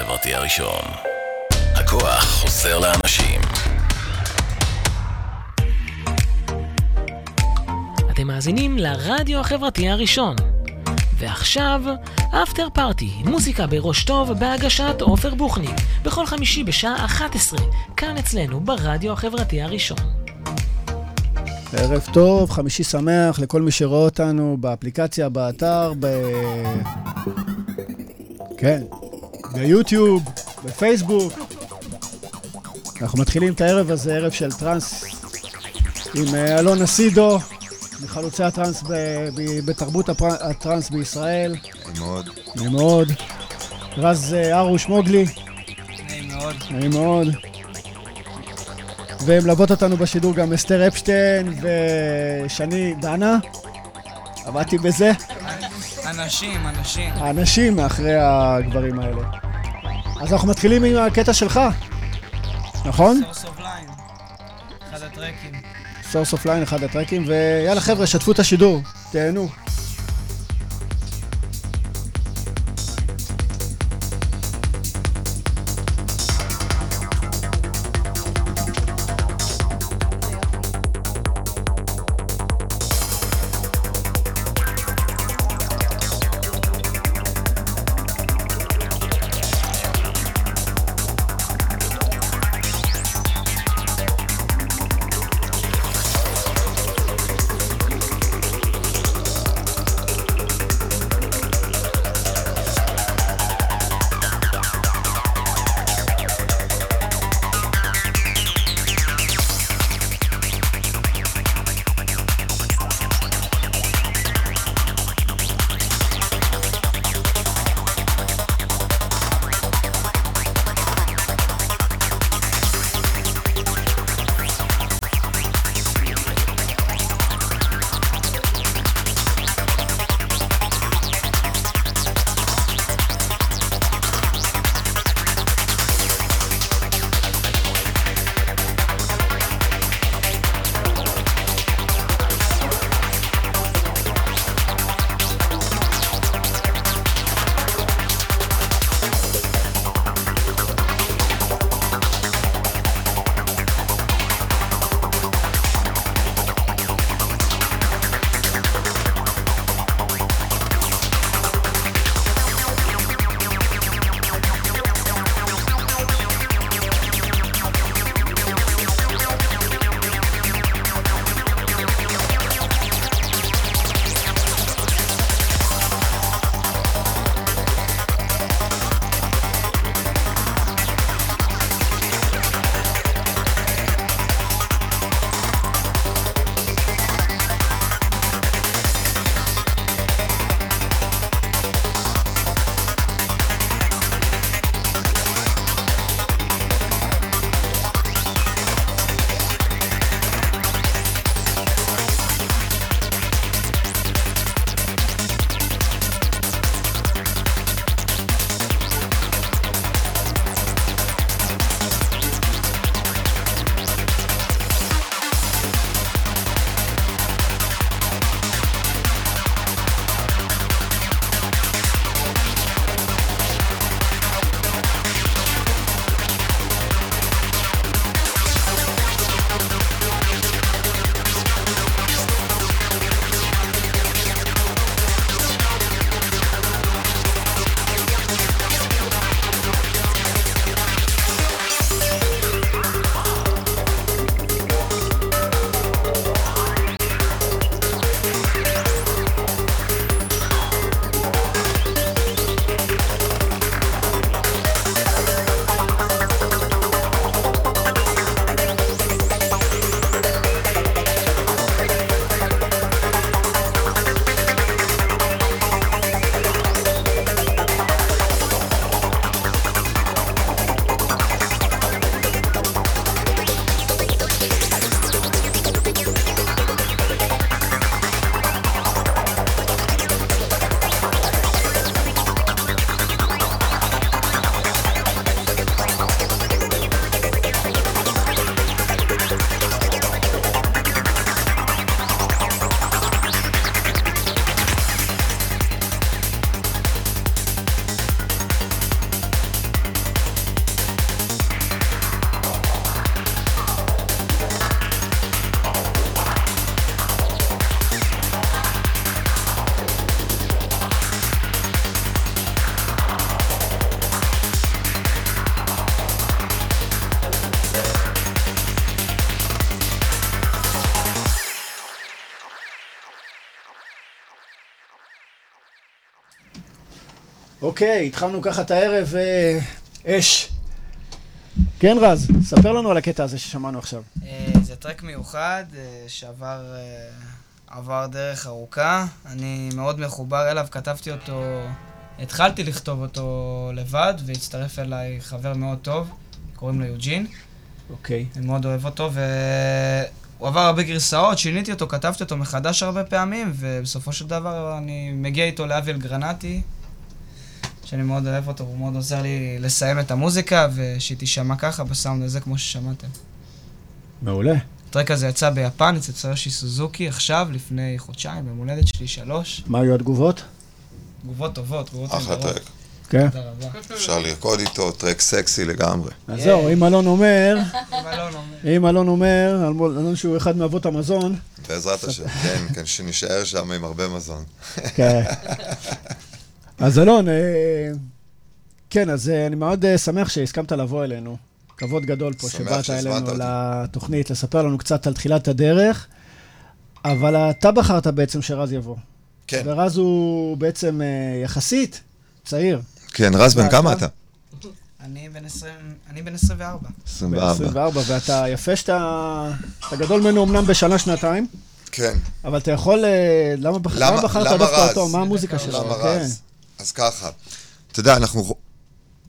החברתי הראשון. הכוח חוזר לאנשים. אתם מאזינים לרדיו החברתי הראשון. ועכשיו, אפטר פארטי, מוזיקה בראש טוב בהגשת עופר בוכניק, בכל חמישי בשעה 11, כאן אצלנו ברדיו החברתי הראשון. ערב טוב, חמישי שמח לכל מי שרואה אותנו באפליקציה, באתר, ב... כן, ביוטיוב, בפייסבוק. אנחנו מתחילים את הערב הזה, ערב של טראנס עם אה, אלונה סידו, מחלוצי הטראנס ב... ב... בתרבות הפר... הטראנס בישראל. נעים מאוד. נעים מאוד. רז אה, ארוש מוגלי. נעים מאוד. נעים מאוד. ומלוות אותנו בשידור גם אסתר אפשטיין ושני דנה. עבדתי בזה. אנשים, אנשים. האנשים מאחרי הגברים האלה. אז אנחנו מתחילים עם הקטע שלך, נכון? Source Offline. אחד הטרקים. Source Offline, אחד הטרקים, ויאללה חבר'ה, שתפו את השידור, תהנו. אוקיי, התחלנו ככה את הערב, אה, אש. כן, רז, ספר לנו על הקטע הזה ששמענו עכשיו. אה, זה טרק מיוחד אה, שעבר אה, עבר דרך ארוכה. אני מאוד מחובר אליו, כתבתי אותו, התחלתי לכתוב אותו לבד, והצטרף אליי חבר מאוד טוב, קוראים לו יוג'ין. אוקיי. אני מאוד אוהב אותו, והוא עבר הרבה גרסאות, שיניתי אותו, כתבתי אותו מחדש הרבה פעמים, ובסופו של דבר אני מגיע איתו לאביאל גרנטי, שאני מאוד אוהב אותו, הוא מאוד עוזר לי לסיים את המוזיקה, ושהיא תישמע ככה בסאונד הזה כמו ששמעתם. מעולה. הטרק הזה יצא ביפן אצל צויושי סוזוקי עכשיו, לפני חודשיים, ביום הולדת שלי שלוש. מה היו התגובות? תגובות טובות, תגובות אחלה. טרק. כן. אפשר לרקוד איתו, טרק סקסי לגמרי. אז זהו, אם אלון אומר, אם אלון אומר. אלון שהוא אחד מאבות המזון, בעזרת השם, כן, כן, שנישאר שם עם הרבה מזון. כן. אז אלון, אה, כן, אז אה, אני מאוד אה, שמח שהסכמת לבוא אלינו. כבוד גדול פה שבאת אלינו אותי. לתוכנית, לספר לנו קצת על תחילת הדרך, אבל אתה בחרת בעצם שרז יבוא. כן, ורז הוא בעצם אה, יחסית צעיר. כן, רז, בן כמה אתה? אני בן 20, אני בן 24. 24. 24, ואתה יפה שאתה... אתה גדול ממנו אמנם בשנה-שנתיים, כן. אבל אתה יכול... למה בח- למה- למה בחרת למה דווקא? אותו? מה המוזיקה שלו? למה כן. רז? אז ככה, אתה יודע, אנחנו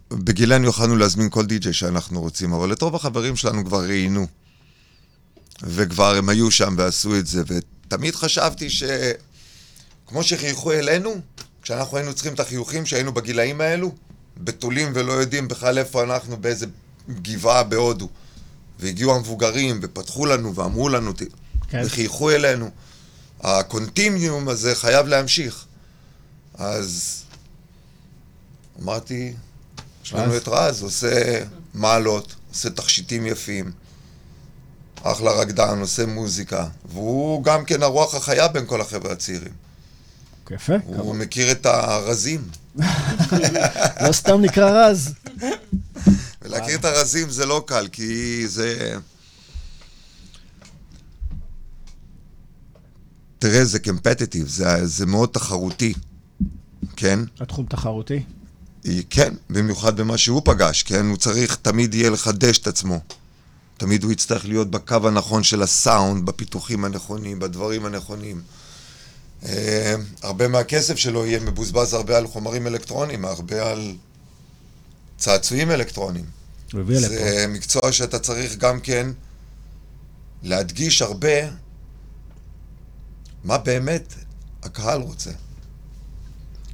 בגילנו יכולנו להזמין כל די-ג'יי שאנחנו רוצים, אבל את רוב החברים שלנו כבר ראיינו. וכבר הם היו שם ועשו את זה, ותמיד חשבתי ש... כמו שחייכו אלינו, כשאנחנו היינו צריכים את החיוכים שהיינו בגילאים האלו, בתולים ולא יודעים בכלל איפה אנחנו, באיזה גבעה בהודו. והגיעו המבוגרים ופתחו לנו ואמרו לנו, "ת- כן. וחייכו אלינו. הקונטיניום הזה חייב להמשיך. אז אמרתי, יש לנו. את רז, עושה מעלות, עושה תכשיטים יפים, אחלה רקדן, עושה מוזיקה, והוא גם כן הרוח החיה בין כל החבר'ה הצעירים. יפה. הוא מכיר את הרזים, לא סתם נקרא רז. ולהכיר את הרזים זה לא קל, כי זה... תראה, זה קמפטטיב, זה, זה מאוד תחרותי, כן? התחום תחרותי. כן, במיוחד במה שהוא פגש, כן? הוא צריך תמיד יהיה לחדש את עצמו. תמיד הוא יצטרך להיות בקו הנכון של הסאונד, בפיתוחים הנכונים, בדברים הנכונים. אה, הרבה מהכסף שלו יהיה מבוזבז הרבה על חומרים אלקטרוניים, הרבה על צעצועים לפה. זה מקצוע שאתה צריך גם כן להדגיש הרבה מה באמת הקהל רוצה.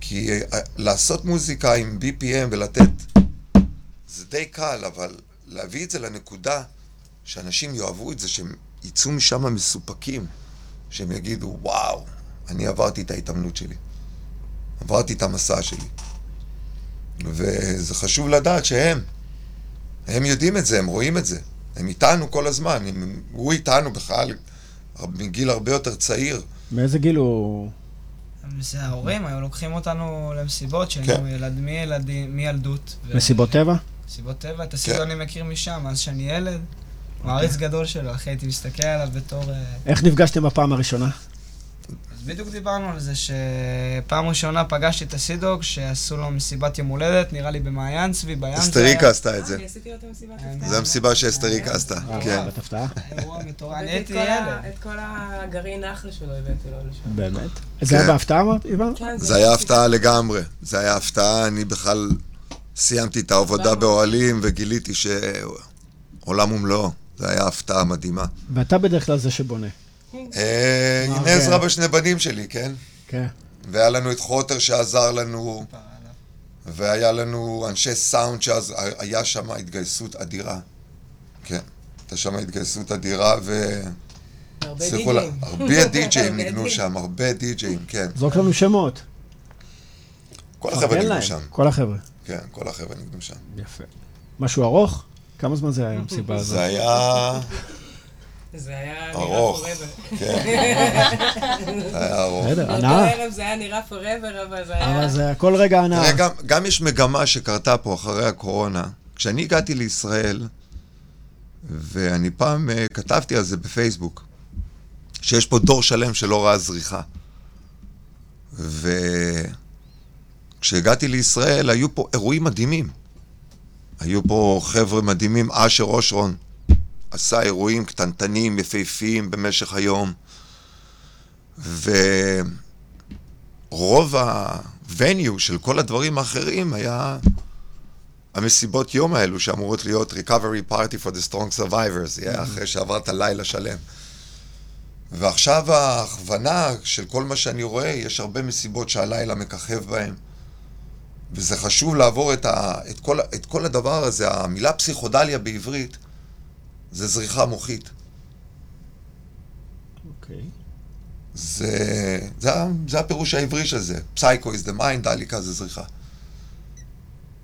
כי אה, לעשות מוזיקה עם BPM ולתת, זה די קל, אבל להביא את זה לנקודה שאנשים יאהבו את זה, שהם יצאו משם מסופקים, שהם יגידו, וואו, אני עברתי את ההתאמנות שלי, עברתי את המסע שלי. וזה חשוב לדעת שהם, הם יודעים את זה, הם רואים את זה. הם איתנו כל הזמן, הם, הוא איתנו בכלל מגיל הרבה יותר צעיר. מאיזה גיל הוא... זה ההורים היו לוקחים אותנו למסיבות כן. שהיינו ילד, מילדים, מילדות. ו- מסיבות טבע? מסיבות טבע, את כן. הסידור אני מכיר משם, אז שאני ילד. מעריץ גדול שלו, אחי, הייתי מסתכל עליו בתור... אה, איך נפגשתם בפעם הראשונה? בדיוק דיברנו על זה שפעם ראשונה פגשתי את הסידוג, שעשו לו מסיבת יום הולדת, נראה לי במעיין צבי, בים. זה אסטריקה היה. עשתה את זה. אני עשיתי לו את המסיבת אה, הפתעה. זו המסיבה שאסטריקה עשתה, אה, כן. וואו, הפתעה. אירוע מטורף. אני הייתי את כל ה- ילד. את כל הגרעין אחלה שלו הבאתי לו לשם. באמת. זה היה בהפתעה אמרת, איוון? כן, זה היה הפתעה לגמרי. זה היה הפתעה, אני בכלל סיימתי את העבודה באוהלים וגיליתי שעולם ומלואו. זה היה הפתעה מדהימה. ואתה בדרך כלל זה שבונה. אה, הנה. עזרא בשני בנים שלי, כן? כן. והיה לנו את חוטר שעזר לנו, והיה לנו אנשי סאונד שאז היה שם התגייסות אדירה. כן, הייתה שם התגייסות אדירה, ו... הרבה די-ג'ים. הרבה די-ג'אים ניגנו. שם, הרבה די-ג'אים, כן. זרוק לנו שמות. כל החבר'ה ניגנו. שם. כל החבר'ה. כן, כל החבר'ה ניגנו שם. יפה. משהו ארוך? כמה זמן זה היה המסיבה הזאת? זה היה... זה היה נראה ארוך. forever. כן. זה היה ארוך. בסדר, באותו הנאה. ערב זה היה נראה forever, אבל זה היה... אבל זה הכל רגע הנאה. תראה, גם, גם יש מגמה שקרתה פה אחרי הקורונה. כשאני הגעתי לישראל, ואני פעם uh, כתבתי על זה בפייסבוק, שיש פה דור שלם שלא ראה זריחה. וכשאני כשהגעתי לישראל היו פה אירועים מדהימים. היו פה חבר'ה מדהימים, אשר אושרון עשה אירועים קטנטנים, יפהפיים במשך היום, ורוב ה-venue של כל הדברים האחרים היה המסיבות יום האלו שאמורות להיות recovery party for the strong survivors, זה היה אחרי שעברת לילה שלם. ועכשיו ההכוונה של כל מה שאני רואה, יש הרבה מסיבות שהלילה מככב בהן. וזה חשוב לעבור את, ה, את, כל, את כל הדבר הזה, המילה פסיכודליה בעברית זה זריחה מוחית. אוקיי. זה, זה, ה- זה הפירוש העברי של זה. פסייקו is the mind, דליקה זה זריחה.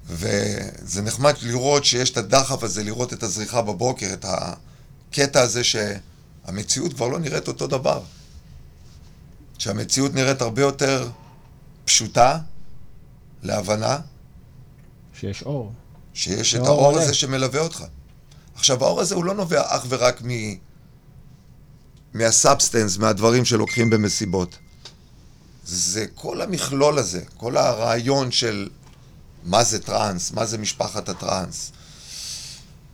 וזה נחמד לראות שיש את הדחף הזה, לראות את הזריחה בבוקר, את הקטע הזה שהמציאות כבר לא נראית אותו דבר. שהמציאות נראית הרבה יותר פשוטה, להבנה, שיש אור. שיש את האור. הזה שמלווה אותך. עכשיו, האור הזה הוא לא נובע אך ורק מ... מה substance, מהדברים שלוקחים במסיבות. זה כל המכלול הזה, כל הרעיון של מה זה טראנס, מה זה משפחת הטראנס.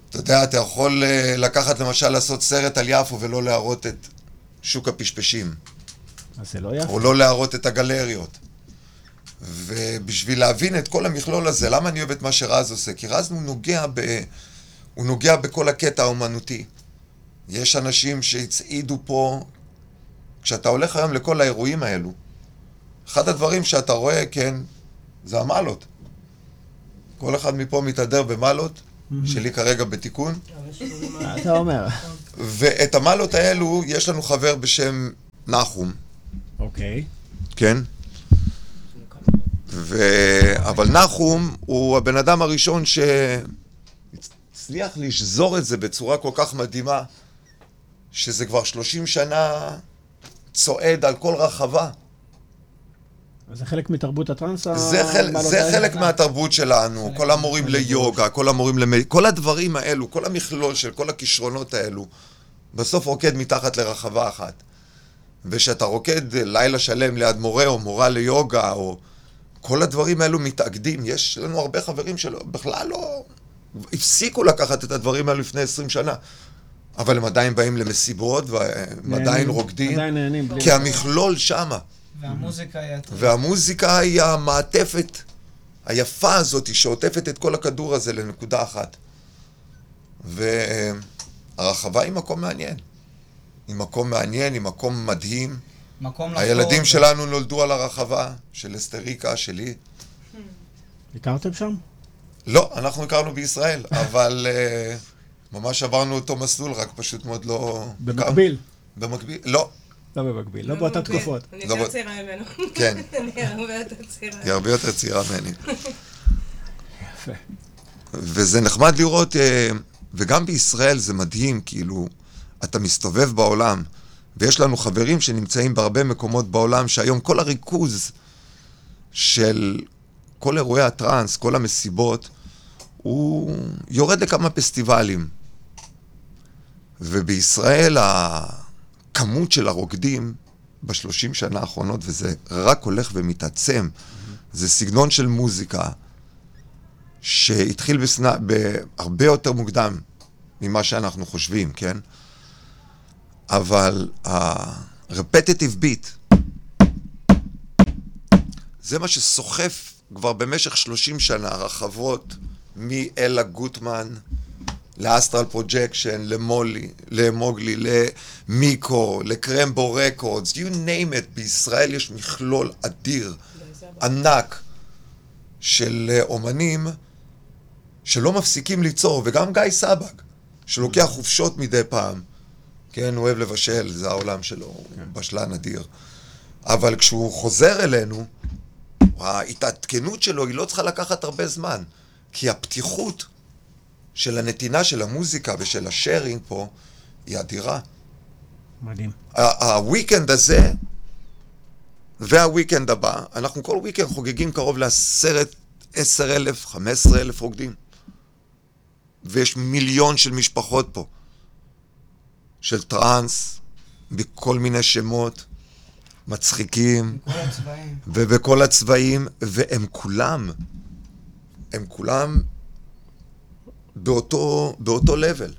אתה יודע, אתה יכול אה, לקחת למשל לעשות סרט על יפו ולא להראות את שוק הפשפשים. אז זה לא יפה. או לא להראות את הגלריות. ובשביל להבין את כל המכלול הזה, למה אני אוהב את מה שרז עושה? כי רז הוא נוגע, ב... הוא נוגע בכל הקטע האומנותי. יש אנשים שהצעידו פה, כשאתה הולך היום לכל האירועים האלו, אחד הדברים שאתה רואה, כן, זה המלות. כל אחד מפה מתהדר במלות, שלי כרגע בתיקון, מה אתה אומר? ואת המלות האלו, יש לנו חבר בשם נחום, אוקיי. כן? ו... אבל נחום הוא הבן אדם הראשון שהצליח לשזור את זה בצורה כל כך מדהימה, שזה כבר 30 שנה צועד על כל רחבה. זה חלק מתרבות הטראנס? זה, חל... זה? חלק מהתרבות שלנו, כל המורים ליוגה, כל המורים למ... כל הדברים האלו, כל המכלול של כל הכישרונות האלו, בסוף רוקד מתחת לרחבה אחת. וכשאתה רוקד לילה שלם ליד מורה או מורה ליוגה, או כל הדברים האלו מתאגדים. יש לנו הרבה חברים שלא, בכלל לא, הפסיקו לקחת את הדברים האלו לפני 20 שנה. אבל הם עדיין באים למסיבות, והם עדיין רוקדים, עדיין נהנים. כי המכלול שמה. והמוזיקה היא... והמוזיקה היא המעטפת היפה הזאת שעוטפת את כל הכדור הזה לנקודה אחת. והרחבה היא מקום מעניין. היא מקום מעניין, היא מקום מדהים. מקום לחקור הילדים. שלנו נולדו על הרחבה, של אסתריקה, שלי. הכרתם שם? לא, אנחנו הכרנו בישראל, אבל אה, ממש עברנו אותו מסלול, רק פשוט מאוד לא... במקביל. במקביל, לא, לא במקביל, לא באותן. תקופות. אני לא יותר צעירה ממנו. כן. אני הרבה יותר צעירה. היא הרבה יותר צעירה ממני. יפה. וזה נחמד לראות, אה, וגם בישראל זה מדהים, כאילו, אתה מסתובב בעולם, ויש לנו חברים שנמצאים בהרבה מקומות בעולם, שהיום כל הריכוז של כל אירועי הטראנס, כל המסיבות, הוא יורד לכמה פסטיבלים. ובישראל הכמות של הרוקדים בשלושים שנה האחרונות, וזה רק הולך ומתעצם, זה סגנון של מוזיקה שהתחיל בסנה, בהרבה יותר מוקדם ממה שאנחנו חושבים, כן? אבל ה-repetitive beat, זה מה שסוחף כבר במשך 30 שנה רחבות מאלה גוטמן ל Astral Projection, למולי, למוגלי, למיקו, ל Krembo Records, you name it, בישראל יש מכלול אדיר, ענק, של אה, אומנים שלא מפסיקים ליצור, וגם גיא סבג, שלוקח חופשות מדי פעם. כן, הוא אוהב לבשל, זה העולם שלו, הוא בשלן אדיר. אבל כשהוא חוזר אלינו, ההתעדכנות שלו היא לא צריכה לקחת הרבה זמן, כי הפתיחות של הנתינה של המוזיקה ושל השארינג פה היא אדירה. מדהים. ה weekend הזה וה weekend הבא, אנחנו כל weekend חוגגים קרוב לעשרת, עשר אלף, חמש עשרה אלף רוקדים. ויש מיליון של משפחות פה, של טראנס, בכל מיני שמות, מצחיקים. ובכל הצבעים, והם כולם, הם כולם באותו, באותו level.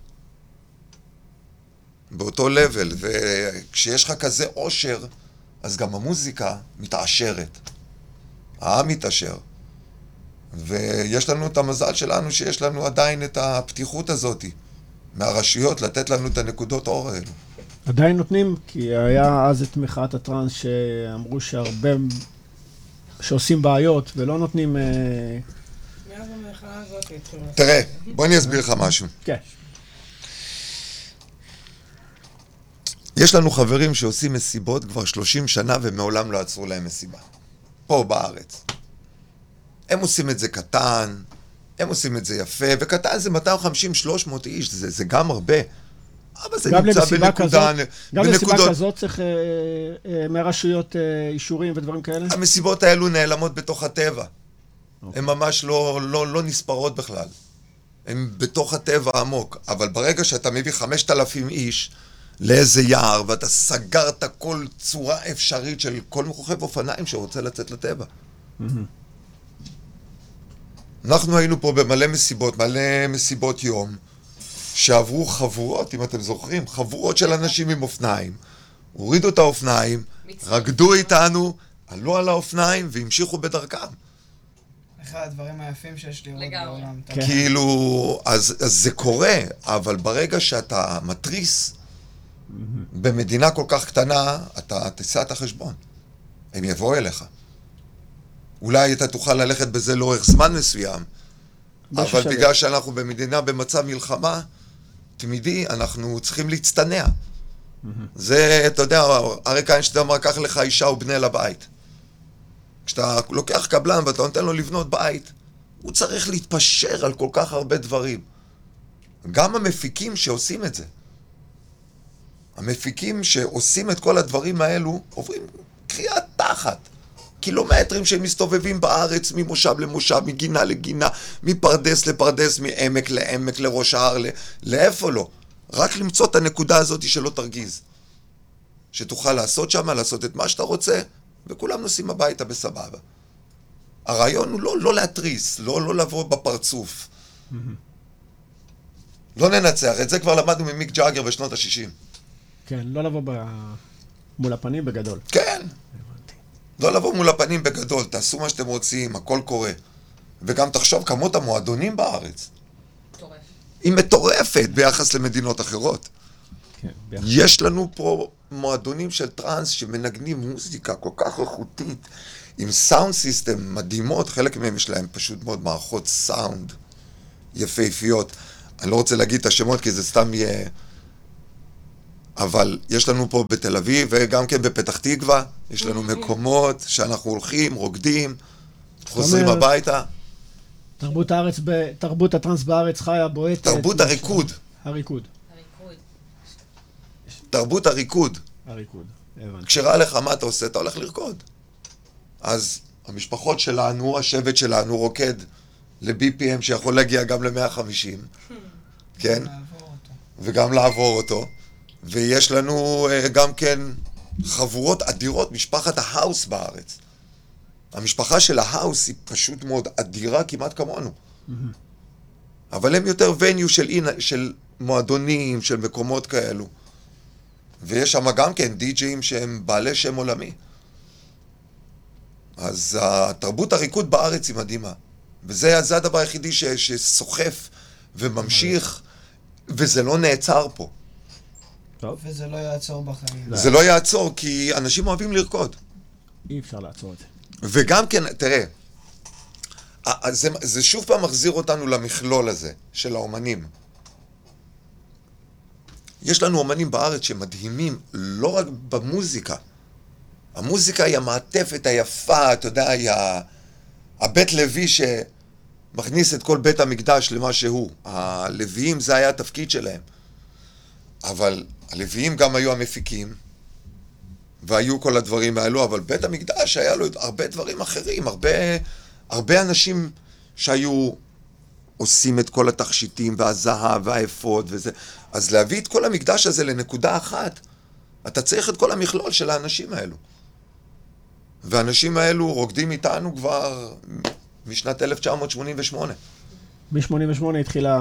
באותו level, וכשיש לך כזה עושר, אז גם המוזיקה מתעשרת. העם מתעשר. ויש לנו את המזל שלנו שיש לנו עדיין את הפתיחות הזאת מהרשויות לתת לנו את הנקודות אור האלו. עדיין נותנים, כי היה אז את מחאת הטראנס שאמרו שהרבה שעושים בעיות ולא נותנים... אה, מאז המחאה הזאת התחילו... לעשות תראה. בוא אני אסביר לך משהו. כן. יש לנו חברים שעושים מסיבות כבר 30 שנה ומעולם לא עצרו להם מסיבה. פה בארץ. הם עושים את זה קטן, הם עושים את זה יפה, וקטן זה 250-300 איש, זה, זה גם הרבה. אבל זה נמצא בנקודה, כזאת, גם למסיבה בנקודות. כזאת צריך אה, אה, מהרשויות אה, אישורים ודברים כאלה? המסיבות האלו נעלמות בתוך הטבע. אוקיי. הן ממש לא, לא, לא נספרות בכלל. הן בתוך הטבע העמוק. אבל ברגע שאתה מביא 5,000 איש לאיזה יער, ואתה סגרת כל צורה אפשרית של כל רוכב אופניים שרוצה לצאת לטבע. אנחנו היינו פה במלא מסיבות, מלא מסיבות יום, שעברו חבורות, אם אתם זוכרים, חבורות של אנשים עם אופניים. הורידו את האופניים, רקדו איתנו, עלו על האופניים והמשיכו בדרכם. אחד הדברים היפים שיש לראות לגמרי. בעולם. כן. כאילו, אז, אז זה קורה, אבל ברגע שאתה מתריס במדינה כל כך קטנה, אתה תישא את החשבון. הם יבואו אליך. אולי אתה תוכל ללכת בזה לאורך זמן מסוים, אבל שווה. בגלל שאנחנו במדינה במצב מלחמה תמידי, אנחנו צריכים להצטנע. זה, אתה יודע, אריק איינשטיין אמר, קח לך אישה ובנה לבית. כשאתה לוקח קבלן ואתה נותן לו לבנות בית, הוא צריך להתפשר על כל כך הרבה דברים. גם המפיקים שעושים את זה. המפיקים שעושים את כל הדברים האלו עוברים קריאת תחת. קילומטרים שהם מסתובבים בארץ ממושב למושב, מגינה לגינה, מפרדס לפרדס, מעמק לעמק, לראש ההר, ל... לאיפה לא. רק למצוא את הנקודה הזאת שלא תרגיז. שתוכל לעשות שם, לעשות את מה שאתה רוצה, וכולם נוסעים הביתה בסבבה. הרעיון הוא לא, לא להתריס, לא, לא לבוא בפרצוף. לא ננצח, את זה כבר למדנו ממיק ג'אגר בשנות ה-60. כן, לא לבוא ב... מול הפנים בגדול. כן. לא לבוא מול הפנים בגדול, תעשו מה שאתם רוצים, הכל קורה. וגם תחשוב, כמות המועדונים בארץ מטורף. היא מטורפת ביחס למדינות אחרות. כן, ביחד. יש לנו פה מועדונים של טראנס שמנגנים מוזיקה כל כך איכותית, עם sound system מדהימות, חלק מהם יש להם פשוט מאוד מערכות סאונד יפהפיות. אני לא רוצה להגיד את השמות כי זה סתם יהיה... אבל יש לנו פה בתל אביב וגם כן בפתח תקווה, יש לנו מקומות שאנחנו הולכים, רוקדים, חוזרים הביתה. תרבות הארץ. תרבות הטראנס בארץ חיה, בועטת. תרבות הריקוד. הריקוד. תרבות הריקוד. הריקוד, הבנתי. כשרע לך, מה אתה עושה? אתה הולך לרקוד. אז המשפחות שלנו, השבט שלנו, רוקד ל-BPM שיכול להגיע גם ל-150, כן? וגם לעבור אותו. ויש לנו אה, גם כן חבורות אדירות, משפחת ההאוס בארץ. המשפחה של ההאוס היא פשוט מאוד אדירה כמעט כמונו. אבל הם יותר וניו של, של מועדונים, של מקומות כאלו. ויש שם גם כן די-ג'אים שהם בעלי שם עולמי. אז התרבות הריקוד בארץ היא מדהימה. וזה זה הדבר היחידי ש, שסוחף וממשיך, וזה לא נעצר פה. טוב, וזה לא יעצור בחיים. לא. זה לא יעצור, כי אנשים אוהבים לרקוד. אי אפשר לעצור את זה. וגם כן, תראה, זה, זה שוב פעם מחזיר אותנו למכלול הזה של האומנים. יש לנו אומנים בארץ שמדהימים לא רק במוזיקה. המוזיקה היא המעטפת היפה, אתה יודע, היא הבית לוי שמכניס את כל בית המקדש למה שהוא. הלוויים זה היה התפקיד שלהם. אבל הלוויים גם היו המפיקים, והיו כל הדברים האלו, אבל בית המקדש היה לו הרבה דברים אחרים, הרבה, הרבה אנשים שהיו עושים את כל התכשיטים והזהב והאפוד וזה. אז להביא את כל המקדש הזה לנקודה אחת, אתה צריך את כל המכלול של האנשים האלו. והאנשים האלו רוקדים איתנו כבר משנת 1988. מ-88 התחילה...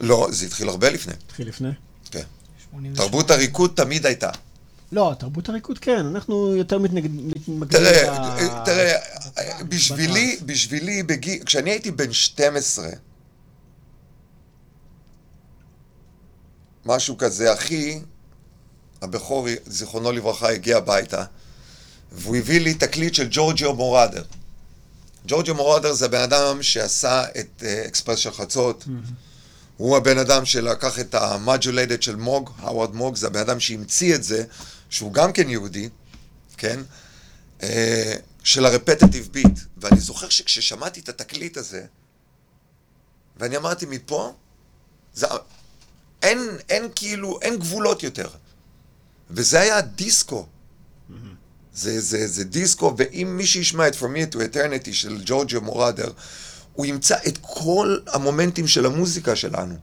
לא, זה התחיל הרבה לפני. התחיל לפני? כן. 88. תרבות הריקוד תמיד הייתה. לא, תרבות הריקוד כן, אנחנו יותר מתנגד... מתמקדים תראה, ב- תראה, בשבילי, בשבילי, בגיל, כשאני הייתי בן 12, משהו כזה, אחי, הבכור, זיכרונו לברכה, הגיע הביתה, והוא הביא לי תקליט של ג'ורג'יו מורדר. ג'ורג'יו מורדר זה הבן אדם שעשה את אה, אקספרס של חצות. הוא הבן אדם שלקח את המג'ולדת של מוג, האוורד מוג, זה הבן אדם שהמציא את זה, שהוא גם כן יהודי, כן? אה, של הרפטטיב ביט. ואני זוכר שכששמעתי את התקליט הזה, ואני אמרתי מפה, זה, אין, אין כאילו, אין גבולות יותר. וזה היה דיסקו. זה, זה, זה דיסקו, ואם מי שישמע את From Me to Eternity של ג'ורג'ו מורדר, הוא ימצא את כל המומנטים של המוזיקה שלנו,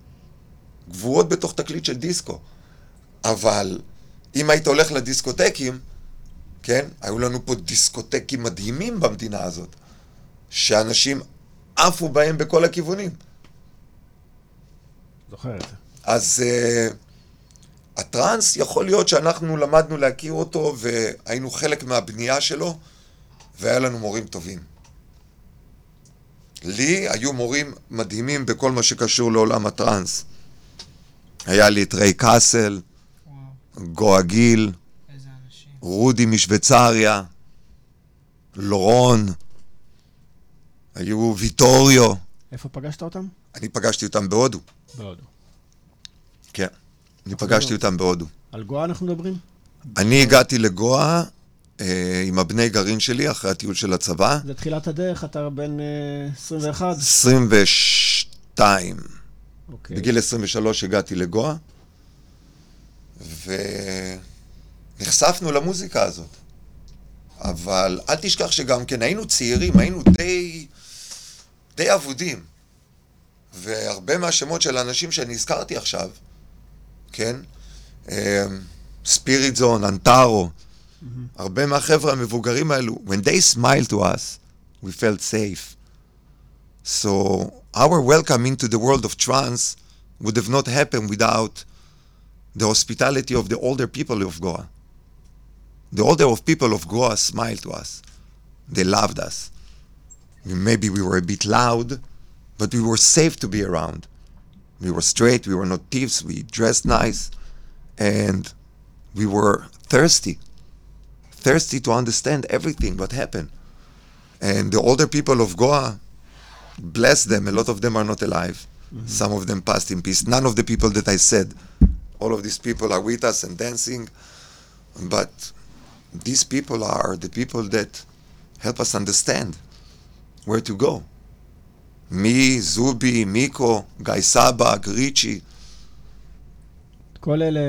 גבוהות בתוך תקליט של דיסקו. אבל אם היית הולך לדיסקוטקים, כן, היו לנו פה דיסקוטקים מדהימים במדינה הזאת, שאנשים עפו בהם בכל הכיוונים. זוכר את זה. אז uh, הטראנס, יכול להיות שאנחנו למדנו להכיר אותו והיינו חלק מהבנייה שלו, והיה לנו מורים טובים. לי היו מורים מדהימים בכל מה שקשור לעולם הטראנס. היה לי את ריי קאסל, וואו, גואה גיל, איזה אנשים. רודי משוויצריה, לורון, היו ויטוריו. איפה פגשת אותם? אני פגשתי אותם בהודו. בהודו. כן. אני פגשתי אותם בהודו. על גואה אנחנו מדברים? אני הגעתי לגואה אה, עם הבני גרעין שלי אחרי הטיול של הצבא. זה תחילת הדרך, אתה בן אה, 21? 22. אוקיי. בגיל 23 הגעתי לגואה, ונחשפנו למוזיקה הזאת. אבל אל תשכח שגם כן היינו צעירים, היינו די, די אבודים. והרבה מהשמות של האנשים שאני הזכרתי עכשיו, כן? ספיריט זון, אנטארו, הרבה מהחבר'ה המבוגרים האלו, when they smiled to us, we felt safe. So our welcome into the world of trance would have not happened without the hospitality of the older people of Goa. The older of people of Goa smiled to us. They loved us. Maybe we were a bit loud, but we were safe to be around. We were straight, we were not thieves, we dressed nice, and we were thirsty. Thirsty to understand everything what happened. And the older people of Goa, bless them, a lot of them are not alive. Mm-hmm. Some of them passed in peace. None of the people that I said, all of these people are with us and dancing, but these people are the people that help us understand where to go. Me, Zubi, Miko, Guy Saba, Grichi, כל אלה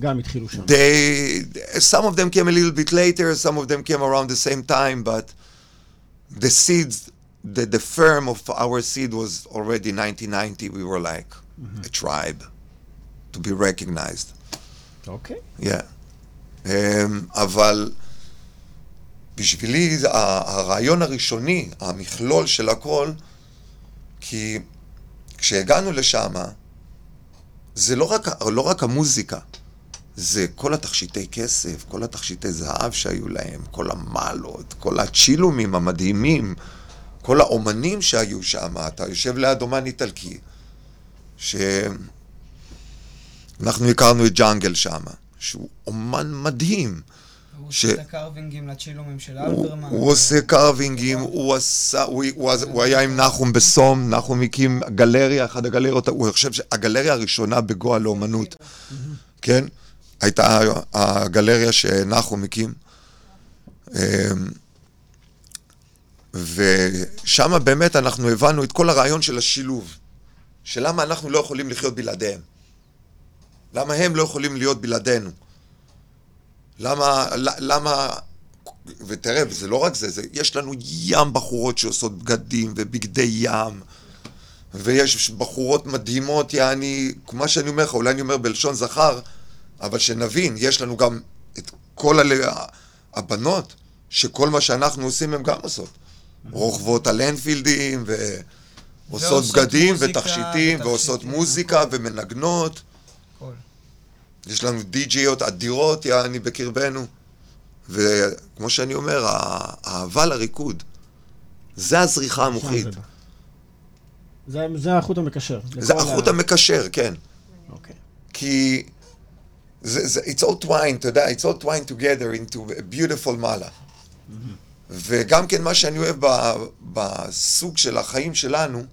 גם התחילו שם. they some of them came a little bit later some of them came around the same time but the seeds the, the firm of our seed was already 1990 we were like a tribe to be recognized אוקיי. yeah um, אבל בשבילי הרעיון הראשוני המכלול של הכל כי כשהגענו לשם זה לא רק, לא רק המוזיקה זה כל התכשיטי כסף, כל התכשיטי זהב שהיו להם, כל המעלות, כל הצ'ילומים המדהימים, כל האומנים שהיו שם. אתה יושב ליד אומן איטלקי, שאנחנו הכרנו את ג'אנגל שם, שהוא אומן מדהים. הוא ש- עושה את הקרווינגים לצ'ילומים של הוא, אלברמן. הוא עושה קרווינגים, הוא עשה, הוא, הוא, הוא היה עם נחום בסום, נחום הקים גלריה, אחת הגלריות, הוא חושב שהגלריה הראשונה בגואה לאומנות, כן? הייתה הגלריה שנחום הקים. ושם באמת אנחנו הבנו את כל הרעיון של השילוב, של למה אנחנו לא יכולים לחיות בלעדיהם. למה הם לא יכולים להיות בלעדינו. למה, למה, ותראה, זה לא רק זה, זה, יש לנו ים בחורות שעושות בגדים ובגדי ים, ויש בחורות מדהימות, יעני, מה שאני אומר לך, אולי אני אומר בלשון זכר, אבל שנבין, יש לנו גם את כל אלה, הבנות שכל מה שאנחנו עושים הם גם עושות. רוכבות על אנפילדים, ועושות בגדים, מוזיקה, ותכשיטים, ועושות מוזיקה, ומנגנות. יש לנו די-ג'יות אדירות, יעני, בקרבנו. וכמו שאני אומר, האהבה לריקוד, זה הזריחה המוחית. זה. זה, החוט המקשר. זה החוט ה- המקשר, כן. אוקיי. כי זה, זה, it's all twined, אתה יודע, it's all twined together into a beautiful מעלה. וגם כן מה שאני אוהב ב, בסוג של החיים שלנו,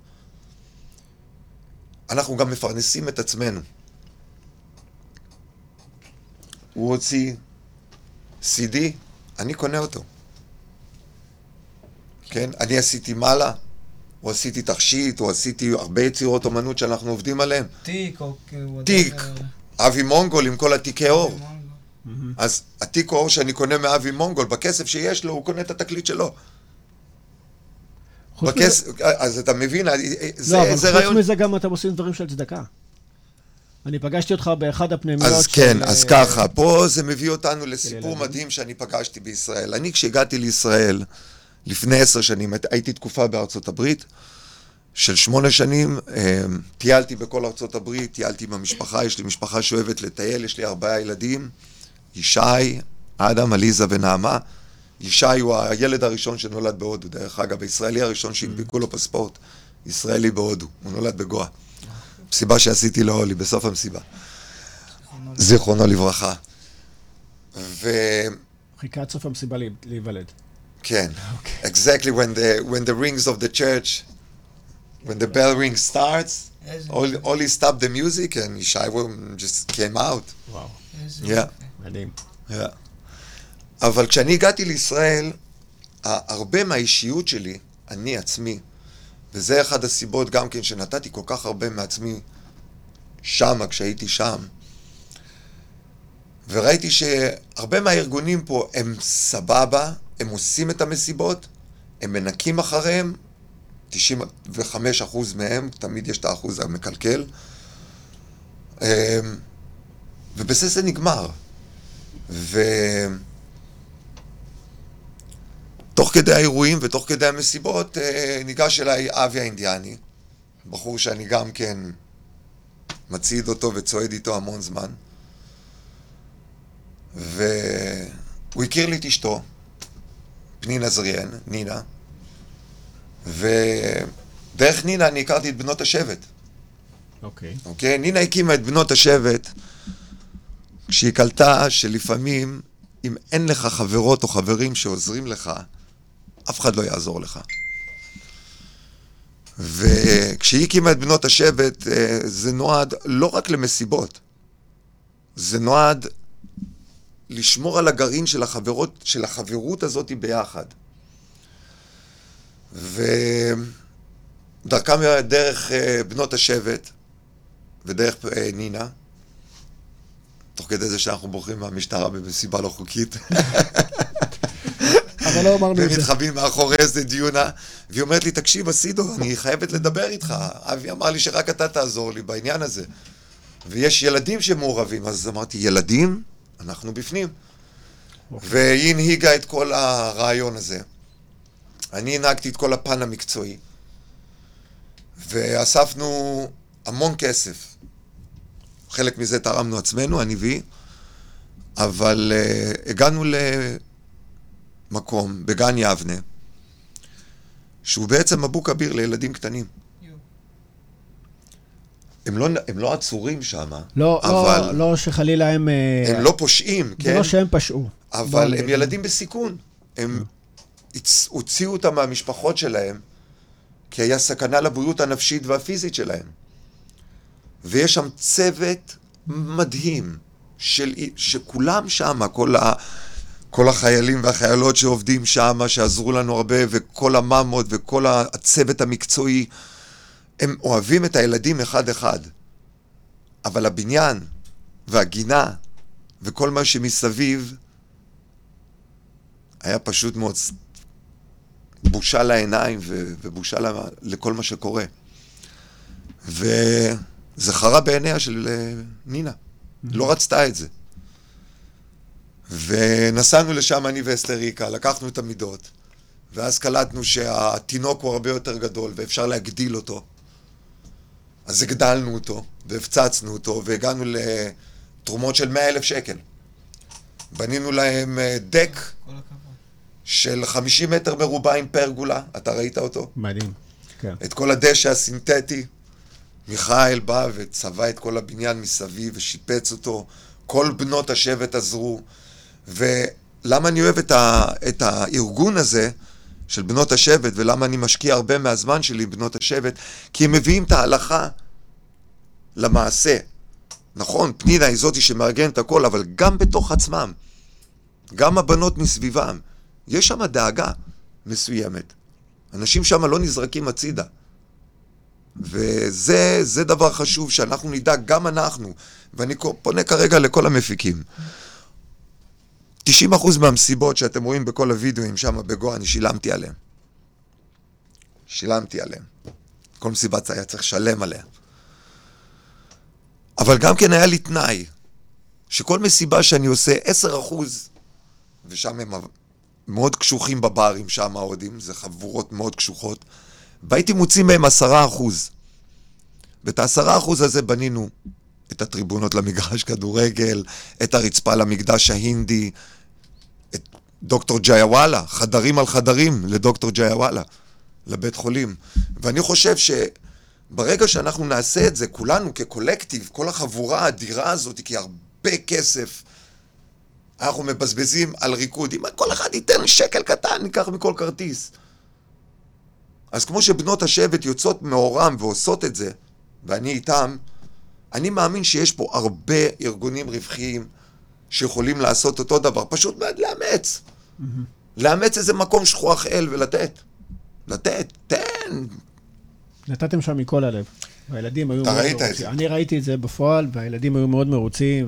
אנחנו גם מפרנסים את עצמנו. הוא הוציא CD, אני קונה אותו. כן? אני עשיתי מעלה, או עשיתי תכשיט, או עשיתי הרבה יצירות אומנות שאנחנו עובדים עליהן. תיק או. תיק. אבי מונגול עם כל התיקי אור. מונגו. אז התיק אור שאני קונה מאבי מונגול, בכסף שיש לו, הוא קונה את התקליט שלו. בכסף, אז אתה מבין, זה, לא, אבל זה חוץ רעיון... מזה גם אתם עושים דברים של צדקה. אני פגשתי אותך באחד הפנימיות אז של... כן, אז אה, ככה, פה זה מביא אותנו לסיפור. מדהים שאני פגשתי בישראל. אני, כשהגעתי לישראל, לפני עשר שנים, הי- הייתי תקופה בארצות הברית, של שמונה שנים, אה, טיילתי בכל ארצות הברית, טיילתי עם המשפחה, יש לי משפחה שאוהבת לטייל, יש לי ארבעה ילדים, ישי, אדם, עליזה ונעמה. ישי הוא הילד הראשון שנולד בהודו, דרך אגב, הישראלי הראשון שהנפיקו לו פספורט, ישראלי בהודו, הוא נולד בגואה. מסיבה שעשיתי להולי, בסוף המסיבה. זיכרונו לברכה. וכן, חיכה עד סוף המסיבה לי- להיוולד. exactly when the, when the rings of the church, when the bell ring starts, איזה all, only stop the music and Yishai will- just came out. וואו, Yeah. מדהים. Yeah. אבל כשאני הגעתי לישראל, הרבה מהאישיות שלי, אני עצמי, וזה אחד הסיבות גם כן שנתתי כל כך הרבה מעצמי שמה, כשהייתי שם, וראיתי שהרבה מהארגונים פה הם סבבה, הם עושים את המסיבות, הם מנקים אחריהם, 95% מהם, תמיד יש את האחוז המקלקל, אמ, ובזה זה נגמר. ו... תוך כדי האירועים ותוך כדי המסיבות אה, ניגש אליי אבי האינדיאני, בחור שאני גם כן מצעיד אותו וצועד איתו המון זמן, והוא הכיר לי את אשתו, פנינה זריאן, נינה, ודרך נינה אני הכרתי את בנות השבט. אוקיי. אוקיי? נינה הקימה את בנות השבט כשהיא קלטה שלפעמים אם אין לך חברות או חברים שעוזרים לך, אף אחד לא יעזור לך. וכשהיא הקימה את בנות השבט, אה, זה נועד לא רק למסיבות, זה נועד לשמור על הגרעין של החברות, של החברות הזאת ביחד. ודרכם דרך אה, בנות השבט, ודרך אה, נינה, תוך כדי זה שאנחנו בורחים מהמשטרה במסיבה לא חוקית, אבל לא אמרנו את זה. ומתחבאים מאחורי איזה דיונה, והיא אומרת לי, תקשיב, אסידו, אני חייבת לדבר איתך. אבי אמר לי שרק אתה תעזור לי בעניין הזה. ויש ילדים שמעורבים, אז אמרתי, ילדים? אנחנו בפנים. והיא הנהיגה את כל הרעיון הזה. אני הנהגתי את כל הפן המקצועי. ואספנו המון כסף. חלק מזה תרמנו עצמנו, אני והיא, אבל uh, הגענו למקום בגן יבנה, שהוא בעצם אבו כביר לילדים קטנים. הם לא, הם לא עצורים שם, לא, אבל לא, לא שחלילה הם... אה, הם לא פושעים, זה כן? לא שהם פשעו. אבל בוא, הם ילדים בסיכון. הם הוציאו אותם מהמשפחות שלהם, כי היה סכנה לבריאות הנפשית והפיזית שלהם. ויש שם צוות מדהים, של, שכולם שם, כל, ה, כל החיילים והחיילות שעובדים שם, שעזרו לנו הרבה, וכל הממות וכל הצוות המקצועי, הם אוהבים את הילדים אחד-אחד. אבל הבניין והגינה וכל מה שמסביב היה פשוט מאוד בושה לעיניים ובושה לכל מה שקורה. וזה חרה בעיניה של אה, נינה. לא רצתה את זה. ונסענו לשם, אני ואסתריקה, לקחנו את המידות, ואז קלטנו שהתינוק הוא הרבה יותר גדול ואפשר להגדיל אותו. אז הגדלנו אותו, והפצצנו אותו, והגענו לתרומות של 100 אלף שקל. בנינו להם אה, דק. של 50 מטר מרובע עם פרגולה, אתה ראית אותו? מדהים. כן. את כל הדשא הסינתטי. מיכאל בא וצבע את כל הבניין מסביב ושיפץ אותו. כל בנות השבט עזרו. ולמה אני אוהב את, ה, את הארגון הזה של בנות השבט, ולמה אני משקיע הרבה מהזמן שלי בבנות השבט? כי הם מביאים את ההלכה למעשה. נכון, פנינה היא זאתי שמארגנת הכל, אבל גם בתוך עצמם, גם הבנות מסביבם, יש שם דאגה מסוימת. אנשים שם לא נזרקים הצידה. וזה זה דבר חשוב שאנחנו נדע, גם אנחנו, ואני פונה כרגע לכל המפיקים. 90% מהמסיבות שאתם רואים בכל הוידאוים שם בגו, אני שילמתי עליהם. שילמתי עליהם. כל מסיבה היה צריך לשלם עליה. אבל גם כן היה לי תנאי, שכל מסיבה שאני עושה 10%, ושם הם מאוד קשוחים בברים, שם ההודים, זה חבורות מאוד קשוחות, והייתי מוציא מהם 10%. ואת ה-10% הזה בנינו את הטריבונות למגרש כדורגל, את הרצפה למקדש ההינדי, דוקטור ג'יאוואלה, חדרים על חדרים לדוקטור ג'יאוואלה, לבית חולים. ואני חושב שברגע שאנחנו נעשה את זה, כולנו כקולקטיב, כל החבורה האדירה הזאת, כי הרבה כסף אנחנו מבזבזים על ריקוד. אם כל אחד ייתן שקל קטן, ניקח מכל כרטיס. אז כמו שבנות השבט יוצאות מאורם ועושות את זה, ואני איתם, אני מאמין שיש פה הרבה ארגונים רווחיים שיכולים לעשות אותו דבר, פשוט מאוד לאמץ. לאמץ איזה מקום שכוח אל ולתת. לתת, תן. נתתם שם מכל הלב. והילדים היו אתה מאוד ראית את מרוצים. זה. אני ראיתי את זה בפועל, והילדים היו מאוד מרוצים,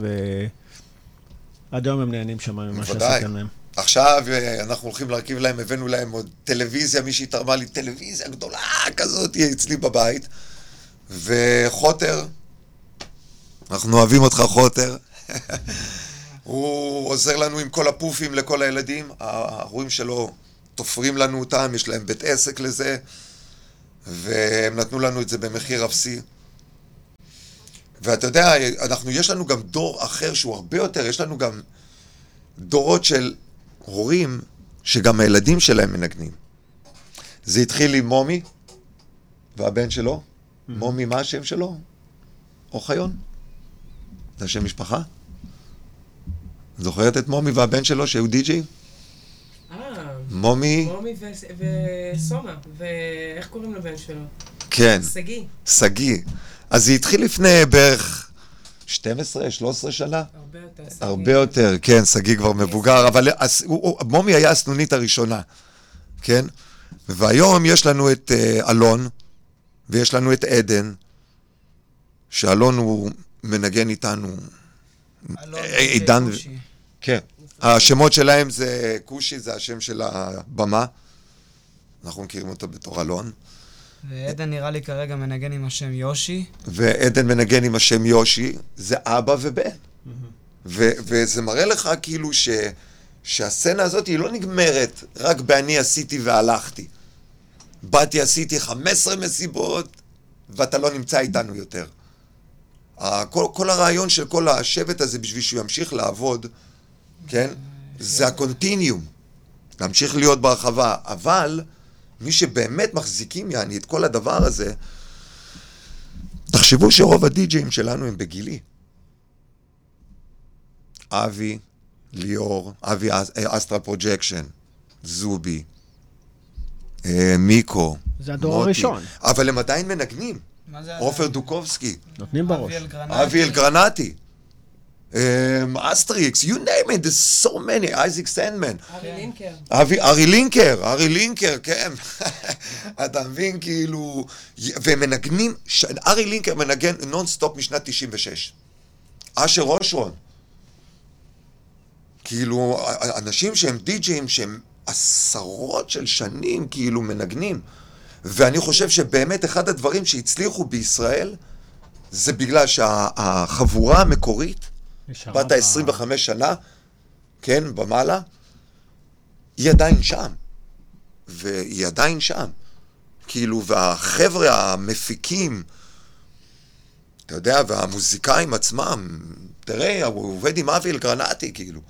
ועד היום הם נהנים שם ממה. שעשיתם להם. עכשיו אה, אנחנו הולכים להרכיב להם, הבאנו להם עוד טלוויזיה, מישהי תרמה לי טלוויזיה גדולה כזאת אצלי בבית. וחוטר, אנחנו אוהבים אותך חוטר. הוא עוזר לנו עם כל הפופים לכל הילדים, ההורים שלו תופרים לנו אותם, יש להם בית עסק לזה, והם נתנו לנו את זה במחיר אפסי. ואתה יודע, אנחנו, יש לנו גם דור אחר שהוא הרבה יותר, יש לנו גם דורות של הורים שגם הילדים שלהם מנגנים. זה התחיל עם מומי והבן שלו. מומי, מה השם שלו? אוחיון. זה השם משפחה? זוכרת את מומי והבן שלו שהיו די-ג'י? אה, מומי, מומי וסומה, ואיך קוראים לבן שלו? כן, שגיא. שגיא. אז זה התחיל לפני בערך 12, 13 שנה? הרבה יותר. שגיא. הרבה יותר, כן, שגיא כבר מבוגר, אבל מומי היה הסנונית הראשונה, כן? והיום יש לנו את אה, אלון, ויש לנו את עדן, שאלון הוא מנגן איתנו, אלון אה, עידן-. כן. השמות שלהם זה כושי, זה השם של הבמה. אנחנו מכירים אותו בתור אלון. ועדן נראה לי כרגע מנגן עם השם יושי. ועדן מנגן עם השם יושי, זה אבא ובן. ו- וזה מראה לך כאילו ש- שהסצנה הזאת היא לא נגמרת רק ב"אני עשיתי והלכתי". באתי, עשיתי 15 מסיבות, ואתה לא נמצא איתנו יותר. כל, כל הרעיון של כל השבט הזה בשביל שהוא ימשיך לעבוד, כן? זה הקונטיניום. להמשיך להיות ברחבה. אבל מי שבאמת מחזיקים, יעני, את כל הדבר הזה, תחשבו שרוב הדי-ג'אים שלנו הם בגילי. אבי, ליאור, אבי אה, Astral Projection, זובי, אה, מיקו, זה הדור מוטי. הראשון. אבל הם עדיין מנגנים. מה זה? עופר דיקובסקי, נותנים בראש. אביאל גרנטי. אמ, Astrix, you name it, there's so many, אייזיק Sandman. ארי לינקר. ארי לינקר, ארי לינקר, כן. אתה מבין, כאילו... והם מנגנים, ש... ארי לינקר מנגן נונסטופ משנת 96. אשר אושרון. כאילו, אנשים שהם די-ג'אים, שהם עשרות של שנים, כאילו, מנגנים. ואני חושב שבאמת אחד הדברים שהצליחו בישראל, זה בגלל שהחבורה המקורית, בת ב- ה-25 שנה, כן, במעלה, היא עדיין שם. והיא עדיין שם. כאילו, והחבר'ה המפיקים, אתה יודע, והמוזיקאים עצמם, תראה, הוא עובד עם אבי אלגרנטי, כאילו.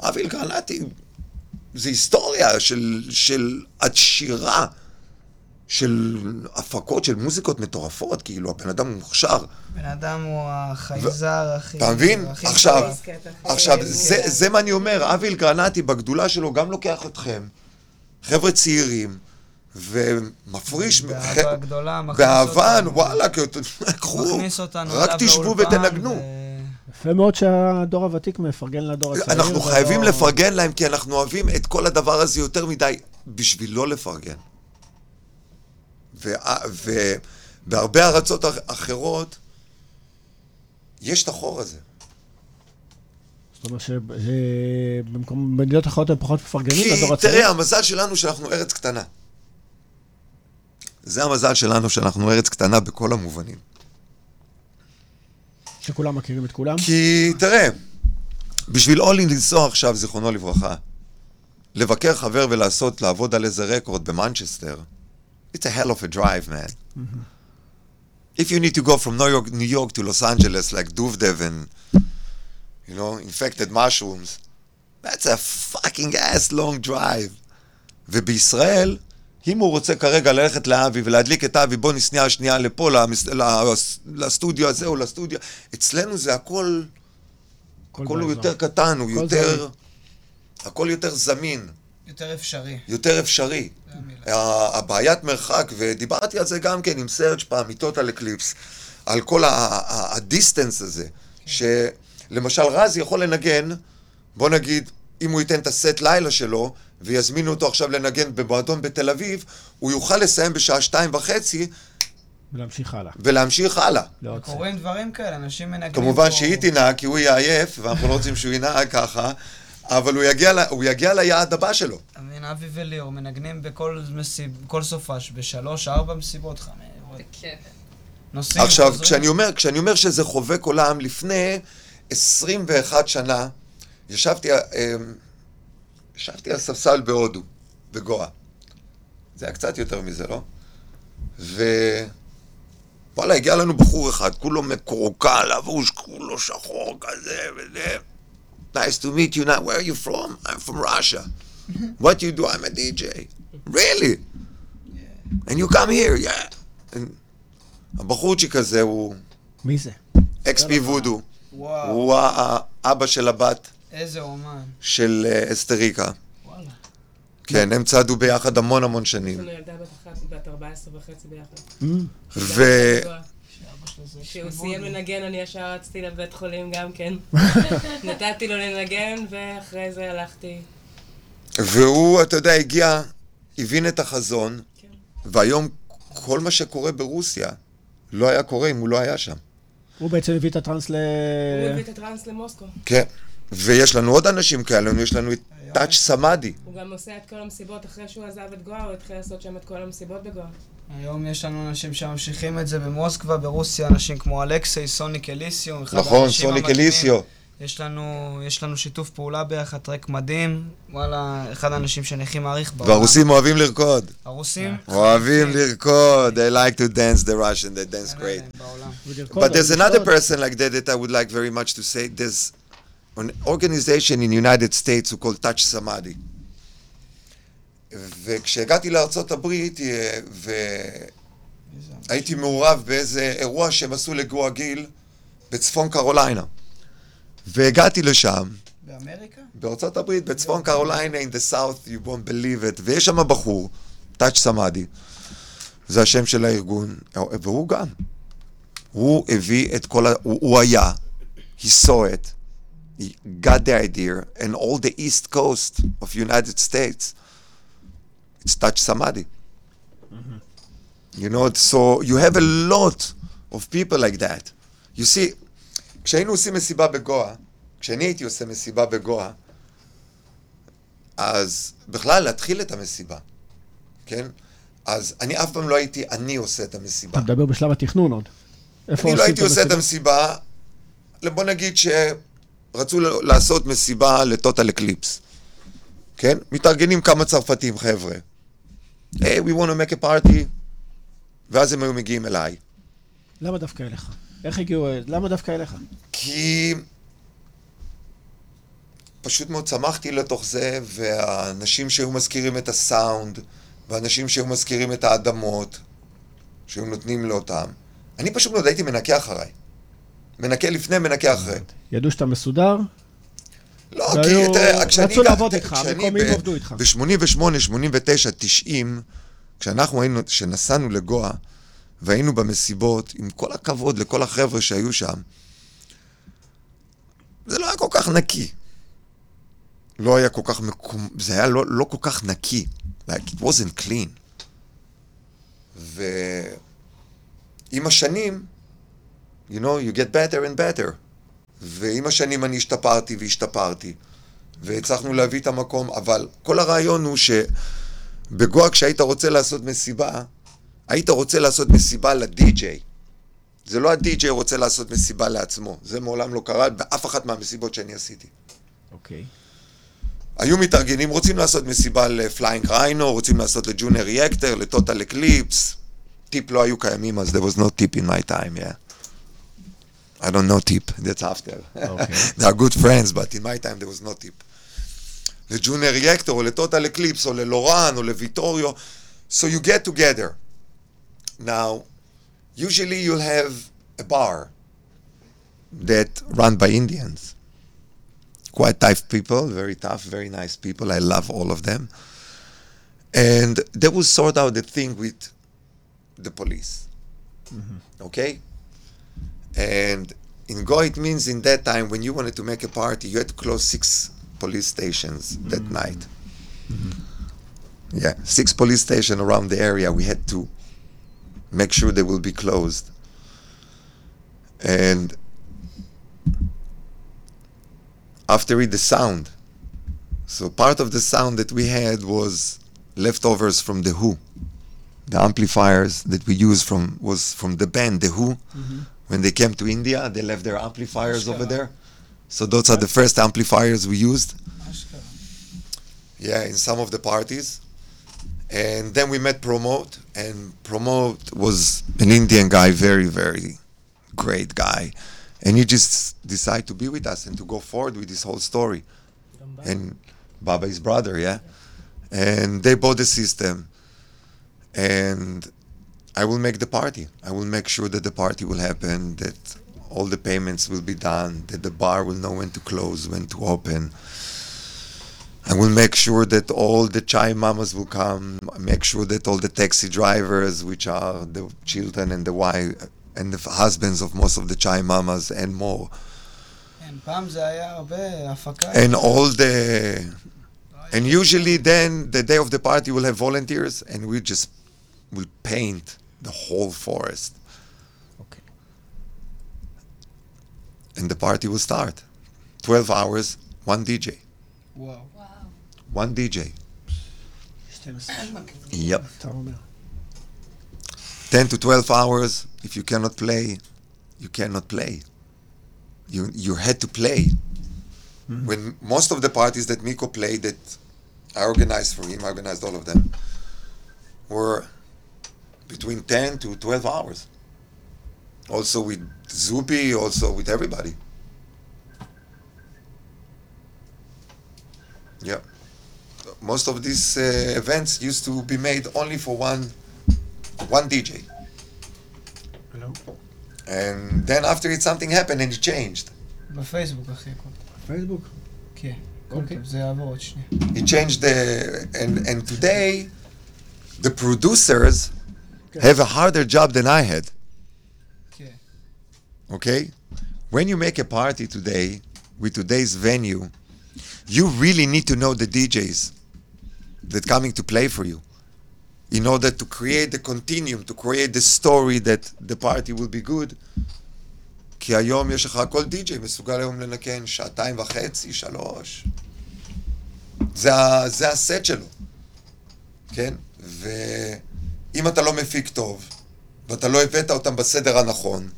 אבי אלגרנטי זה היסטוריה של, של עד שירה, של הפקות של מוזיקות מטורפות, כאילו, הבן אדם מוכשר. בן אדם הוא החייזר הכי... אתה מבין? עכשיו, עכשיו, זה, מילה. זה מה אני אומר, אבי אלגרנטי בגדולה שלו גם לוקח אתכם, חבר'ה צעירים, ומפריש, באהבה גדולה, מכניס באהבה, אותנו. וואלה, כי- קחו, מכניס אותנו רק תשבו ותנגנו. יפה מאוד שהדור הוותיק מפרגן לדור הצעיר. אנחנו חייבים לפרגן להם, כי אנחנו אוהבים את כל הדבר הזה יותר מדי בשביל לא לפרגן. ובהרבה ארצות אח- אחרות, יש את החור הזה. זאת אומרת שבמדינות אחרות הם פחות מפרגנים כי לדור הצעיר. תראה, המזל שלנו שאנחנו ארץ קטנה. זה המזל שלנו שאנחנו ארץ קטנה בכל המובנים. שכולם מכירים את כולם. כי תראה, בשביל אולי לנסוע עכשיו, זיכרונו לברכה, לבקר חבר ולעשות, לעבוד על איזה רקורד במנצ'סטר, it's a hell of a drive, man. If you need to go from New York, New York to Los Angeles, like Duvdev and, you know, Infected Mushroom, that's a fucking ass long drive. ובישראל, אם הוא רוצה כרגע ללכת לאבי ולהדליק את אבי, בוא נסניע שנייה לפה, למס, לס- לסטודיו הזה או לסטודיו, אצלנו זה הכל, הכל הוא. יותר קטן, הוא יותר, זמין. הכל יותר זמין, יותר אפשרי. יותר אפשרי. הבעיית מרחק, ודיברתי על זה גם כן עם סרג' פעם, Total Eclipse, על כל ה distance הזה, שלמשל רז יכול לנגן, בוא נגיד, אם הוא ייתן את הסט לילה שלו, ויזמינו אותו עכשיו לנגן במועדון בתל אביב, הוא יוכל לסיים בשעה שתיים וחצי ולהמשיך הלאה. ולהמשיך הלאה. סט. קורים דברים כאלה, אנשים מנגנים כמובן שהיא תנהג, כי הוא יהיה עייף, ואנחנו לא רוצים שהוא ינהג ככה, אבל הוא יגיע, ל- הוא יגיע ליעד הבא שלו. אתה מבין, אבי וליאור מנגנים בכל מסיב, כל סופש, בשלוש, ארבע מסיבות, חמש. נוסעים, עכשיו, חוזרים. כשאני אומר, כשאני אומר שזה חובק עולם, לפני 21 שנה, ישבתי, אה, ישבתי על ספסל בהודו, בגואה. זה היה קצת יותר מזה, לא? ו... וואלה, הגיע לנו בחור אחד, כולו מקורקע, לבוש כולו שחור כזה וזה. Nice to meet you now. Where are you from? I'm from Russia. What you do? I'm a DJ. Really? And you come here? Yeah. And הבחורצ'יק הזה הוא מי זה? אקס-פי וודו, וואו, הוא האבא של הבת איזה אומן. של אה, אסטריקה. וואלה. כן, הם צעדו ביחד המון המון יש שנים. לנו ילדה בת 14 וחצי ביחד. Mm. ו... שאבא שלו זה כשהוא סיים. לנגן, אני ישר רצתי לבית חולים גם כן. נתתי לו לנגן, ואחרי זה הלכתי. והוא, אתה יודע, הגיע, הבין את החזון, כן. והיום כל מה שקורה ברוסיה לא היה קורה אם הוא לא היה שם. הוא בעצם הביא את הטראנס ל... הוא הביא את הטראנס למוסקו. כן. ויש לנו עוד אנשים כאלה, יש לנו את טאץ' סמאדי. הוא גם עושה את כל המסיבות אחרי שהוא עזב את גואה, הוא התחיל לעשות שם את כל המסיבות בגואה. היום יש לנו אנשים שממשיכים את זה במוסקבה, ברוסיה, אנשים כמו אלכסי, סוניק אליסיו. אחד נכון, סוניק. אליסיו. יש לנו, יש לנו שיתוף פעולה ביחד, טרק מדהים. וואלה, אחד האנשים שאני הכי מעריך בעולם. והרוסים אוהבים לרקוד. הרוסים? אוהבים לרקוד. They like to dance the Russian, they dance great. But there's another person like that that I would like very much to say. There's an organization in United States who called Touch Samadhi. וכשהגעתי לארצות הברית אה, והייתי מעורב באיזה אירוע שהם עשו לגואה גיל בצפון קרוליינה. והגעתי לשם, באמריקה? בארצות הברית, בצפון קרוליינה, in the south, you won't believe it, ויש שם בחור, טאץ' סמאדי, זה השם של הארגון, והוא גם. הוא הביא את כל ה... הוא, הוא היה, he saw it, he got the idea, and all the east coast of United States, it's touch Samadhi. You know, so you have a lot of people like that. You see, כשהיינו עושים מסיבה בגואה, כשאני הייתי עושה מסיבה בגואה, אז בכלל להתחיל את המסיבה, כן? אז אני אף פעם לא הייתי אני עושה את המסיבה. אתה מדבר בשלב התכנון עוד. אני לא הייתי עושה את המסיבה? בוא נגיד רצו ל- לעשות מסיבה ל Total Eclipse. כן? מתארגנים כמה צרפתים, חבר'ה. היי, we want to make a party. ואז הם היו מגיעים אליי. למה דווקא אליך? איך הגיעו, למה דווקא אליך? כי פשוט מאוד צמחתי לתוך זה, והאנשים שהיו מזכירים את הסאונד, ואנשים שהיו מזכירים את האדמות, שהיו נותנים לאותם, אני פשוט מאוד הייתי מנקה אחריי. מנקה לפני, מנקה אחרי. ידעו שאתה מסודר? לא, כי תראה, כשאני... רצו לעבוד איתך, המקומיים עבדו איתך. ב-88, 89, 90, כשאנחנו היינו, כשנסענו לגואה, והיינו במסיבות, עם כל הכבוד לכל החבר'ה שהיו שם, זה לא היה כל כך נקי. לא היה כל כך מקום... זה היה לא, לא כל כך נקי. Like, it wasn't clean. ועם השנים, you know, you get better and better. ועם השנים אני השתפרתי והשתפרתי, והצלחנו להביא את המקום, אבל כל הרעיון הוא שבגואה כשהיית רוצה לעשות מסיבה, היית רוצה לעשות מסיבה לדי-ג'יי. זה לא הדי-ג'יי רוצה לעשות מסיבה לעצמו, זה מעולם לא קרה באף אחת מהמסיבות שאני עשיתי. אוקיי. היו מתארגנים, רוצים לעשות מסיבה ל Flying Rhino, רוצים לעשות ל Juno Reactor, ל Total Eclipse. TIP לא היו קיימים אז, there was no TIP in my time, yeah. I don't know tip, that's after. they are good friends, but in my time there was no tip. לג'ונר ריאקטר, או לטוטל אקליפס, או ללורן, או לוויטוריו. So you get together. Now, usually you'll have a bar that run by Indians. quite tough people, very tough, very nice people. I love all of them. And they will sort out the thing with the police. Okay? And in Go, it means in that time when you wanted to make a party, you had to close six police stations that mm-hmm. night. Mm-hmm. Yeah, six police stations around the area. We had to make sure they will be closed. And after it the sound. So part of the sound that we had was leftovers from the Who. The amplifiers that we used from was from the band The Who. Mm-hmm. When they came to India, they left their amplifiers Ashkara. over there. So those are the first amplifiers we used. Ashkara. Yeah, in some of the parties. And then we met Promote, and Promote was an Indian guy, very, very great guy. And he just decided to be with us and to go forward with this whole story. And Baba, his brother, yeah? And they bought the system. And I will make the party. I will make sure that the party will happen, that all the payments will be done, that the bar will know when to close, when to open. I will make sure that all the chai mamas will come. Make sure that all the taxi drivers, which are the children and the wife and the husbands of most of the chai mamas and more. And all the and usually then the day of the party will have volunteers and we just will paint the whole forest. Okay. And the party will start. 12 hours, one DJ. Wow. wow. One DJ. yep. 10 to 12 hours, if you cannot play, you cannot play. You, you had to play. Mm-hmm. When most of the parties that Miko played, that I organized for him, I organized all of them, were between 10 to 12 hours also with zupi also with everybody yeah most of these uh, events used to be made only for one one DJ. And then after it something happened and it changed. בפייסבוק, אחי. הכל. פייסבוק? כן. אוקיי. טוב, זה יעבור עוד שנייה. It changed the and and today the producers Okay. have a harder job than I had. כן. Okay? When you make a party today with today's venue, you really need to know the DJs that coming to play for you in order to create the continuum, to create the story that the party will be good. כי היום יש לך כל די.ג'יי מסוגל היום לנקן שעתיים וחצי, שלוש. זה, זה הסט שלו, כן? ואם אתה לא מפיק טוב, ואתה לא הבאת אותם בסדר הנכון,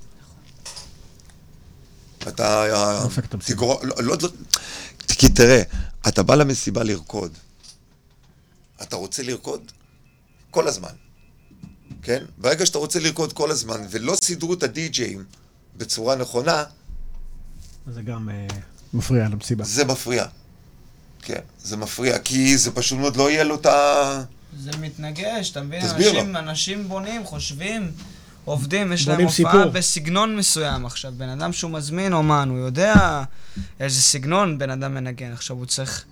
אתה... אה, המסיבה. תגרום... לא, לא, לא, כי תראה, אתה בא למסיבה לרקוד. אתה רוצה לרקוד כל הזמן, כן? ברגע שאתה רוצה לרקוד כל הזמן, ולא סידרו את הדי-ג'אים בצורה נכונה, זה גם אה, מפריע למסיבה. זה מפריע. כן, זה מפריע, כי זה פשוט מאוד לא יהיה לו את ה... זה מתנגש, אתה מבין? תסביר אנשים, אנשים בונים, חושבים, עובדים, יש להם הופעה סיפור. בסגנון מסוים. עכשיו, בן אדם שהוא מזמין אומן, הוא יודע איזה סגנון בן אדם מנגן. עכשיו, הוא צריך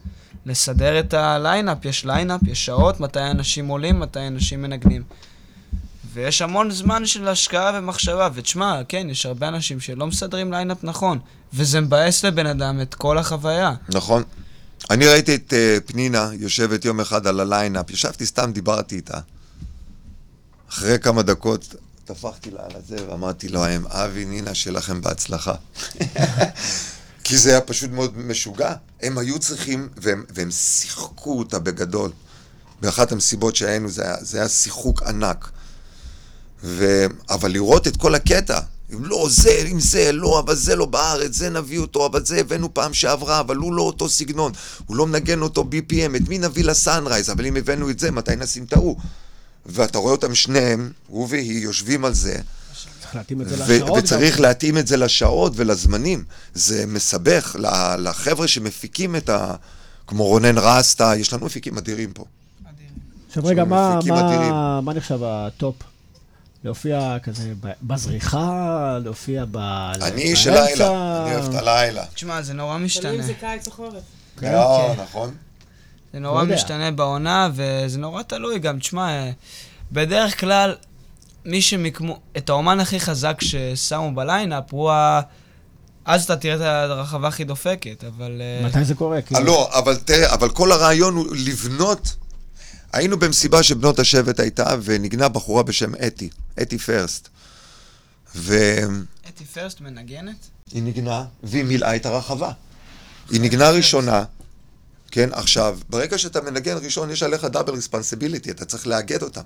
לסדר את הליינאפ, יש ליינאפ, יש שעות, מתי אנשים עולים, מתי אנשים מנגנים. ויש המון זמן של השקעה ומחשבה, ותשמע, כן, יש הרבה אנשים שלא מסדרים ליינאפ נכון, וזה מבאס לבן אדם את כל החוויה. נכון. אני ראיתי את אה, פנינה יושבת יום אחד על הליינאפ, ישבתי סתם, דיברתי איתה. אחרי כמה דקות טפחתי לה על הזה ואמרתי להם, אבי, נינה, שיהיה לכם בהצלחה. כי זה היה פשוט מאוד משוגע. הם היו צריכים, והם, והם שיחקו אותה בגדול. באחת המסיבות שהיינו, זה היה, זה היה שיחוק ענק. ו... אבל לראות את כל הקטע, אם לא זה, אם זה, לא, אבל זה לא בארץ, זה נביא אותו, אבל זה הבאנו פעם שעברה, אבל הוא לא אותו סגנון, הוא לא מנגן אותו BPM, את מי נביא לסאנרייז, אבל אם הבאנו את זה, מתי נשים את ההוא? ואתה רואה אותם שניהם, הוא והיא, יושבים על זה, להתאים את זה לשעות. וצריך גם. להתאים את זה לשעות ולזמנים. זה מסבך לחבר'ה שמפיקים את ה... כמו רונן רסטה, יש לנו מפיקים אדירים פה. עכשיו רגע, מה- מה-. מה נחשב הטופ? להופיע כזה בזריחה, להופיע ב... אני? של לילה, אני אוהב את הלילה. תשמע, זה נורא תלוי משתנה. אם זה קיץ או חורף. כן, לא, כן. נכון. זה לא נורא יודע. משתנה בעונה, וזה נורא תלוי גם. תשמע, אה, בדרך כלל, מי שמיקמו... את האומן הכי חזק ששמו בליינאפ, הוא ה... אז אתה תראה את הרחבה הכי דופקת, אבל... אה, מתי זה קורה? אה, לא, אבל תראה, אבל כל הרעיון הוא לבנות... היינו במסיבה שבנות השבט הייתה, ונגנה בחורה בשם אתי, אתי פרסט. והיא אתי פרסט מנגנת? נגנה, והיא מילאה את הרחבה. היא נגנה ראשונה, כן, עכשיו, ברגע שאתה מנגן ראשון, יש עליך דאבל ריספונסיביליטי, אתה צריך לאגד אותם.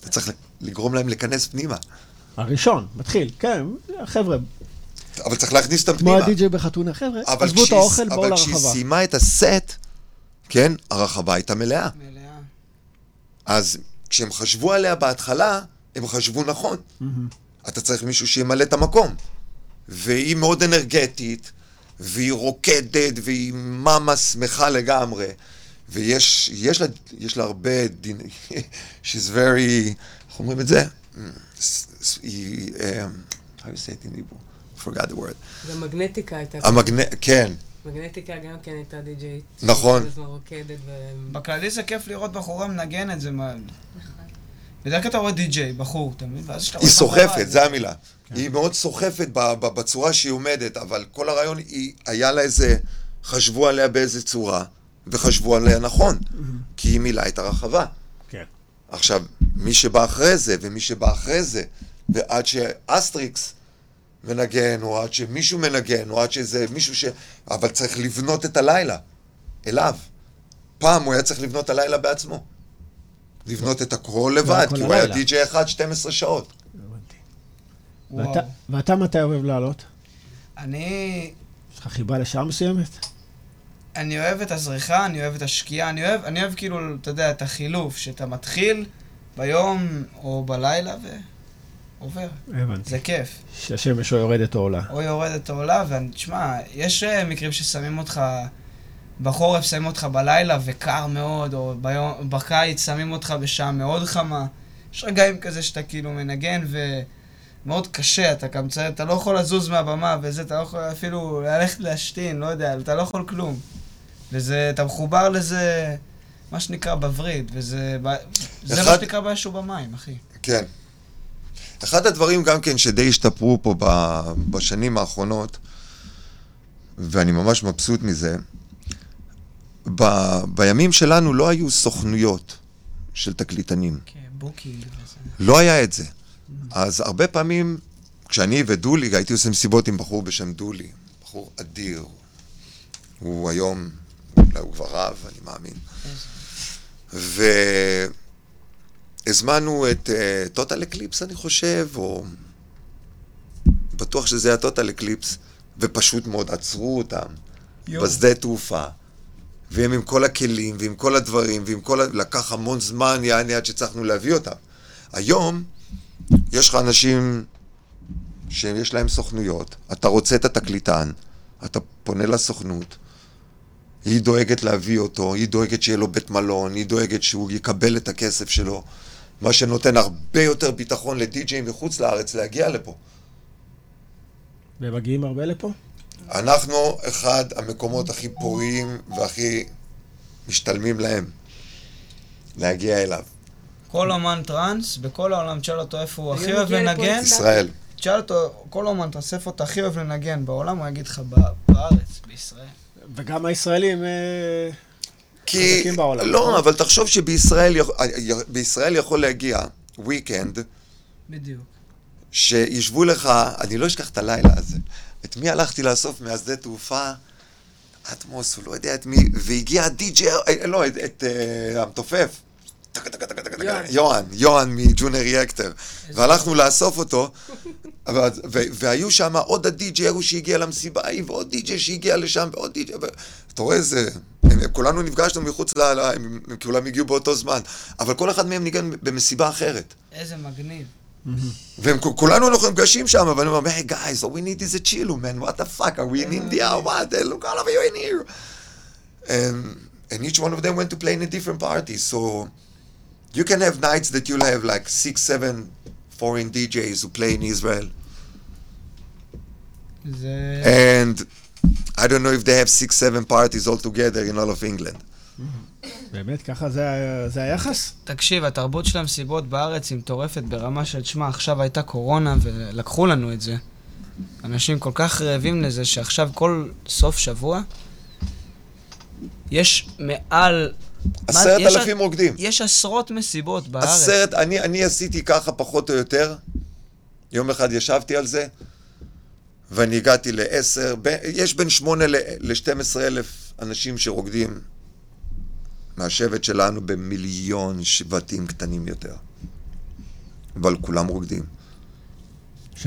אתה צריך לגרום להם להיכנס פנימה. הראשון, מתחיל, כן, חבר'ה, אבל צריך להכניס אותם כמו פנימה. הדי-ג'יי בחתונה, חבר'ה, עזבו את האוכל, בואו אבל כשהיא לרחבה. סיימה את הסט, כן, הרחבה הייתה מלאה. מלאה. אז כשהם חשבו עליה בהתחלה, הם חשבו נכון. אתה צריך מישהו שימלא את המקום. והיא מאוד אנרגטית, והיא רוקדת, והיא מאמה שמחה לגמרי. ויש יש לה, יש לה הרבה דין... She's very... איך אומרים את זה? Mm, היא... um, how you say it in Hebrew? I forgot the word. גם מגנטיקה הייתה. המגנ... כן, מגנטיקה גם כן הייתה די-ג'יי. נכון. כל הזמן רוקדת ו... בכללי זה כיף לראות בחורה מנגנת, זה מה... בדרך כלל אתה רואה די-ג'יי, בחור, אתה מבין? ואז כשאתה היא רואה בחורה, סוחפת, זה- זה המילה. היא מאוד סוחפת ב- ב- בצורה שהיא עומדת, אבל כל הרעיון, היא, היה לה איזה, חשבו עליה באיזה צורה, וחשבו עליה נכון, כי היא מילאה את הרחבה. כן. עכשיו, מי שבא אחרי זה, ומי שבא אחרי זה, ועד ש Astrix מנגן, או עד שמישהו מנגן, או עד שזה מישהו ש... אבל צריך לבנות את הלילה, אליו. פעם הוא היה צריך לבנות את הלילה בעצמו. לבנות את הכל לבד, כי הוא היה. די.ג'יי אחד 12 שעות. ואתה- ואתה מתי אוהב לעלות? אני... יש לך חיבה לשעה מסוימת? אני אוהב את הזריחה, אני אוהב את השקיעה, אני אוהב, אני אוהב כאילו, אתה יודע, את החילוף, שאתה מתחיל ביום או בלילה ועובר. הבנתי. זה כיף. שהשמש או יורדת או עולה. או יורדת או עולה, ותשמע, יש אה, מקרים ששמים אותך, בחורף שמים אותך בלילה וקר מאוד, או ביום, בקיץ שמים אותך בשעה מאוד חמה. יש רגעים כזה שאתה כאילו מנגן ומאוד קשה, אתה גם צריך, אתה לא יכול לזוז מהבמה וזה, אתה לא יכול אפילו ללכת להשתין, לא יודע, אתה לא יכול כלום. וזה, אתה מחובר לזה, מה שנקרא בווריד, וזה, ב- זה מה אחד- שנקרא באש ובמים, אחי. כן. אחד הדברים גם כן שדי השתפרו פה ב- בשנים האחרונות, ואני ממש מבסוט מזה, ב- בימים שלנו לא היו סוכנויות של תקליטנים. כן, booking וזה. לא היה את זה. אז הרבה פעמים, כשאני ודולי, הייתי עושה מסיבות עם בחור בשם דולי, בחור אדיר. הוא היום, אולי הוא כבר רב, אני מאמין. והזמנו את Total Eclipse, אני חושב, או... בטוח שזה היה Total Eclipse, ופשוט מאוד עצרו אותם יואו. בשדה תעופה, והם עם כל הכלים ועם כל הדברים, ועם כל ה... לקח המון זמן, יעני, עד שהצלחנו להביא אותם. היום, יש לך אנשים שיש להם סוכנויות, אתה רוצה את התקליטן, אתה פונה לסוכנות, היא דואגת להביא אותו, היא דואגת שיהיה לו בית מלון, היא דואגת שהוא יקבל את הכסף שלו, מה שנותן הרבה יותר ביטחון לדי-ג'אים מחוץ לארץ להגיע לפה. והם מגיעים הרבה לפה? אנחנו אחד המקומות הכי פוריים והכי משתלמים להם להגיע אליו. כל אומן טראנס, בכל העולם, תשאל אותו איפה הוא הכי אוהב לנגן. ישראל. תשאל אותו, כל אומן, תאסף אותו הכי אוהב לנגן בעולם, הוא יגיד לך "ב- בארץ, בישראל. וגם הישראלים... אה, כי... חזקים בעולם, לא, נכון? אבל תחשוב שבישראל יכול- בישראל יכול להגיע weekend בדיוק. שישבו לך, אני לא אשכח את הלילה הזה. את מי הלכתי לאסוף מהשדה תעופה? אטמוס, הוא לא יודע את מי, והגיע די.ג'י, אה, לא, את, את אה, המתופף. יוהאן, יוהאן מג'ונר ריאקטר. והלכנו לאסוף אותו, והיו שם עוד הדי.ג'י ההוא שהגיע למסיבה ההיא, ועוד די.ג'י שהגיע לשם, ועוד די.ג'י, ו- אתה רואה איזה... כולנו נפגשנו מחוץ ל... הם כולם הגיעו באותו זמן, אבל כל אחד מהם ניגן במסיבה אחרת. איזה מגניב. והם כ- כולנו אנחנו נפגשים שם, ואני אומר, hey guys, all we need is a chilo, man, what the fuck, are we in India or what? Look, all of you in here. And, and each one of them went to play in a different party, so you can have nights that you'll have like six, seven foreign DJs who play in Israel, זה... and I don't know if they have six, seven parties all together in all of England. באמת, ככה זה זה היחס? תקשיב, התרבות של המסיבות בארץ היא מטורפת ברמה של, תשמע, עכשיו הייתה קורונה ולקחו לנו את זה. אנשים כל כך רעבים לזה שעכשיו כל סוף שבוע יש מעל... עשרת יש- אלפים רוקדים. יש עשרות מסיבות בארץ. עשרת, אני, אני עשיתי ככה פחות או יותר. יום אחד ישבתי על זה, ואני הגעתי לעשר, ב- יש בין שמונה ל-12 אלף אנשים שרוקדים מהשבט שלנו במיליון שבטים קטנים יותר. אבל כולם רוקדים.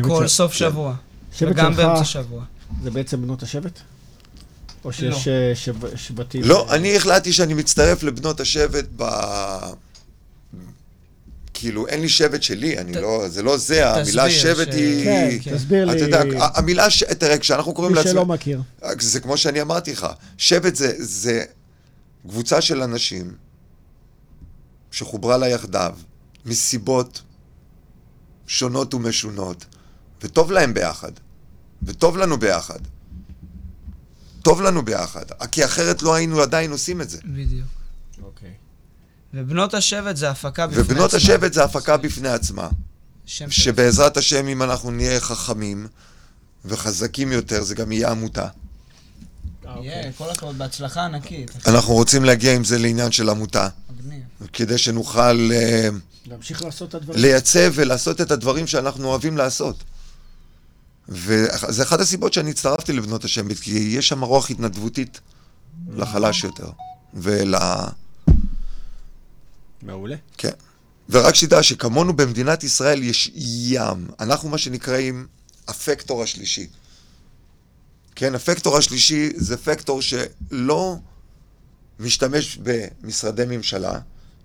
כל של- סוף כן. שבוע. שבט וגם שלך באמצע שבוע. זה בעצם בנות השבט? או שיש אה, שב- שבטים... לא, אה, אני החלטתי שאני מצטרף לבנות השבט ב... כאילו, אין לי שבט שלי, אני ת- לא, זה לא זה, המילה תסביר שבט ש- היא... כן, כן. תסביר אתה לי, יודע, המילה, ש... תראה, כשאנחנו קוראים מי שלא. מכיר. זה כמו שאני אמרתי לך, שבט זה, זה קבוצה של אנשים שחוברה לה יחדיו מסיבות שונות ומשונות, וטוב להם ביחד, וטוב לנו ביחד. טוב לנו ביחד, כי אחרת לא היינו עדיין עושים את זה. בדיוק. אוקיי. ובנות השבט זה הפקה בפני עצמה. ובנות השבט זה הפקה בפני עצמה, שם. שבעזרת השם, אם אנחנו נהיה חכמים וחזקים יותר, זה גם יהיה עמותה. יהיה, כל הכבוד, בהצלחה ענקית. אנחנו רוצים להגיע עם זה לעניין של עמותה. כדי שנוכל אה, להמשיך לעשות את הדברים. לייצב ולעשות את הדברים שאנחנו אוהבים לעשות. וזה אחת הסיבות שאני הצטרפתי לבנות השמית, כי יש שם רוח התנדבותית לחלש יותר. ול... מעולה. כן. ורק שתדע שכמונו במדינת ישראל יש ים. אנחנו מה שנקראים הפקטור השלישי. כן, הפקטור השלישי זה פקטור שלא משתמש במשרדי ממשלה,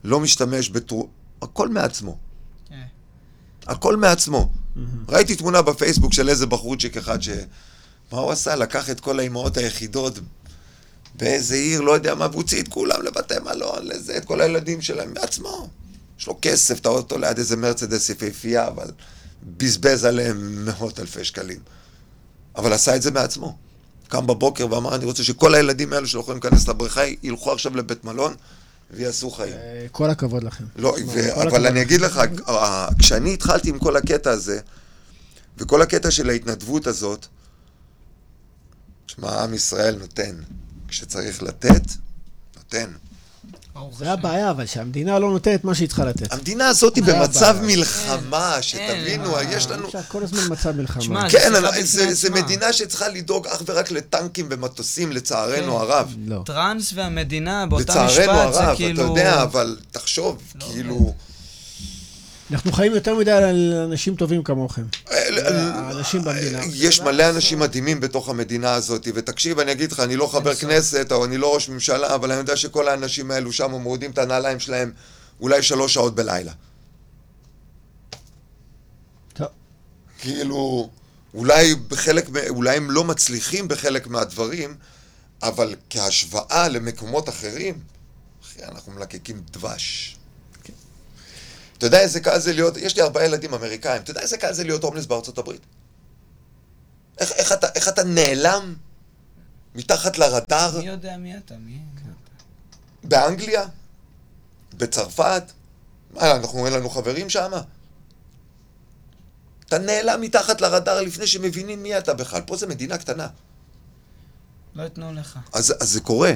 לא משתמש בתרו... הכל מעצמו. כן. הכל מעצמו. ראיתי תמונה בפייסבוק של איזה בחורצ'יק אחד ש... מה הוא עשה? לקח את כל האימהות היחידות באיזה עיר, לא יודע מה, והוציא את כולם לבתי מלון, לזה, את כל הילדים שלהם בעצמו. יש לו כסף, אתה רואה אותו ליד איזה מרצדס יפהפייה, אבל בזבז עליהם מאות אלפי שקלים. אבל עשה את זה מעצמו. קם בבוקר ואמר, אני רוצה שכל הילדים האלו שלא יכולים להיכנס לבריכה, ילכו עכשיו לבית מלון ויעשו חיים. אה, כל הכבוד לכם. לא, ו- אבל אני. אגיד לך, אה, כשאני התחלתי עם כל הקטע הזה, וכל הקטע של ההתנדבות הזאת, שמע, עם ישראל נותן. כשצריך לתת, נותן. זה. הבעיה, אבל שהמדינה לא נותנת מה שהיא צריכה לתת. המדינה הזאת היא במצב. מלחמה, שתבינו, אין, יש לנו... אפשר כל הזמן מצב מלחמה. כן, זה, עצמה. מדינה שצריכה לדאוג אך ורק לטנקים ומטוסים, לצערנו כן. הרב. לא. טראנס והמדינה באותה לצערנו משפט זה הרב, כאילו... אתה יודע, אבל תחשוב, לא כאילו... אנחנו חיים יותר מדי על אנשים טובים כמוכם. אה, האנשים במדינה. יש מלא אנשים מדהימים בתוך המדינה הזאת, ותקשיב, אני אגיד לך, אני לא חבר כנסת, או אני לא ראש ממשלה, אבל אני יודע שכל האנשים האלו שם מורידים את הנעליים שלהם אולי שלוש שעות בלילה. כאילו, אולי בחלק, אולי הם לא מצליחים בחלק מהדברים, אבל כהשוואה למקומות אחרים, אחי, אנחנו מלקקים דבש. אתה יודע איזה קל זה להיות, יש לי ארבעה ילדים אמריקאים, אתה יודע איזה קל זה להיות הומלס בארצות הברית? איך, איך, אתה, איך אתה נעלם מתחת לרדאר מי יודע מי אתה? מי? באנגליה? בצרפת? מה, אנחנו, אין לנו חברים שם? אתה נעלם מתחת לרדאר לפני שמבינים מי אתה בכלל. פה זו מדינה קטנה. לא ייתנו לך. אז, אז זה קורה.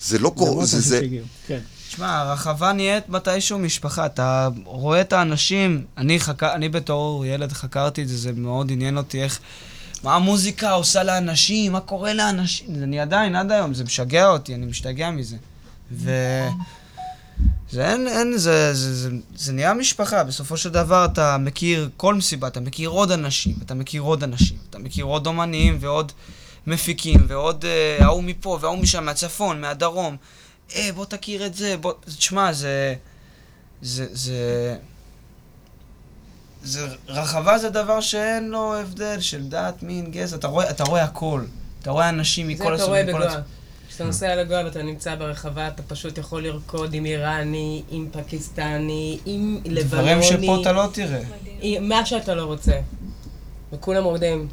זה לא קורה, זה, זה... שהגיעו. כן. תשמע, הרחבה נהיית מתישהו משפחה. אתה רואה את האנשים, אני, חק... אני בתור ילד חקרתי את זה, זה מאוד עניין אותי איך... מה המוזיקה עושה לאנשים, מה קורה לאנשים. אני עדיין, עד היום, זה משגע אותי, אני משתגע מזה. ו... זה אין, אין, זה, זה, זה, זה נהיה משפחה. בסופו של דבר אתה מכיר כל מסיבה, אתה מכיר עוד אנשים, אתה מכיר עוד אנשים, אתה מכיר עוד אומנים ועוד מפיקים, ועוד אה, ההוא מפה וההוא משם, מהצפון, מהדרום. אה, בוא תכיר את זה, בוא... תשמע, זה... זה... זה... זה... רחבה זה דבר שאין לו הבדל של דת, מין, גזע. אתה רואה, אתה רואה הכל. אתה רואה אנשים זה מכל אתה רואה בגואה. כשאתה נוסע לגואה ואתה נמצא ברחבה, אתה פשוט יכול לרקוד עם איראני, עם פקיסטני, עם לבנוני. דברים שפה אתה לא תראה. מה שאתה לא רוצה. וכולם רוקדים.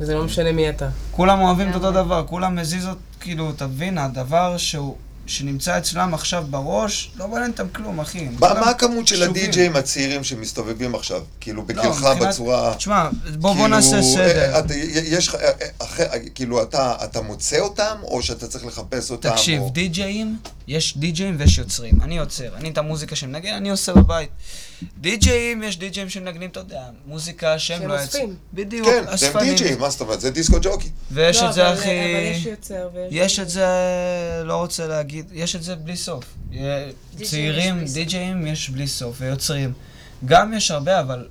וזה לא משנה מי אתה. כולם אוהבים את אותו דבר, כולם מזיזות, כאילו, תבין, הדבר שהוא... שנמצא אצלם עכשיו בראש, לא מעניין אותם כלום, אחי. מה, כולם מה הכמות של. הדי-ג'אים הצעירים שמסתובבים עכשיו? כאילו, לא, בגילך מבחינת- בצורה... תשמע, בוא, בוא כאילו, נעשה אה, סדר. אתה- יש לך, אה, אה, אחרי- כאילו, אתה אתה מוצא אותם, או שאתה צריך לחפש אותם? תקשיב, או- די-ג'אים, יש די-ג'אים ויש יוצרים. אני יוצר, אני את המוזיקה שמנגן, אני עושה בבית. די-ג'אים, יש די-ג'אים שמנגנים, אתה יודע, מוזיקה שהם שהם לא אוספים. בדיוק, כן, הם. די-ג'אים, מה זאת אומרת? זה דיסקו ג'וקי. ויש לא, את זה, אבל- אחי... אבל יש יוצר ויש... יש את זה, לא רוצה להגיד, יש את זה בלי סוף. צעירים. די-ג'אים יש בלי סוף, ויוצרים. גם יש הרבה, אבל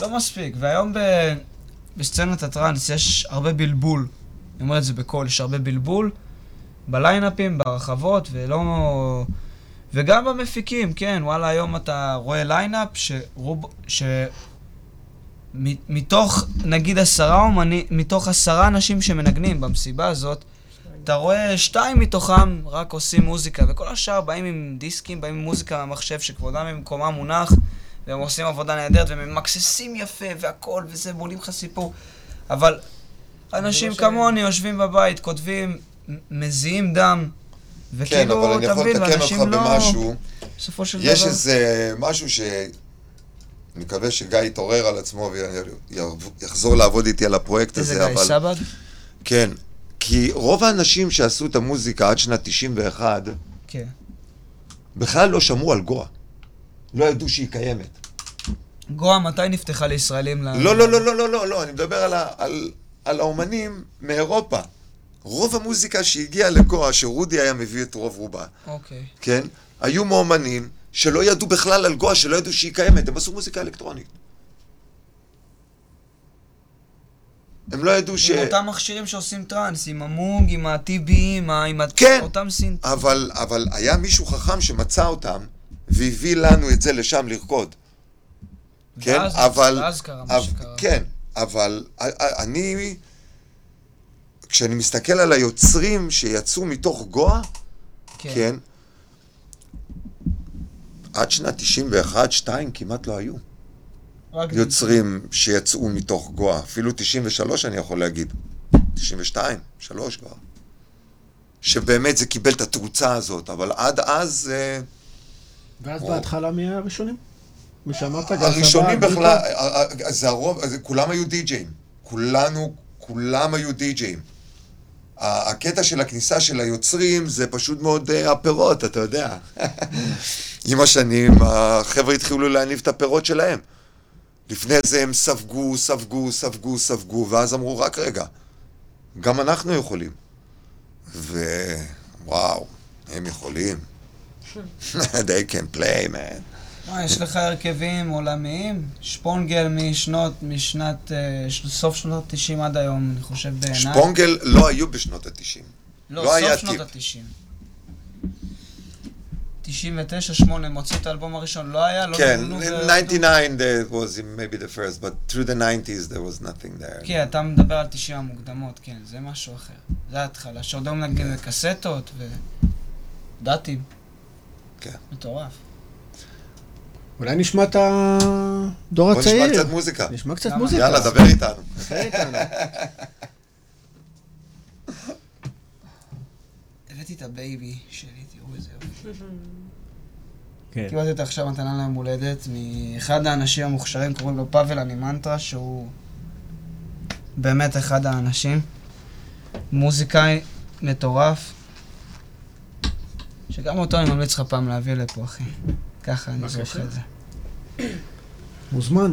לא מספיק. והיום ב... בסצנת הטראנס יש הרבה בלבול. אני אומר את זה בקול, יש הרבה בלבול בליינאפים, ברחבות, ולא... וגם במפיקים, כן, וואלה, היום אתה רואה lineup שרוב... ש... מתוך, נגיד עשרה אומנים, מתוך עשרה אנשים שמנגנים במסיבה הזאת, אתה רואה שתיים מתוכם רק עושים מוזיקה, וכל השאר באים עם דיסקים, באים עם מוזיקה מהמחשב שכבודם במקומם מונח, והם עושים עבודה נהדרת, והם ממקססים יפה, והכל, וזה, בונים לך סיפור. אבל אנשים לא ש- כמוני יושבים בבית, כותבים, מזיעים דם, כן, אבל אני יכול לתקן אותך לא... במשהו. בסופו של דבר... יש איזה משהו ש... אני מקווה שגיא יתעורר על עצמו ויחזור לעבוד איתי על הפרויקט איזה הזה, גיא אבל... סבג? כן. כי רוב האנשים שעשו את המוזיקה עד שנת 91, כן. בכלל לא שמעו על גואה. לא ידעו שהיא קיימת. גואה, מתי נפתחה לישראלים? לא, לא, לא, לא, לא, לא, לא, אני מדבר על, ה, על, על האומנים מאירופה. רוב המוזיקה שהגיעה לגואה, שרודי היה מביא את רוב רובה, אוקיי. כן? היו מאומנים שלא ידעו בכלל על גואה, שלא ידעו שהיא קיימת, הם עשו מוזיקה אלקטרונית. הם לא ידעו ש... עם אותם מכשירים שעושים טראנס, עם המונג, עם ה-TB, עם ה... עם ה- כן. אותם סינט... אבל, אבל היה מישהו חכם שמצא אותם והביא לנו את זה לשם לרקוד. כן, ואז- אבל... ואז קרה מה שקרה. כן, אבל אני... כשאני מסתכל על היוצרים שיצאו מתוך גואה, כן, עד שנת 91-2 כמעט לא היו יוצרים שיצאו מתוך גואה. אפילו 93 אני יכול להגיד. 92, 3 כבר. שבאמת זה קיבל את התאוצה הזאת, אבל עד אז... אה, ואז או. בהתחלה מי היה הראשונים? מי שאמרת? הראשונים בכלל? אה, אה, זה הרוב, זה- כולם היו די-ג'אים. כולנו, כולם היו די-ג'אים. הקטע של הכניסה של היוצרים זה פשוט מאוד אה, הפירות, אתה יודע. עם השנים החבר'ה התחילו להניב את הפירות שלהם. לפני זה הם ספגו, ספגו, ספגו, ספגו, ואז אמרו, רק רגע, גם אנחנו יכולים. ווואו, הם יכולים. They can play, man. מה, יש לך הרכבים עולמיים? שפונגל משנות, משנת, אה, סוף שנות ה-90 עד היום, אני חושב בעיניי. שפונגל לא היו בשנות ה-90. לא, לא היה סוף שנות טיפ. ה-90. 99, 8, מוציא את האלבום הראשון, לא היה? לא כן, in ב- 99 that was maybe the first, but through the 90s there was nothing there. כן, אתה מדבר על 90 המוקדמות, כן, זה משהו אחר. זה ההתחלה, שעוד היום נגן בקסטות ו... דאטים. כן. מטורף. אולי נשמע את הדור בוא נשמע הצעיר. קצת מוזיקה. נשמע קצת יאללה. מוזיקה. יאללה, דבר איתנו. דבר איתנו. הבאתי את ה baby שלי, תראו איזה יופי. כן. קיבלתי אותה עכשיו מתנה ליום הולדת מאחד האנשים המוכשרים, קוראים לו פאבל אנימנטרה, שהוא באמת אחד האנשים. מוזיקאי מטורף, שגם אותו אני ממליץ לך פעם להביא לפה, אחי. ככה אני. זוכר את זה. מוזמן.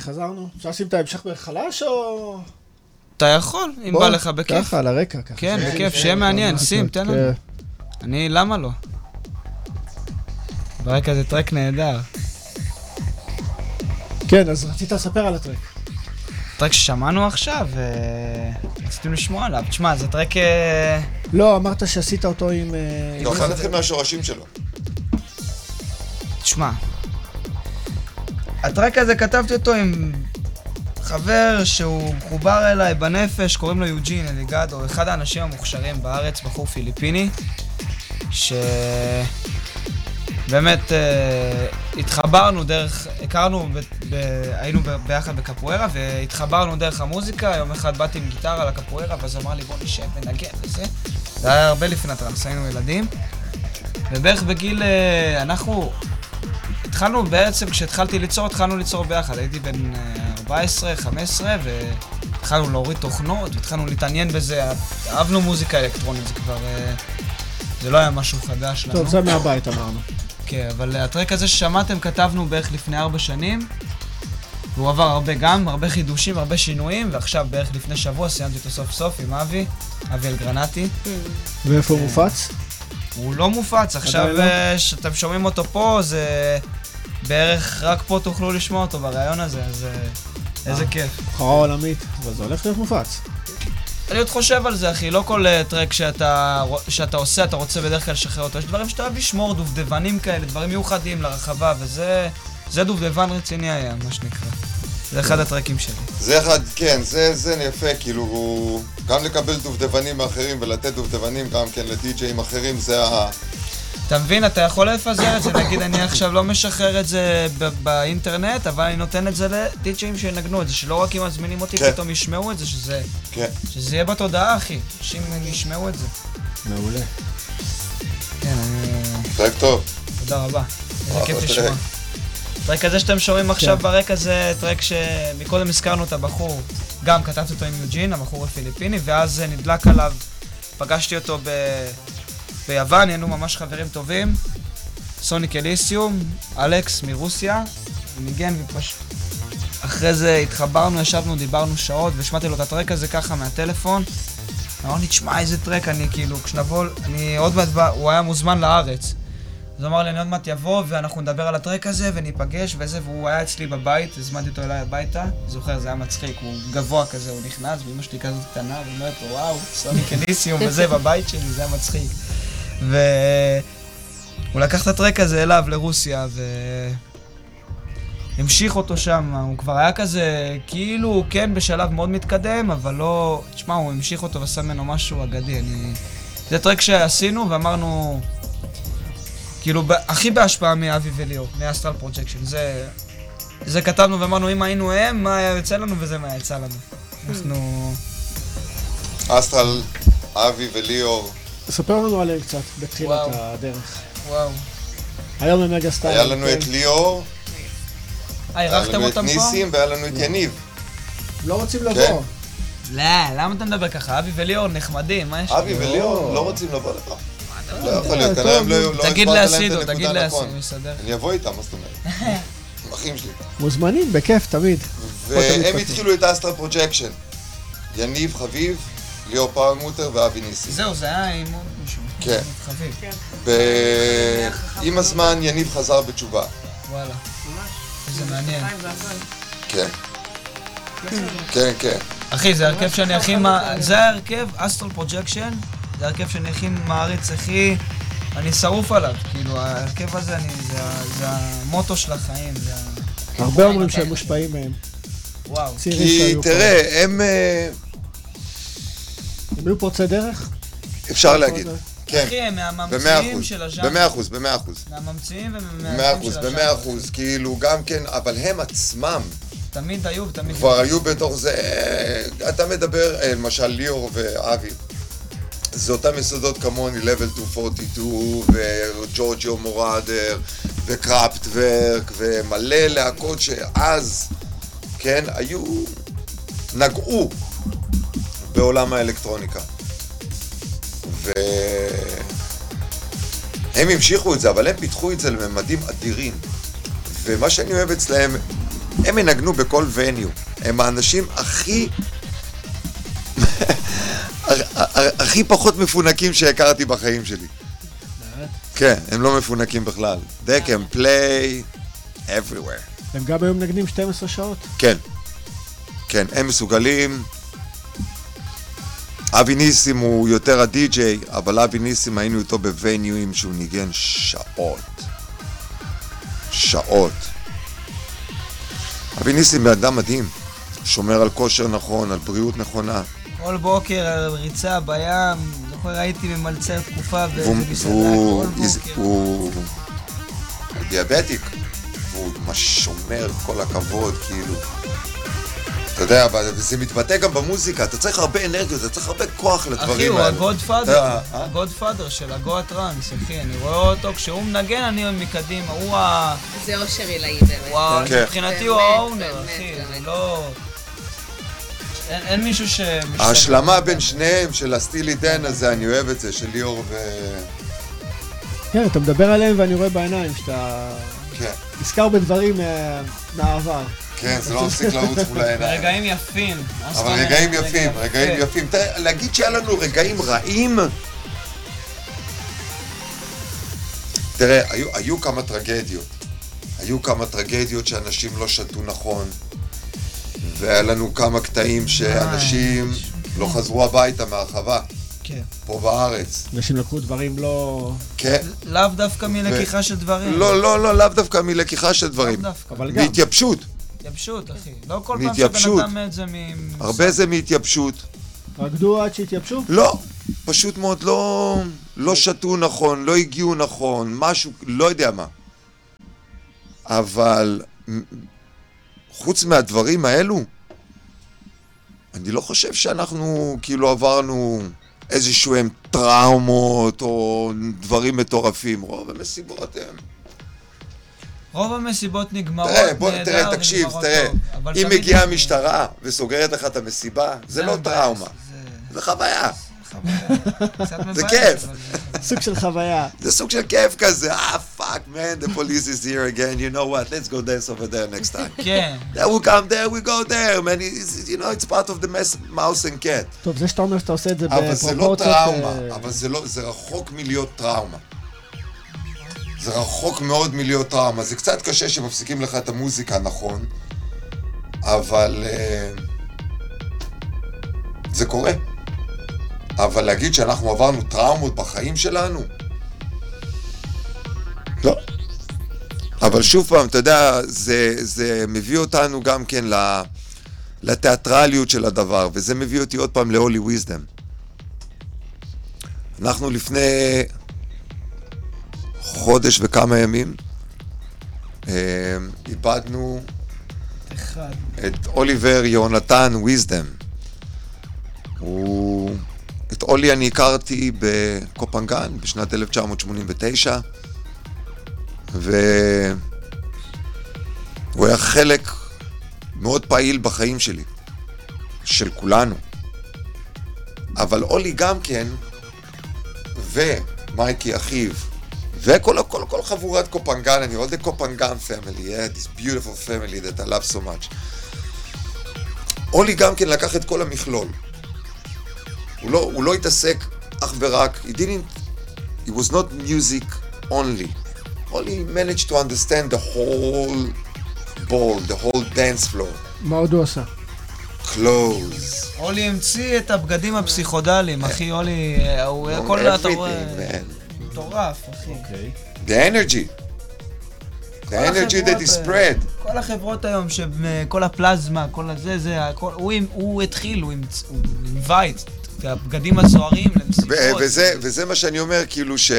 חזרנו. אפשר לשים את ההמשך בחלש או... אתה יכול, אם בוא, בא לך בכיף. ככה, על הרקע, ככה. כן, שיהיה- בכיף, שיהיה מעניין, שים, תן לנו. כן. אני, למה לא? ברקע זה טרק נהדר. כן, אז רצית לספר על הטרק. טרק ששמענו עכשיו, ורציתם לשמוע עליו. תשמע, זה טרק... אה, לא, אמרת שעשית אותו עם... אה, לא, עכשיו נתחיל מהשורשים שלו. תשמע, הטרק הזה כתבתי אותו עם חבר שהוא מחובר אליי בנפש, קוראים לו יוג'ין אליגדו, אחד האנשים המוכשרים בארץ, בחור פיליפיני, שבאמת אה, התחברנו דרך, הכרנו, ב... ב... היינו ב... ביחד בקפוארה והתחברנו דרך המוזיקה, יום אחד באתי עם גיטרה לקפוארה ואז אמר לי בוא נשב ונגן וזה. זה היה הרבה לפני הטרנס, היינו ילדים. ובערך בגיל, אה, אנחנו התחלנו בעצם, כשהתחלתי ליצור, התחלנו ליצור ביחד. הייתי בן אה, 14, 15, והתחלנו להוריד תוכנות, והתחלנו להתעניין בזה. אהבנו מוזיקה אלקטרונית, זה כבר... אה, זה לא היה משהו חדש לנו. טוב, זה מהבית אמרנו. כן, אבל הטרק הזה ששמעתם כתבנו בערך לפני ארבע שנים, והוא עבר הרבה גם, הרבה חידושים, הרבה שינויים, ועכשיו בערך לפני שבוע סיימתי אותו סוף סוף עם אבי, אבי אלגרנטי. ואיפה הוא מופץ? הוא לא מופץ, עכשיו לא? אה, שאתם שומעים אותו פה, זה בערך רק פה תוכלו לשמוע אותו בריאיון הזה, אז אה, איזה כיף. בחרה עולמית, אבל זה הולך להיות מופץ. אני עוד חושב על זה, אחי, לא כל אה, טרק שאתה, שאתה עושה, אתה רוצה בדרך כלל לשחרר אותו. יש דברים שאתה אוהב לשמור, דובדבנים כאלה, דברים מיוחדים לרחבה, וזה זה דובדבן רציני היה, מה שנקרא. זה אחד הטרקים שלי. זה אחד, כן, זה, זה יפה, כאילו, הוא- גם לקבל דובדבנים מאחרים ולתת דובדבנים גם כן לדי-ג'אים אחרים, זה ה... אתה מבין, אתה יכול לפזר את זה, נגיד אני עכשיו לא משחרר את זה באינטרנט, אבל אני נותן את זה לדיג'אים שינגנו את זה, שלא רק אם מזמינים אותי כן. פתאום ישמעו את זה, שזה, כן. שזה יהיה בתודעה, אחי. אנשים ישמעו את זה. מעולה. כן, אני... טרק טוב. תודה רבה. איזה אה, כיף. לשמוע. טרק הזה שאתם שומעים עכשיו כן. ברקע זה טרק שמקודם הזכרנו את הבחור, גם כתבתי אותו עם יוג'ין, הבחור הפיליפיני, ואז נדלק עליו, פגשתי אותו ב... ביוון, נהיינו ממש חברים טובים. סוניק אליסיום, אלכס מרוסיה, ניגן ופשוט... אחרי זה התחברנו, ישבנו, דיברנו שעות, והשמעתי לו את הטרק הזה ככה מהטלפון. אמר לי, תשמע, איזה טרק, אני כאילו, כשנבוא, אני עוד מעט בא, הוא היה מוזמן לארץ. אז הוא אמר לי, אני עוד מעט יבוא, ואנחנו נדבר על הטרק הזה, וניפגש וזה, והוא היה אצלי בבית, הזמנתי אותו אליי הביתה. זוכר, זה היה מצחיק, הוא גבוה כזה, הוא נכנס, ואמא שלי כזאת קטנה, והיא אומרת לו, וואו, סוניק אליסיום וזה, בבית שלי, זה היה מצחיק. והוא לקח את הטרק הזה אליו, לרוסיה, ו... המשיך אותו שם, הוא כבר היה כזה, כאילו, כן, בשלב מאוד מתקדם, אבל לא... תשמע, הוא המשיך אותו ועשה ממנו משהו אגדי, אני... זה track שעשינו ואמרנו, כאילו, ב- הכי בהשפעה מאבי וליאור, מ Astral Projection. זה... זה כתבנו ואמרנו, אם היינו הם, מה היה יוצא לנו וזה מה יצא לנו. אנחנו... Astral, אבי וליאור, ספר לנו עליהם קצת, בתחילת וואו. הדרך. וואו. היום הם mega star. היה לנו את ליאור, אה, היה לנו את? ניסים והיה לנו את יניב. לא רוצים כן. לבוא. לא, למה אתה מדבר ככה? אבי וליאור נחמדים, מה יש? אבי? וליאור לא רוצים לבוא לך. לא יכול להיות, כנראה הם לא לא תגיד הסברת להם את הנקודה תגיד נכון. לאסידו, הוא יסדר. אני אבוא איתם, מה זאת אומרת? הם אחים שלי. מוזמנים, בכיף, תמיד. והם. התחילו את Astral Projection. יניב חביב, ליאור פרלמוטר ואבי ניסים. זהו, זה היה עם עוד מישהו. כן. חביב. ב- עם הזמן יניב חזר בתשובה. וואלה. איזה מעניין. כן. כן, כן. אחי, זה ההרכב שאני הכי... זה ההרכב, Astral Projection, זה ההרכב שאני הכי מעריץ, הכי... אני שרוף עליו. כאילו, ההרכב הזה, אני... זה זה המוטו של החיים, זה. הרבה אומרים שהם מושפעים מהם. וואו. כי. תראה, הם... הם היו פורצי דרך? אפשר להגיד. כן, אחי, הם במאה מהממציאים אחוז. של הז'אנר. במאה אחוז, במאה אחוז. מהממציאים ומהממציאים של הז'אנר. במאה אחוז. כאילו, גם כן, אבל הם עצמם תמיד היו ותמיד... כבר היו בתוך זה. אה, אתה מדבר, אה, למשל ליאור ואבי. זה אותם יסודות כמוני, Level 242, וג'ורג'יו מורדר, וקראפטוורק, ומלא להקות שאז, כן, היו, נגעו בעולם האלקטרוניקה. והם המשיכו את זה, אבל הם פיתחו את זה לממדים אדירים. ומה שאני אוהב אצלהם, הם ינגנו בכל וניו. הם האנשים הכי... הכי פחות מפונקים שהכרתי בחיים שלי. כן, הם לא מפונקים בכלל. They can play everywhere. הם גם היום מנגנים 12 שעות? כן. כן, הם מסוגלים. אבי ניסים הוא יותר הדי-ג'יי, אבל אבי ניסים היינו איתו בווניואים שהוא ניגן שעות. שעות. אבי ניסים בן אדם מדהים. שומר על כושר נכון, על בריאות נכונה. כל בוקר ריצה בים, זוכר הייתי ממלצר תקופה במסעדה, והוא כל בוקר. הוא הוא דיאבטיק, והוא ממש שומר, כל הכבוד, כאילו. אתה יודע, אבל זה מתבטא גם במוזיקה, אתה צריך הרבה אנרגיות, אתה צריך הרבה כוח אחי, לדברים הוא האלה. הגוד פאדר, אה? הגוד פאדר של הגו הטראנס, אחי, אני רואה אותו, כשהוא מנגן אני מקדימה, הוא ה... זה אושר עילאי באמת. הוא ה- כן. מבחינתי הוא האונר, אחי, זה. לא... אין אין מישהו ש... ההשלמה בין שניהם של הסטילי דן הזה, אני אוהב את זה, של ליאור ו... כן, אתה מדבר עליהם ואני רואה בעיניים שאתה כן, נזכר בדברים מה- מהעבר. כן, זה לא מפסיק לרוץ מול העיניים. רגעים יפים. אבל? רגעים רגע יפים. רגעים יפים. תראה, להגיד שהיה לנו רגעים רעים... תראה, היו, כמה טרגדיות. היו כמה טרגדיות שאנשים לא שתו נכון, והיה לנו כמה קטעים שאנשים לא חזרו הביתה מהרחבה, כן. פה בארץ. אנשים לקחו דברים לא... כן? לאו דווקא מלקיחה של דברים. לא, לא, לא, לאו דווקא מלקיחה של לאו דברים. דווקא. אבל גם. מהתייבשות. התייבשות, אחי. לא כל פעם. שבן אדם מת זה מ... הרבה זה מהתייבשות. רקדו עד שהתייבשו? לא, פשוט מאוד לא, לא שתו נכון, לא הגיעו נכון, משהו, לא יודע מה. אבל חוץ מהדברים האלו, אני לא חושב שאנחנו כאילו עברנו איזשהו הם טראומות או דברים מטורפים. רוב המסיבות הם... רוב המסיבות נגמרות תראה, בוא, נהדר תראה, תקשיב, ונגמרות תראה. טוב, אם מגיעה המשטרה וסוגרת לך את המסיבה, זה לא טראומה, זה חוויה. זה כיף. סוג של חוויה. זה סוג של כיף כזה, אה, fuck, man, the police is here again, you know what, let's go dance over there next time. כן. There we come there, we go there, man, you know, it's part of the mess, mouse and cat. טוב, זה שאתה אומר שאתה עושה את זה אבל זה לא בפרופורציות... טראומה, אה, אבל זה לא, זה רחוק מלהיות טראומה. זה רחוק מאוד מלהיות טראומה. זה קצת קשה שמפסיקים לך את המוזיקה, נכון, אבל אה, זה קורה. אבל להגיד שאנחנו עברנו טראומות בחיים שלנו? לא. אבל שוב פעם, אתה יודע, זה, זה מביא אותנו גם כן לתיאטרליות של הדבר, וזה מביא אותי עוד פעם ל-Holy Wisdom. אנחנו לפני חודש וכמה ימים אה, איבדנו אחד. את אוליבר יהונתן ויזדם. הוא... את אולי אני הכרתי בקופנגן בשנת 1989, והוא היה חלק מאוד פעיל בחיים שלי, של כולנו. אבל אולי גם כן, ומייקי אחיו, וכל כל, כל חבורת קופנגן, אני all the קופנגן family, yeah, this beautiful family that I love so much. אולי גם כן לקח את כל המכלול. הוא לא, הוא לא התעסק אך ורק, he didn't, it was not music only. Only managed to understand the whole ball, the whole dance floor, מה עוד הוא עשה? clothes, אולי המציא את הבגדים הפסיכודליים, אחי, אולי, אה, הוא כל... אתה רואה... מטורף, אחי. The energy. The energy that is spread. כל החברות היום, כל הפלזמה, כל הזה, זה, הכל, הוא, הוא התחיל, הוא invite את הבגדים הסוערים למסיבות. וזה, וזה מה שאני אומר, כאילו ש...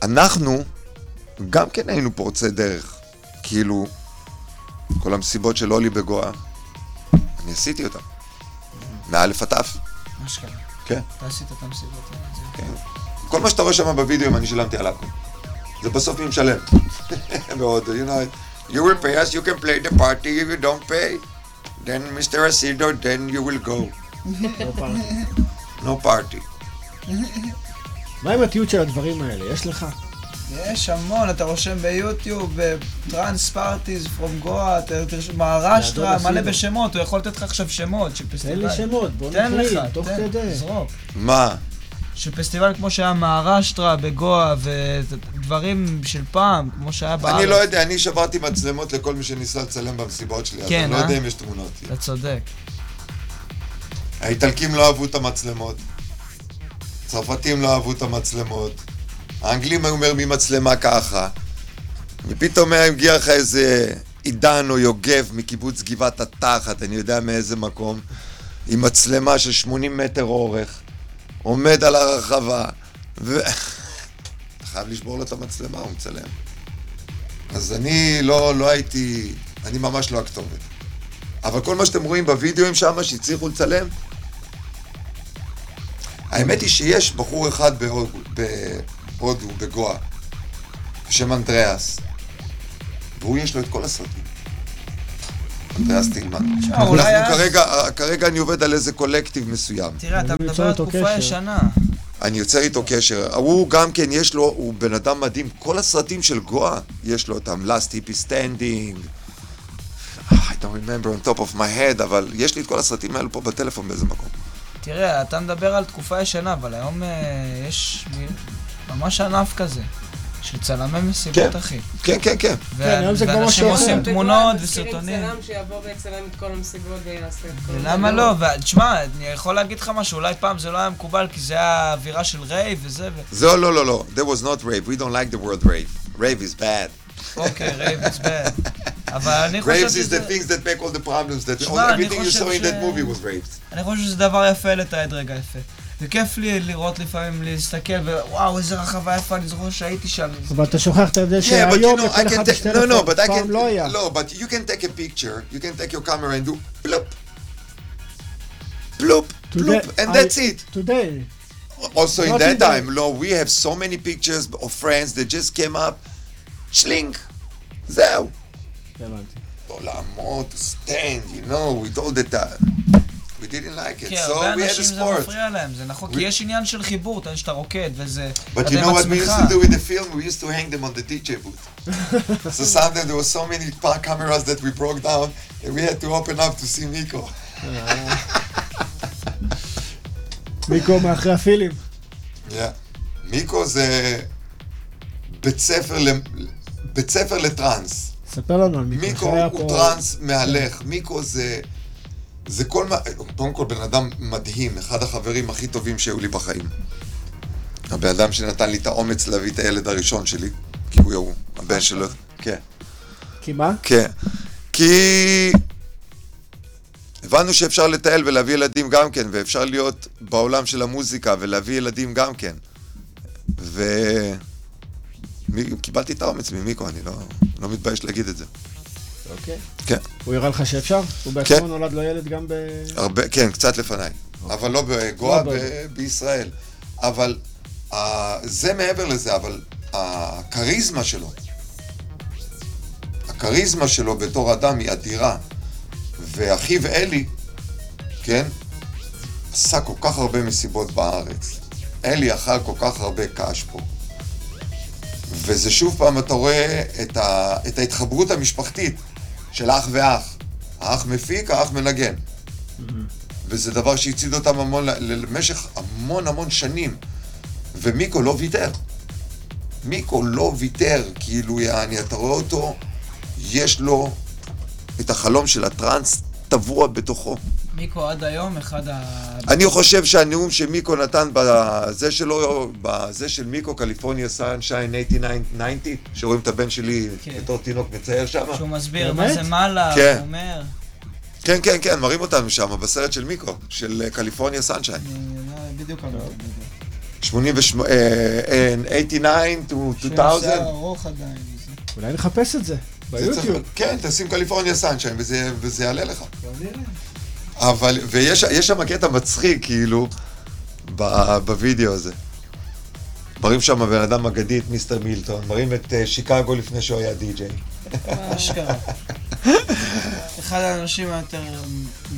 שאנחנו גם כן היינו פורצי דרך. כאילו, כל המסיבות של אולי בגואה, אני עשיתי אותן. מאלף עד תף. מה שקרה. כן. אתה עשית את המסיבות האלה. כן. כל מה שאתה רואה שם בווידאו, אני שילמתי על הכל. זה בסוף מי משלם. מאוד, you know, you will pay us, you can play the party, if you don't pay, then Mr. Asido, then you will go. no party. מה עם התיעוד של הדברים האלה? יש לך? יש המון, אתה רושם ביוטיוב, טרנס פארטיז פרום גואה, מהרשטרה, מלא. בשמות, הוא יכול לתת לך עכשיו שמות של תן. לי שמות, בוא נקריא, תוך כדי. זרוק. מה? של פסטיבל כמו שהיה מהרשטרה בגואה, ודברים של פעם, כמו שהיה בארץ. אני לא יודע, אני שברתי מצלמות לכל מי שניסה לצלם במסיבות שלי, אז כן, אני לא אה? יודע אם יש תמונות. אתה צודק. האיטלקים לא אהבו את המצלמות, הצרפתים לא אהבו את המצלמות, האנגלים היו מרימים מצלמה ככה, ופתאום היה הגיע לך איזה עידן או יוגב מקיבוץ גבעת התחת, אני יודע מאיזה מקום, עם מצלמה של 80 מטר אורך, עומד על הרחבה, ו... אתה חייב לשבור לו את המצלמה, הוא מצלם. אז אני לא, לא הייתי, אני ממש לא הכתובת. אבל כל מה שאתם רואים בווידאוים שם שהצליחו לצלם, האמת היא שיש בחור אחד בהודו, בהודו בגואה, בשם אנדריאס, והוא יש לו את כל הסרטים. טילמן. תשמע, אולי אנחנו כרגע, כרגע אני עובד על איזה קולקטיב מסוים. תראה, אתה מדבר על תקופה. ישנה. אני יוצר איתו קשר. הוא גם כן, יש לו, הוא בן אדם מדהים. כל הסרטים של גואה, יש לו אותם. Last Hippie Standing. I don't remember on top of my head, אבל יש לי את כל הסרטים האלו פה בטלפון באיזה מקום. תראה, אתה מדבר על תקופה ישנה, אבל היום אה, יש ממש ענף כזה, של צלמי מסיבות, כן. אחי. כן, כן, כן. ו- כן, היום זה כבר ואנשים משהו אחר. עושים בגואה תמונות וסרטונים. צלם שיבוא ויצלם את כל המסיבות ויעשה את כל ולמה הדברים. לא? ותשמע, אני יכול להגיד לך משהו, אולי פעם זה לא היה מקובל, כי זה היה אווירה של rave וזה, ו... זהו, לא, לא, לא. There was not rave. We don't like the word rave. Rave is bad. אוקיי, rave is bad. אבל אני חושב Raves is שזה... the things that make all the problems that all, everything you saw in ש- that movie was raped. אני חושב שזה דבר יפה לתעד רגע יפה. וכיף לי לראות לפעמים, להסתכל, ווואו, איזה רחבה יפה, אני זוכר שהייתי שם. אבל אתה שוכח את ההבדל שהיום לכל אחד יש טלפון, פעם לא היה. no, but you can take a picture, you can take your camera and do bloop, Today, bloop, and that's it. Today, Also in that time, no, we have so many pictures of friends that just came up, shlink, זהו. הבנתי. לא to stand, you know, with all the time. We didn't like it, כן, so הרבה we had a אנשים זה sport. מפריע להם, זה נכון, We- כי יש עניין של חיבור, אתה יודע שאתה רוקד, וזה... But you know what we used to do with the film? We used to hang them on the DJ booth. so sometimes there were so many cameras that we broke down that we had to open up to see Miko. מיקו מאחרי הפילים. Yeah. מיקו זה בית ספר. בית ספר לטראנס. ספר לנו על מיקו. מיקו הוא טראנס מהלך. מיקו זה... זה כל מה... קודם כל בן אדם מדהים, אחד החברים הכי טובים שהיו לי בחיים. הבן אדם שנתן לי את האומץ להביא את הילד הראשון שלי, כי הוא הוא, הבן שלו. כן. כי מה? כן. כי הבנו שאפשר לטייל ולהביא ילדים גם כן, ואפשר להיות בעולם של המוזיקה ולהביא ילדים גם כן. ו... מי- קיבלתי את האומץ ממיקו, אני לא, לא מתבייש להגיד את זה. אוקיי. כן, הוא הראה לך שאפשר? הוא כן. בעצמו נולד לו ילד גם ב... הרבה, כן, קצת לפניי. אבל לא בגואה, לא ב- בישראל. אבל uh, זה מעבר לזה, אבל הכריזמה שלו, הכריזמה שלו בתור אדם היא אדירה. ואחיו אלי, כן, עשה כל כך הרבה מסיבות בארץ. אלי אכל כל כך הרבה קש פה. וזה שוב פעם, אתה רואה את, ה, את ההתחברות המשפחתית של אח ואח. האח מפיק, האח מנגן. וזה דבר שהצעיד אותם המון, למשך המון המון שנים. ומיקו לא ויתר. מיקו לא ויתר, כאילו, יעני, אתה רואה אותו, יש לו את החלום של הטראנס טבוע בתוכו. מיקו עד היום אחד ה... אני חושב שהנאום שמיקו נתן בזה שלו, בזה של מיקו, קליפורניה סנשיין 8990, שרואים את הבן שלי כן. בתור תינוק מצייר שם. שהוא מסביר מה? זה מעלה, כן. הוא אומר... כן, כן, כן, מראים אותנו שם, בסרט של מיקו, של אה, קליפורניה סנשיין. אני לא- בדיוק על מה אתה מדבר. 88, אה, אה, 89 to שיער 2000. ארוך עדיין. אולי נחפש את זה ביוטיוב. כן, תשים קליפורניה סנשיין וזה וזה יעלה לך. אבל, ויש יש שם קטע מצחיק, כאילו, ב- בווידאו הזה. מראים שם בן אדם אגדי את מיסטר מילטון, מראים את אה, שיקגו לפני שהוא היה די-ג'יי. אשכרה. אחד האנשים היותר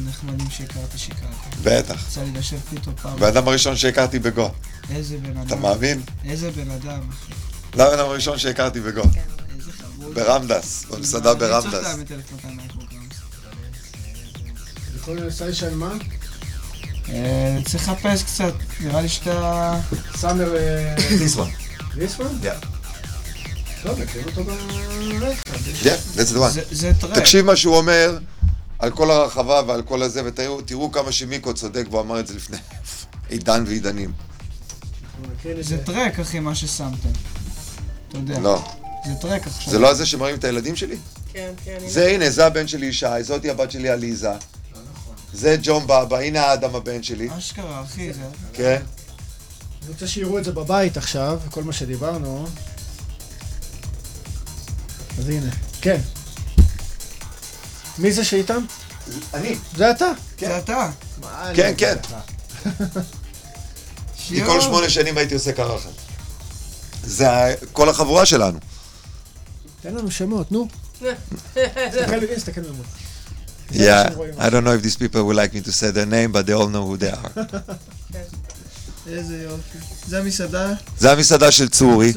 נחמדים שהכרתי שיקרתי. בטח. יצא לי לשבת איתו פעם. הבן אדם הראשון שהכרתי בגו. איזה בן אתה אדם. מאמין? איזה בן אדם, אחי. לאמן הראשון שהכרתי בגו. איזה חמוד. ברמדס, במסעדה אני צריך ברמדס. לאמן את 1200 מייקרוגרמס. יכול לסיישן מה? אה, צריך לחפש קצת, נראה לי שאתה... סאמר... This one. this one? Yeah. טוב, נקריא אותו ברכב. Yeah, that's the one. זה- טרק. תקשיב מה שהוא אומר על כל הרחבה ועל כל הזה, ותראו תראו כמה שמיקו צודק, והוא אמר את זה לפני עידן ועידנים. זה טרק, אחי, מה ששמתם. אתה יודע. לא. זה טרק עכשיו. זה לא הזה שמראים את הילדים שלי? כן, כן. זה, הנה, זה הבן שלי ישי, זאתי הבת שלי עליזה. זה ג'ון בבא, הנה האדם הבן שלי, אשכרה, אחי, זה... כן? אני רוצה שיראו את זה בבית עכשיו, כל מה שדיברנו. אז הנה, כן. מי זה שאיתם? אני. זה אתה. זה אתה. כן, כן. כי כל שמונה שנים הייתי עושה קרחת. זה כל החבורה שלנו. תן לנו שמות, נו. תסתכל, תסתכל ממול. Yeah. I don't know if these people would like me to say their name, but they all know who they are. איזה יופי. זה המסעדה זה המסעדה של צורי.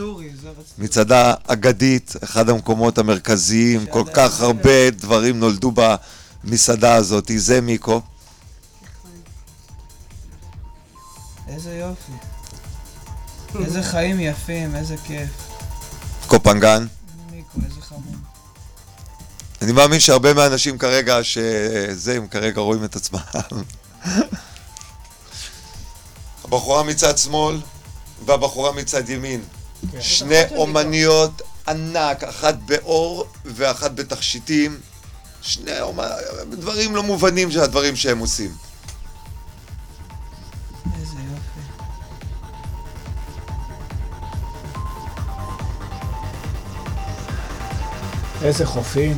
מצעדה אגדית, אחד המקומות המרכזיים, כל כך הרבה דברים נולדו במסעדה הזאת. זה מיקו. איזה יופי. איזה חיים יפים, איזה כיף. קופנגן. מיקו, איזה חמוד. אני מאמין שהרבה מהאנשים כרגע, שזה, הם כרגע רואים את עצמם. הבחורה מצד שמאל והבחורה מצד ימין. שני אומניות ענק, אחת באור ואחת בתכשיטים. שני אומ- דברים לא מובנים של הדברים שהם עושים. איזה חופים.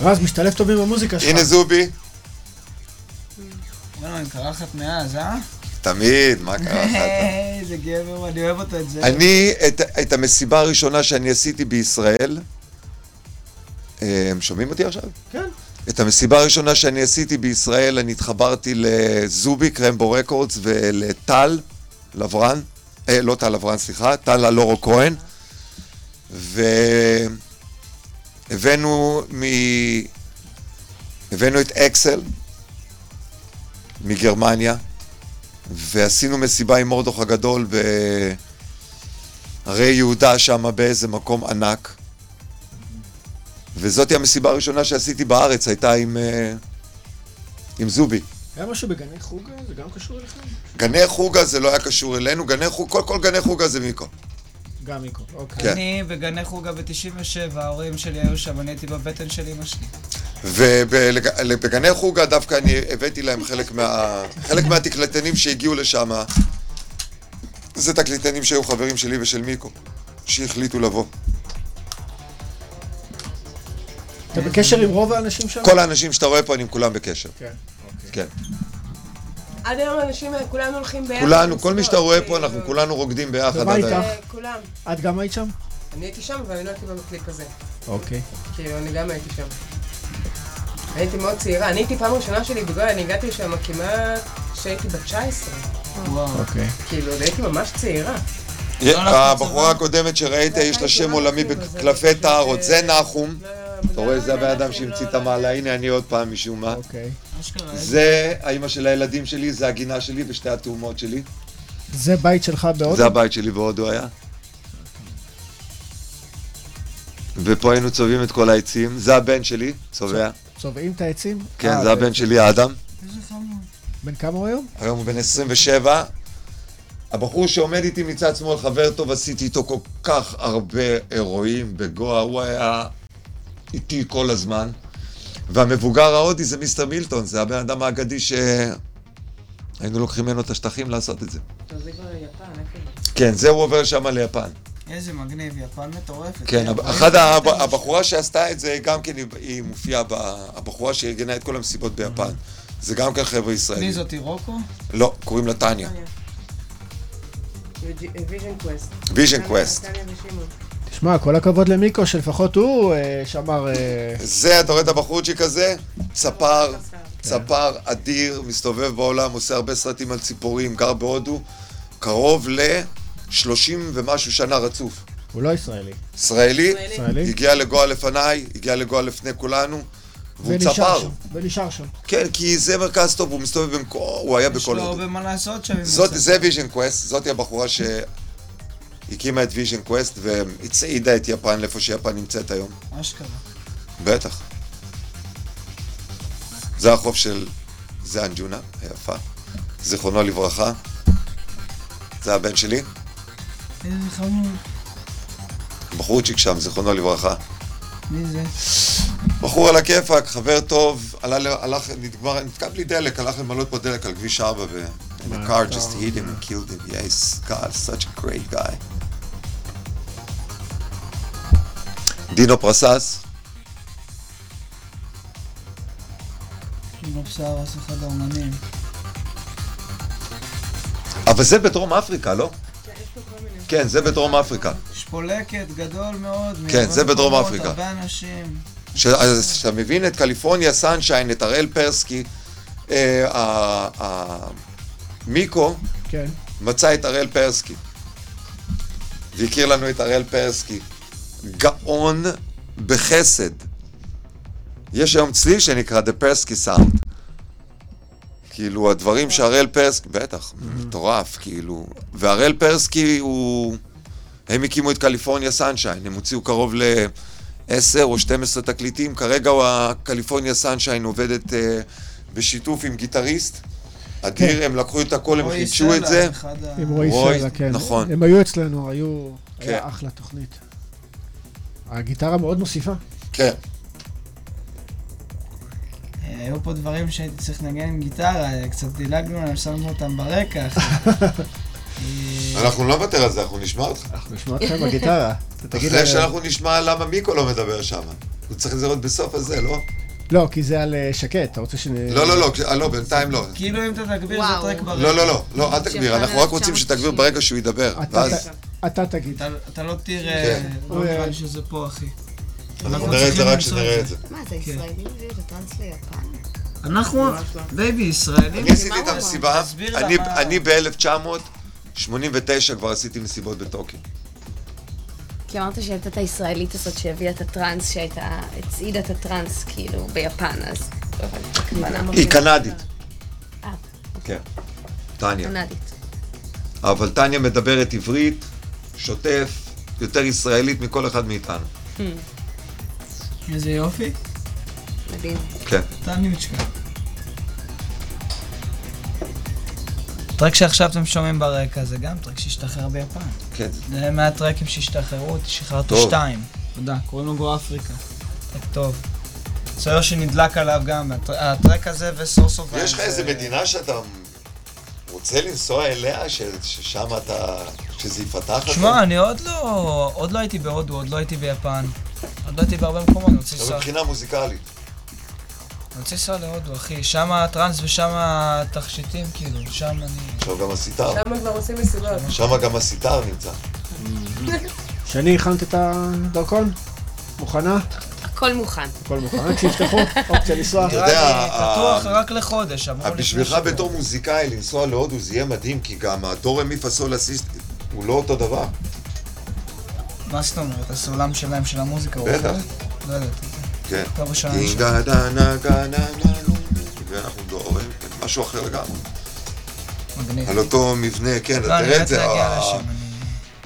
רז, משתלב טוב עם המוזיקה שלך. הנה זובי. וואלה, אני קרחת מאז, אה? תמיד, מה קרה לך? איזה גבר, אני אוהב אותו את זה. אני, את, את המסיבה הראשונה שאני עשיתי בישראל, אה, הם שומעים אותי עכשיו? כן. את המסיבה הראשונה שאני עשיתי בישראל, אני התחברתי לזובי, קרמבו רקורדס, ולטל לברן, אה, לא טל לברן, סליחה, טל אלורו כהן, והבאנו מ... הבאנו את אקסל מגרמניה, ועשינו מסיבה עם מורדוך הגדול בהרי יהודה שם באיזה מקום ענק. וזאתי המסיבה הראשונה שעשיתי בארץ, הייתה עם, אה, עם זובי. היה משהו בגני חוגה? זה גם קשור אליכם? גני חוגה זה לא היה קשור אלינו, גני חוגה, כל, כל גני חוגה זה מיקו. גם מיקו, אוקיי. כן. אני בגני חוגה ב-97, ההורים שלי היו שם, אני הייתי בבטן של אמא שלי. ובגני חוגה דווקא אני הבאתי להם חלק, מה, חלק מהתקלטנים שהגיעו לשם. זה תקליטנים שהיו חברים שלי ושל מיקו, שהחליטו לבוא. אתה בקשר עם רוב האנשים שם? כל האנשים שאתה רואה פה, אני עם כולם בקשר. כן, אוקיי. כן. עד היום האנשים האלה, כולנו הולכים ביחד. כולנו, כל מי שאתה רואה פה, כאילו, אנחנו כולנו רוקדים ביחד. ומה איתך? אה, כולם. את גם היית שם? אני הייתי שם, אבל אני לא הייתי בקליפ הזה. אוקיי. כאילו, אני גם הייתי שם. הייתי מאוד צעירה. אני הייתי פעם ראשונה שלי בגלל, אני הגעתי לשם כמעט כשהייתי בת 19. וואו. אוקיי. כאילו, הייתי ממש צעירה. לא הלכת הבחורה? הקודמת שראית, יש לה שם עולמי בקלפי טהרות, זה נחום. אתה רואה, זה הבן אדם שהמציא את המעלה, הנה אני עוד פעם משום מה. אוקיי. זה האימא של הילדים שלי, זה הגינה שלי ושתי התאומות שלי. זה בית שלך בהודו? זה הבית שלי בהודו היה. ופה היינו צובעים את כל העצים. זה הבן שלי, צובע. צובעים את העצים? כן, אה, זה הבן שלי, האדם. בן כמה הוא היום? היום הוא בן 27. הבחור שעומד איתי מצד שמאל, חבר טוב, עשיתי איתו כל כך הרבה אירועים בגואה, הוא היה איתי כל הזמן. והמבוגר ההודי זה מיסטר מילטון, זה הבן אדם האגדי שהיינו לוקחים ממנו את השטחים לעשות את זה. טוב, זה כבר יפן, איפה זה? כן, זה הוא עובר שם ליפן. איזה מגניב, יפן מטורפת. כן, אחת? הבחורה שעשתה את זה, גם כן היא- מופיעה, הבחורה שארגנה את כל המסיבות ביפן. זה גם כן חבר'ה מי ישראלים. זאתי, רוקו? לא, קוראים לה טניה. Vision Quest. Vision Quest. תשמע, כל הכבוד למיקו, שלפחות הוא אה, שמר... אה, זה, אתה רואה את הבחורצ'יק הזה? צפר, צפר אדיר, מסתובב בעולם, עושה הרבה סרטים על ציפורים, גר בהודו, קרוב ל-30 ומשהו שנה רצוף. הוא לא ישראלי. ישראלי, ישראלי? הגיע לגואה לפניי, הגיע לגואה לפני כולנו, והוא ונשאר צפר. שם. ונשאר שם. כן, כי זה מרכז טוב, הוא מסתובב במקום, הוא היה יש בכל לו הודו. הרבה מה לעשות שם. זאת. זה ויז'ן קווסט, זאתי הבחורה שהקימה את ויז'ן קווסט והצעידה את יפן לאיפה שיפן נמצאת היום. אשכרה. בטח. זה החוף של זה אנג'ונה, היפה. זיכרונו לברכה. זה הבן שלי, איזה חמוד. בחורצ'יק שם, זיכרונו לברכה. מי זה? בחור על הכיפאק, חבר טוב, עלה, הלך, נגמר, נתקע בלי דלק, הלך למלא פה דלק על כביש 4 ו... And the car just hit him and killed him. Yes, God, such a great guy. דינו פרסס, קינו פסארס, אחד האומנים. אבל זה בדרום אפריקה, לא? כן, זה בדרום אפריקה. לקט גדול מאוד. כן, זה בדרום אפריקה. הרבה אנשים. אז כשאתה מבין את קליפורניה סנשיין, את הראל פרסקי, אה, מיקו כן. מצא את הראל פרסקי. והכיר לנו את הראל פרסקי. גאון בחסד. יש היום צליל שנקרא The Persky Sound. כאילו, הדברים שהראל פרסקי, בטח, מטורף, כאילו. והראל פרסקי הוא... הם הקימו את קליפורניה סנשיין, הם הוציאו קרוב ל-10 או 12 תקליטים. כרגע הוא הקליפורניה סנשיין עובדת אה, בשיתוף עם גיטריסט. אדיר, הם לקחו את הכל, הם חידשו את זה. עם רועי סלע, כן. נכון. הם היו אצלנו, היו... כן. היה אחלה תוכנית. הגיטרה מאוד מוסיפה. כן. אה, היו פה דברים שהייתי צריך לנגן עם גיטרה, אה, קצת דילגנו עליהם, שמנו אותם ברקע. אנחנו לא נוותר על זה, אנחנו נשמע אותך. אנחנו נשמע אתכם בגיטרה. אחרי שאנחנו נשמע למה מיקו לא מדבר שם. הוא צריך לזהות בסוף הזה, לא? לא, כי זה על אה, שקט, אתה רוצה ש... לא, לא, לא, לא, בינתיים לא. כאילו אם אתה תגביר זה. טרק ברקע. לא, לא, לא, לא, אל תגביר, אנחנו רק רוצים 1990. שתגביר ברגע שהוא ידבר. ואז אתה תגיד. אתה- אתה לא תראה, כן. לא נראה לי שזה פה, אחי. אנחנו נראה את זה רק כשנראה את זה. מה, זה ישראלים הביאו את הטראנס ליפן? אנחנו, בייבי, ישראלים. אני עשיתי את המסיבה, אני- למה- אני ב-1989 כבר עשיתי מסיבות בטוקיו. כי אמרת שהייתה את הישראלית הזאת שהביאה את הטראנס, שהייתה, הצעידה את הטראנס, כאילו, ביפן, אז לא. היא קנדית. אה, כן. טניה. קנדית. אבל טניה מדברת עברית, שוטף, יותר ישראלית מכל אחד מאיתנו. איזה יופי. מדהים. כן. טניוצ'קה. טרק שעכשיו אתם שומעים ברקע זה גם טרק שהשתחרר ביפן. כן. זה מהטרקים שהשתחררו, שחררתי טוב. שתיים. תודה, קוראים לו גו אפריקה. טרק טוב. סויר שנדלק עליו גם, הטר- הטרק הזה ו source of... יש לך איזה מדינה שאתה רוצה לנסוע אליה, ש- ששם אתה... שזה יפתח לך? שמע, אני עוד לא... עוד לא הייתי בהודו, עוד לא הייתי ביפן. עוד לא הייתי בהרבה מקומות, אני רוצה לנסוע... מבחינה מוזיקלית. אני רוצה לנסוע להודו, אחי. שם הטראנס ושם התכשיטים, כאילו, שם אני... עכשיו גם הסיטר. שם כבר עושים מסיבות. שם גם הסיטר נמצא. שני, הכנת את הדרכון? מוכנה? הכל מוכן. הכל מוכן? רק שיפתחו, אופציה לנסוע. אתה יודע, פתוח רק לחודש, אמרו לי. בשבילך. בתור מוזיקאי לנסוע להודו זה יהיה מדהים, כי גם הדור רמי פסול אסיסט הוא לא אותו דבר. מה זאת אומרת? הסולם שלהם של המוזיקה הוא בטח. אחר? לא יודעת. כן. ראשונה נה ואנחנו דורים, משהו אחר לגמרי. מגניב. על אותו מבנה, כן, לא, אני תראה את זה,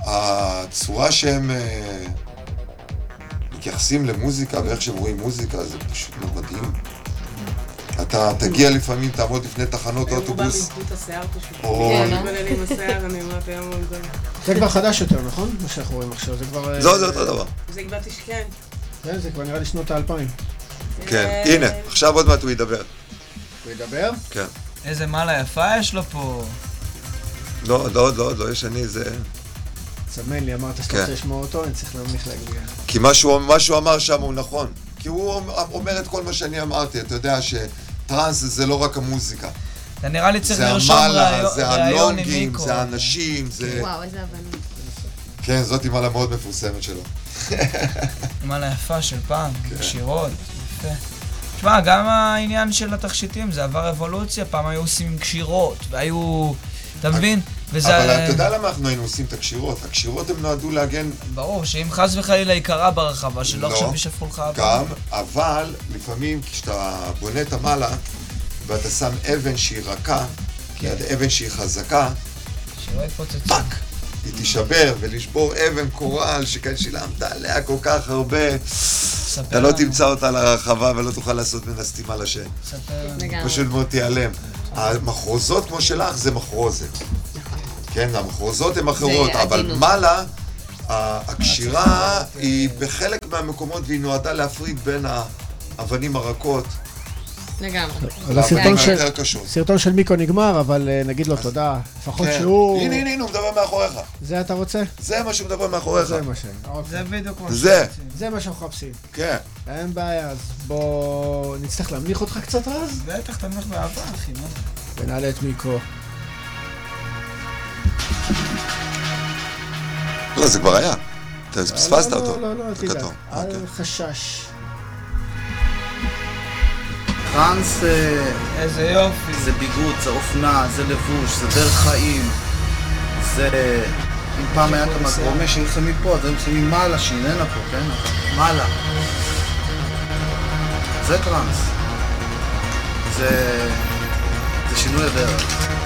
הצורה שהם אה, מתייחסים למוזיקה ואיך שהם רואים מוזיקה זה פשוט מדהים. אתה תגיע לפעמים, תעמוד לפני תחנות רובם אוטובוס, איבדו את השיער פשוט. או... אבל אני עם השיער, אני אומרת היום זה... זה כבר חדש יותר, נכון? מה שאנחנו רואים עכשיו, זה כבר... זהו, זה אותו דבר. זה איבדתי שכן. כן, זה כבר נראה לי שנות האלפיים. כן, הנה, עכשיו עוד מעט הוא ידבר. הוא ידבר? כן. איזה מעלה יפה יש לו פה. לא, לא, עוד לא, עוד לא, יש אני זה... סמן לי, אמרת שאתה כן. רוצה לשמוע אותו, אני צריך להמליך להגביה. כי מה שהוא, מה שהוא אמר שם הוא נכון. כי הוא אומר את כל מה שאני אמרתי, אתה יודע שטראנס זה לא רק המוזיקה. אתה נראה לי צריך זה לרשום המעלה, ראיון- זה ראיון עם הלונגים, מיקו. זה האנשים, זה... וואו, איזה הבנה. כן, זאתי מעלה מאוד מפורסמת שלו. מעלה יפה של פעם, כן. שירות, יפה. תשמע, גם העניין של התכשיטים, זה עבר אבולוציה, פעם היו עושים עם קשירות, והיו... אתה מבין? וזה... אבל אתה יודע למה אנחנו היינו עושים את הקשירות? הקשירות הן נועדו להגן ברור, שאם חס וחלילה ייקרה ברחבה, שלא לא, עכשיו ישפכו לך... גם, אבל לפעמים כשאתה בונה את המעלה ואתה שם אבן שהיא רכה, ליד אבן שהיא חזקה, שלא יתפוצצו. פאק! היא תישבר, ולשבור אבן קורל שכאן שילמת עליה כל כך הרבה, אתה לא תמצא אותה לרחבה ולא תוכל לעשות ממנה סתימה לשם. ספר. פשוט מאוד תיעלם. המחרוזות כמו שלך זה מחרוזת. כן, המחרוזות הן אחרות, אבל. מעלה, הקשירה היא בחלק מהמקומות והיא נועדה להפריד בין האבנים הרכות לגמרי. אז הסרטון של-. סרטון של מיקו נגמר, אבל אה, נגיד לו תודה. לפחות כן. שהוא... הנה, הנה, הנה, הוא מדבר מאחוריך. זה אתה רוצה? זה מה שהוא מדבר מאחוריך. זה מה ש... אוקיי. זה בדיוק כמו זה. זה מה שאנחנו מחפשים. כן. אין בעיה, אז בוא נצטרך להמליך אותך קצת אז, בטח, תמך באהבה, אחי, מה זה? ונעלה את מיקו. לא, זה כבר היה. אתה פספסת לא, אותו. לא, לא, אל זה תדאג. כתוב. אל אוקיי. חשש. טראנס אה, איזה יופי. זה ביגוד, זה אופנה, זה לבוש, זה דרך חיים. זה... אם פעם היה את המגרומה שהיו שמים פה, אז היו שמים מעלה, שהיא איננה פה, כן? מעלה. זה טראנס. זה... זה שינוי הדרך.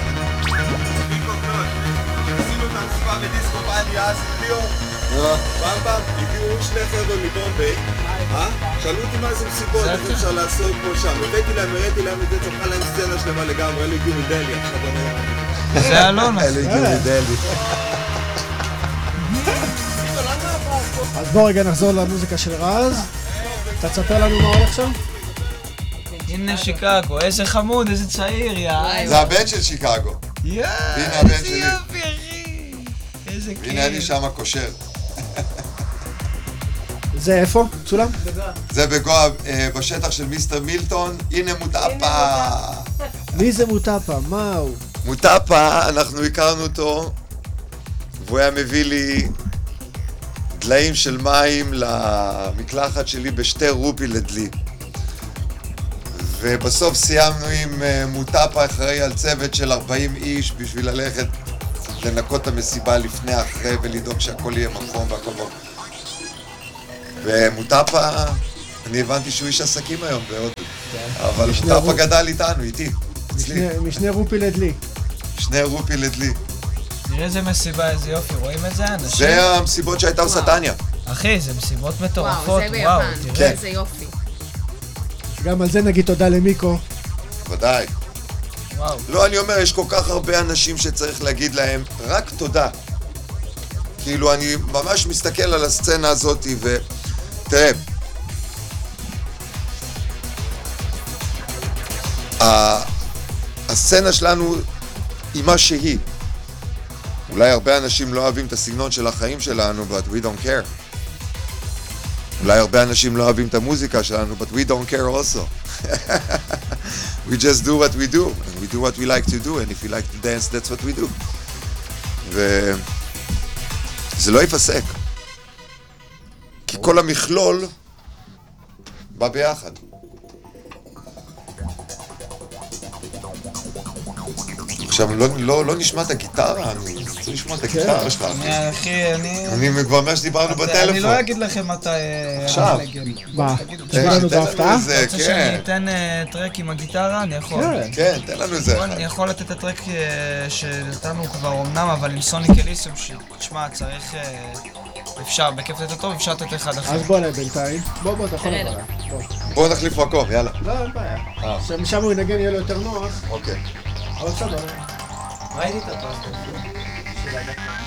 המסיבה בדיסקו בלי אז ליאור. פעם פעם הגיעו שני חבר'ה מבומביי, אה? שאלו אותי מה זה מסיבות, איך. אפשר לעשות פה שם. הבאתי להם, הראיתי להם את זה, צמחה להם סצנה שלמה לגמרי, אלה הגיעו מדליה. עכשיו. זה אלונה. אלה הגיעו מדלי. אז בוא רגע נחזור למוזיקה של רז. אתה תספר לנו מה הולך שם? הנה שיקגו, איזה חמוד, איזה צעיר, יא. זה הבן של שיקגו. יואו, הבן איזה. יופי, אחי. איזה כיף. הנה אני שם קושר. זה איפה? צולם? זה בגואה, אה, בשטח של מיסטר מילטון. הנה מוטאפה. מי זה מוטאפה? מה הוא? מוטאפה, אנחנו הכרנו אותו, והוא היה מביא לי דליים של מים למקלחת שלי בשתי רופי לדלי. ובסוף סיימנו עם אה, מוטאפה אחראי על צוות של 40 איש בשביל ללכת לנקות את המסיבה לפני, אחרי, ולדאוג שהכל יהיה מקום והכל מקום. ומוטאפה, אני הבנתי שהוא איש עסקים היום בהודו. אבל משני מוטאפה רופ- גדל איתנו, איתי, אצלי. משני- רופי לדלי. שני רופי לדלי. תראה איזה מסיבה, איזה יופי, רואים את זה? אנשים? זה המסיבות שהייתה עושה. טניה. אחי, זה מסיבות וואו, מטורפות, זה וואו, ביפן. תראה. איזה יופי. גם על זה נגיד תודה למיקו. ודאי. לא, אני אומר, יש כל כך הרבה אנשים שצריך להגיד להם רק תודה. כאילו, אני ממש מסתכל על הסצנה הזאת, ו... תראה, הסצנה שלנו היא מה שהיא. אולי הרבה אנשים לא אוהבים את הסגנון של החיים שלנו, but we don't care. אולי הרבה אנשים לא אוהבים את המוזיקה שלנו, but we don't care also. we just do what we do, and we do what we like to do, and if we like to dance, that's what we do. וזה לא ייפסק. כי כל המכלול בא ביחד. עכשיו, לא, לא, לא נשמע את הגיטרה, אני רוצה לשמוע את הגיטרה שלך. אחי. אני, אחי, אני... אני כבר אומר שדיברנו אני בטלפון. לא אגיד לכם מתי... אה, עכשיו. מה? אה, לנו בהפתעה? איזה, אתה רוצה שאני כן, אתן אה, טרק עם הגיטרה? אני יכול. כן. כן, תן לנו איזה בוא, אחד. אני יכול לתת את הטרק אה, שנתנו כבר אמנם, אבל עם סוניק אליסום, שתשמע, צריך... אפשר, בכיף לתת אותו, אפשר לתת אחד אחר. אז בוא אליי בינתיים. בוא, בוא, אתה יכול לבוא. בוא. נחליף מקום, יאללה. לא, אין בעיה. שמשם הוא ינגן יהיה לו יותר נוח, אוקיי. אבל בסדר. ראיתי את הפרסט.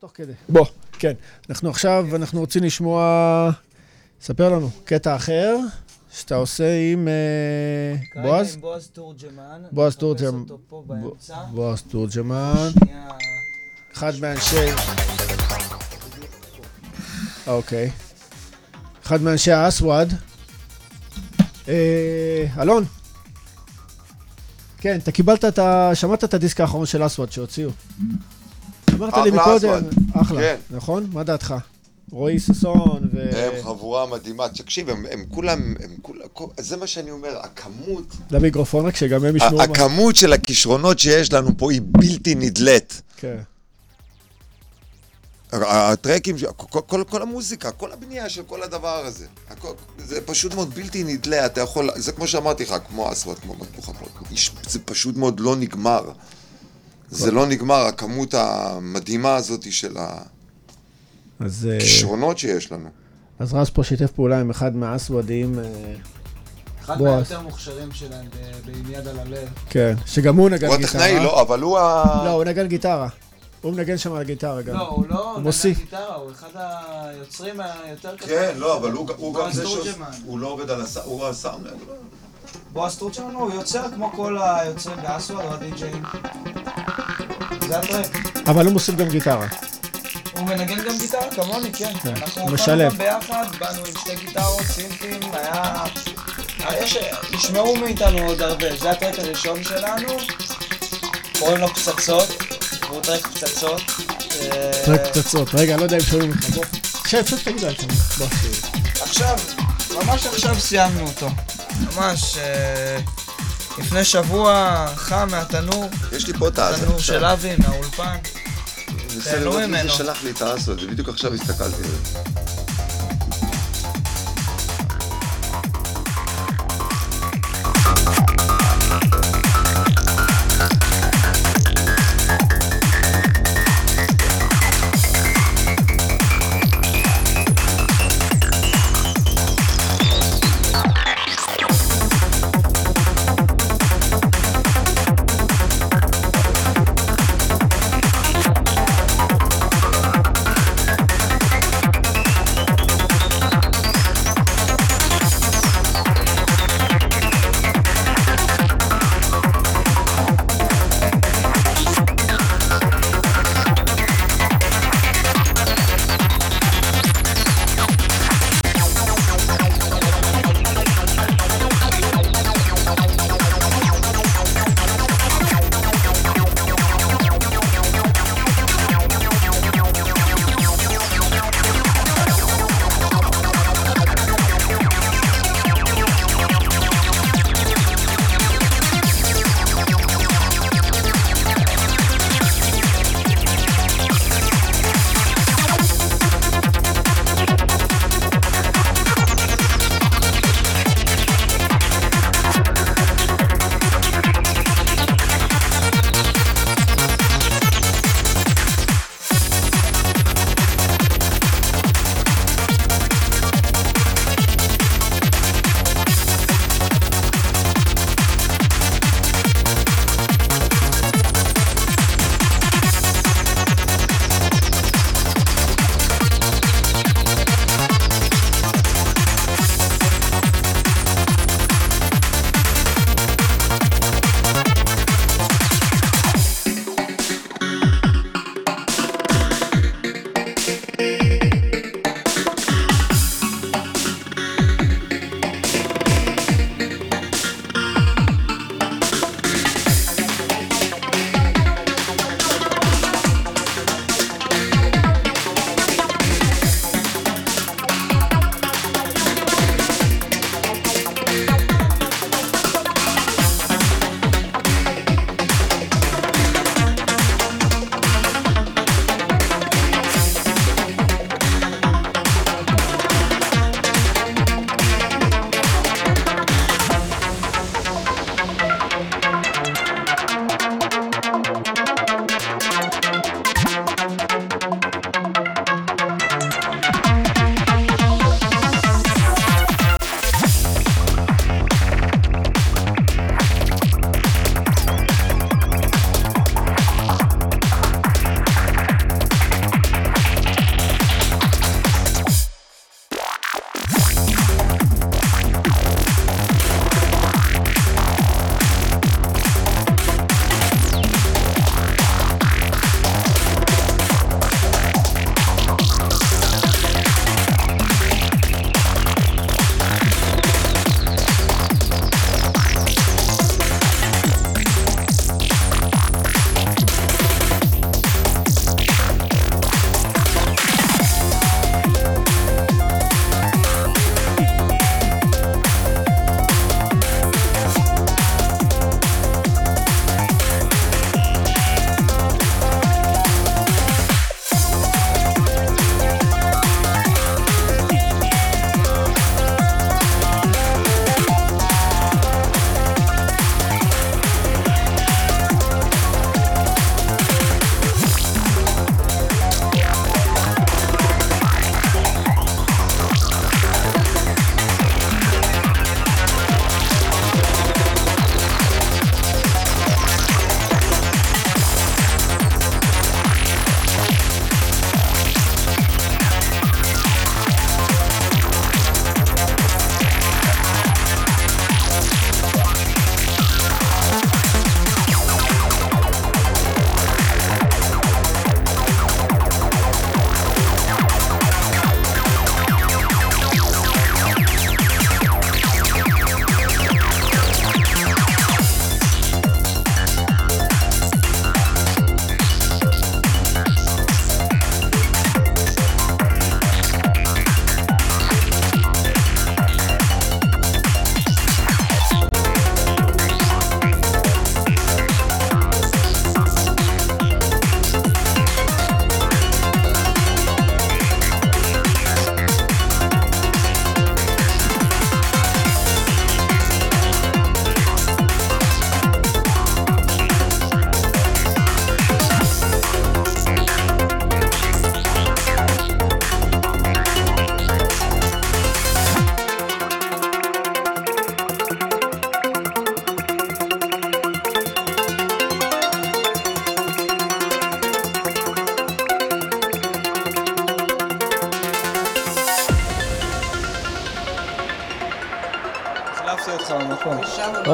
תוך כדי. בוא, כן. אנחנו עכשיו, אנחנו רוצים לשמוע... ספר לנו קטע אחר שאתה עושה עם אה, בועז? עם בועז תורג'מן. בועז תורג'מן. בועז תורג'מן. אחד מאנשי... אוקיי. אחד מאנשי האסוואד. אה, אלון. כן, אתה קיבלת את ה... שמעת את הדיסק האחרון של אסוואד שהוציאו. אמרת לי אחלה מקודם. אחלה, כן. נכון? מה דעתך? רועי ששון ו... הם חבורה מדהימה. תקשיב, הם, הם כולם, הם כולם, זה מה שאני אומר, הכמות, למיקרופון רק שגם הם ישמעו ה- מה... הכמות של הכישרונות שיש לנו פה היא בלתי נדלית. כן. הטרקים, כל, כל, כל המוזיקה, כל הבנייה של כל הדבר הזה. הכל, זה פשוט מאוד בלתי נדלה, אתה יכול, זה כמו שאמרתי לך, כמו אסוואט, כמו מטבוחה, זה פשוט מאוד לא נגמר. זה לא נגמר, הכמות המדהימה הזאת של אז, אה, הכישרונות שיש לנו. אז רז פה שיתף פעולה עם אחד מהאסוואדים, אה, אחד. מהיותר מוכשרים שלהם ב- בעם יד על הלב. כן, שגם הוא נגן הוא גיטרה. הטכנאי, לא, אבל הוא ה... לא, הוא נגן גיטרה. הוא מנגן שם על גיטרה גם. לא, הוא לא נגן. גיטרה, הוא אחד היוצרים היותר כן, לא, אבל הוא, הוא גם זה. שהוא לא עובד על הסאונד, בועז תורג'מן הוא יוצר כמו כל היוצרים באסוואד או הדי-ג'אים. זה הטרק. אבל הוא מוסיף גם גיטרה. הוא מנגן גם גיטרה כמוני, כן. כן, אנחנו משלב. גם ביחד, באנו עם שתי גיטרות, סינטים, היה... יש... ישמעו מאיתנו עוד הרבה. זה הטרק הראשון שלנו, קוראים לו פצצות, הוא טרק פצצות. אה, טרק פצצות. רגע, לא יודע אם שומעים לך. בוא. שב, שב, תגיד על. בוא. עכשיו, ממש עכשיו סיימנו אותו. ממש אה, לפני שבוע, חם מהתנור, יש לי פה את הזה. תנור של אבי, מהאולפן. תהנו ממנו. זה שלח לי את האסווד, ובדיוק עכשיו הסתכלתי על זה.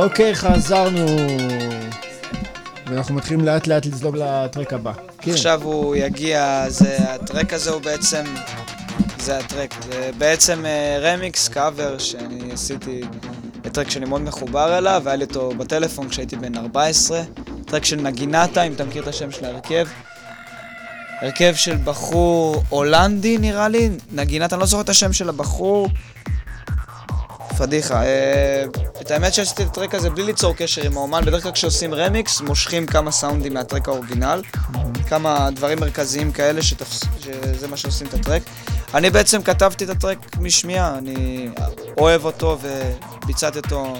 אוקיי, חזרנו. ואנחנו מתחילים לאט לאט לזלוג לטרק הבא. כן. עכשיו הוא יגיע, זה, הטרק הזה הוא בעצם, זה הטרק, זה בעצם אה, רמיקס, קאבר, שאני עשיתי, זה טרק שאני מאוד מחובר אליו, והיה לי אותו בטלפון כשהייתי בן 14, טרק של נגינטה, אם אתה מכיר את השם של ההרכב. הרכב של בחור הולנדי נראה לי, נגינת, אני לא זוכר את השם של הבחור. פדיחה. אה, האמת שעשיתי את הטרק הזה בלי ליצור קשר עם האומן, בדרך כלל כשעושים רמיקס, מושכים כמה סאונדים מהטרק האורגינל, כמה דברים מרכזיים כאלה, שתפס... שזה מה שעושים את הטרק. אני בעצם כתבתי את הטרק משמיעה, אני אוהב אותו וביצעתי אותו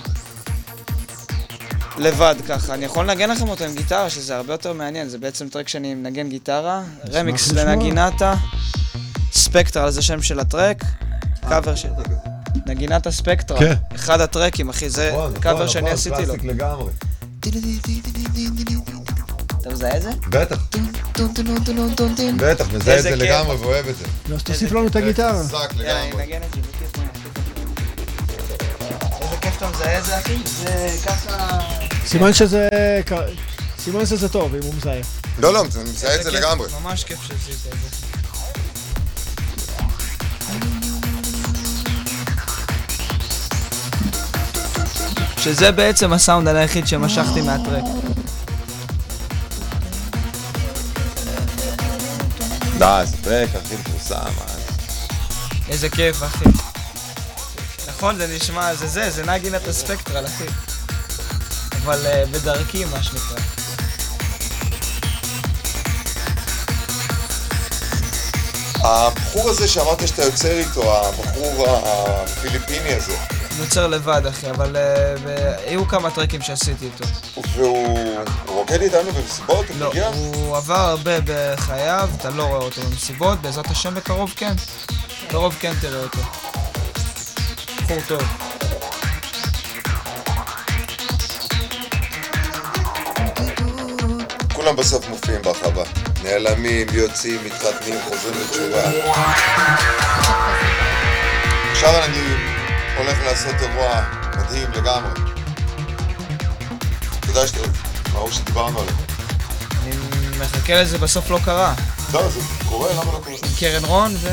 לבד ככה. אני יכול לנגן לכם אותו עם גיטרה, שזה הרבה יותר מעניין, זה בעצם טרק שאני מנגן גיטרה, רמיקס. לנגינטה, ספקטרל זה שם של הטרק, קאבר של... נגינת הספקטרה, כן. אחד הטרקים, אחי, זה קאבר שאני עשיתי לו. אתה מזהה את זה? בטח, בטח, מזהה את זה. לגמרי ואוהב את זה. אז תוסיף לנו את הגיטרה. חזק לגמרי. איזה כיף אתה מזהה את זה, אחי? זה ככה... סימן שזה... סימן שזה טוב, אם הוא מזהה. לא, לא, אני מזהה את זה לגמרי. ממש כיף שעשית את זה. שזה בעצם הסאונד היחיד שמשכתי מהטרק. די, זה טרק הכי מפורסם. אה. איזה כיף, אחי. נכון, זה נשמע, זה זה, זה נגינת הספקטרל, אחי. אבל uh, בדרכי, מה שנקרא. הבחור הזה שאמרת שאתה יוצר איתו, הבחור הפיליפיני הזה, נוצר לבד, אחי, אבל ב- היו כמה טרקים שעשיתי איתו. והוא הוא רוקד איתנו במסיבות, הוא לא? הוא עבר הרבה בחייו, אתה לא רואה אותו במסיבות, בעזרת השם בקרוב כן. בקרוב כן תראה אותו. בחור טוב. כולם בסוף מופיעים בהרחבה. נעלמים, יוצאים, מתחתנים, חוזרים לתשובה. עכשיו אני הולך לעשות אירוע מדהים לגמרי. כדאי שאתה... ההוא שדיברנו עליו. אני מחכה לזה, בסוף לא קרה. לא, זה קורה, למה לא קורה? עם קרן רון ו...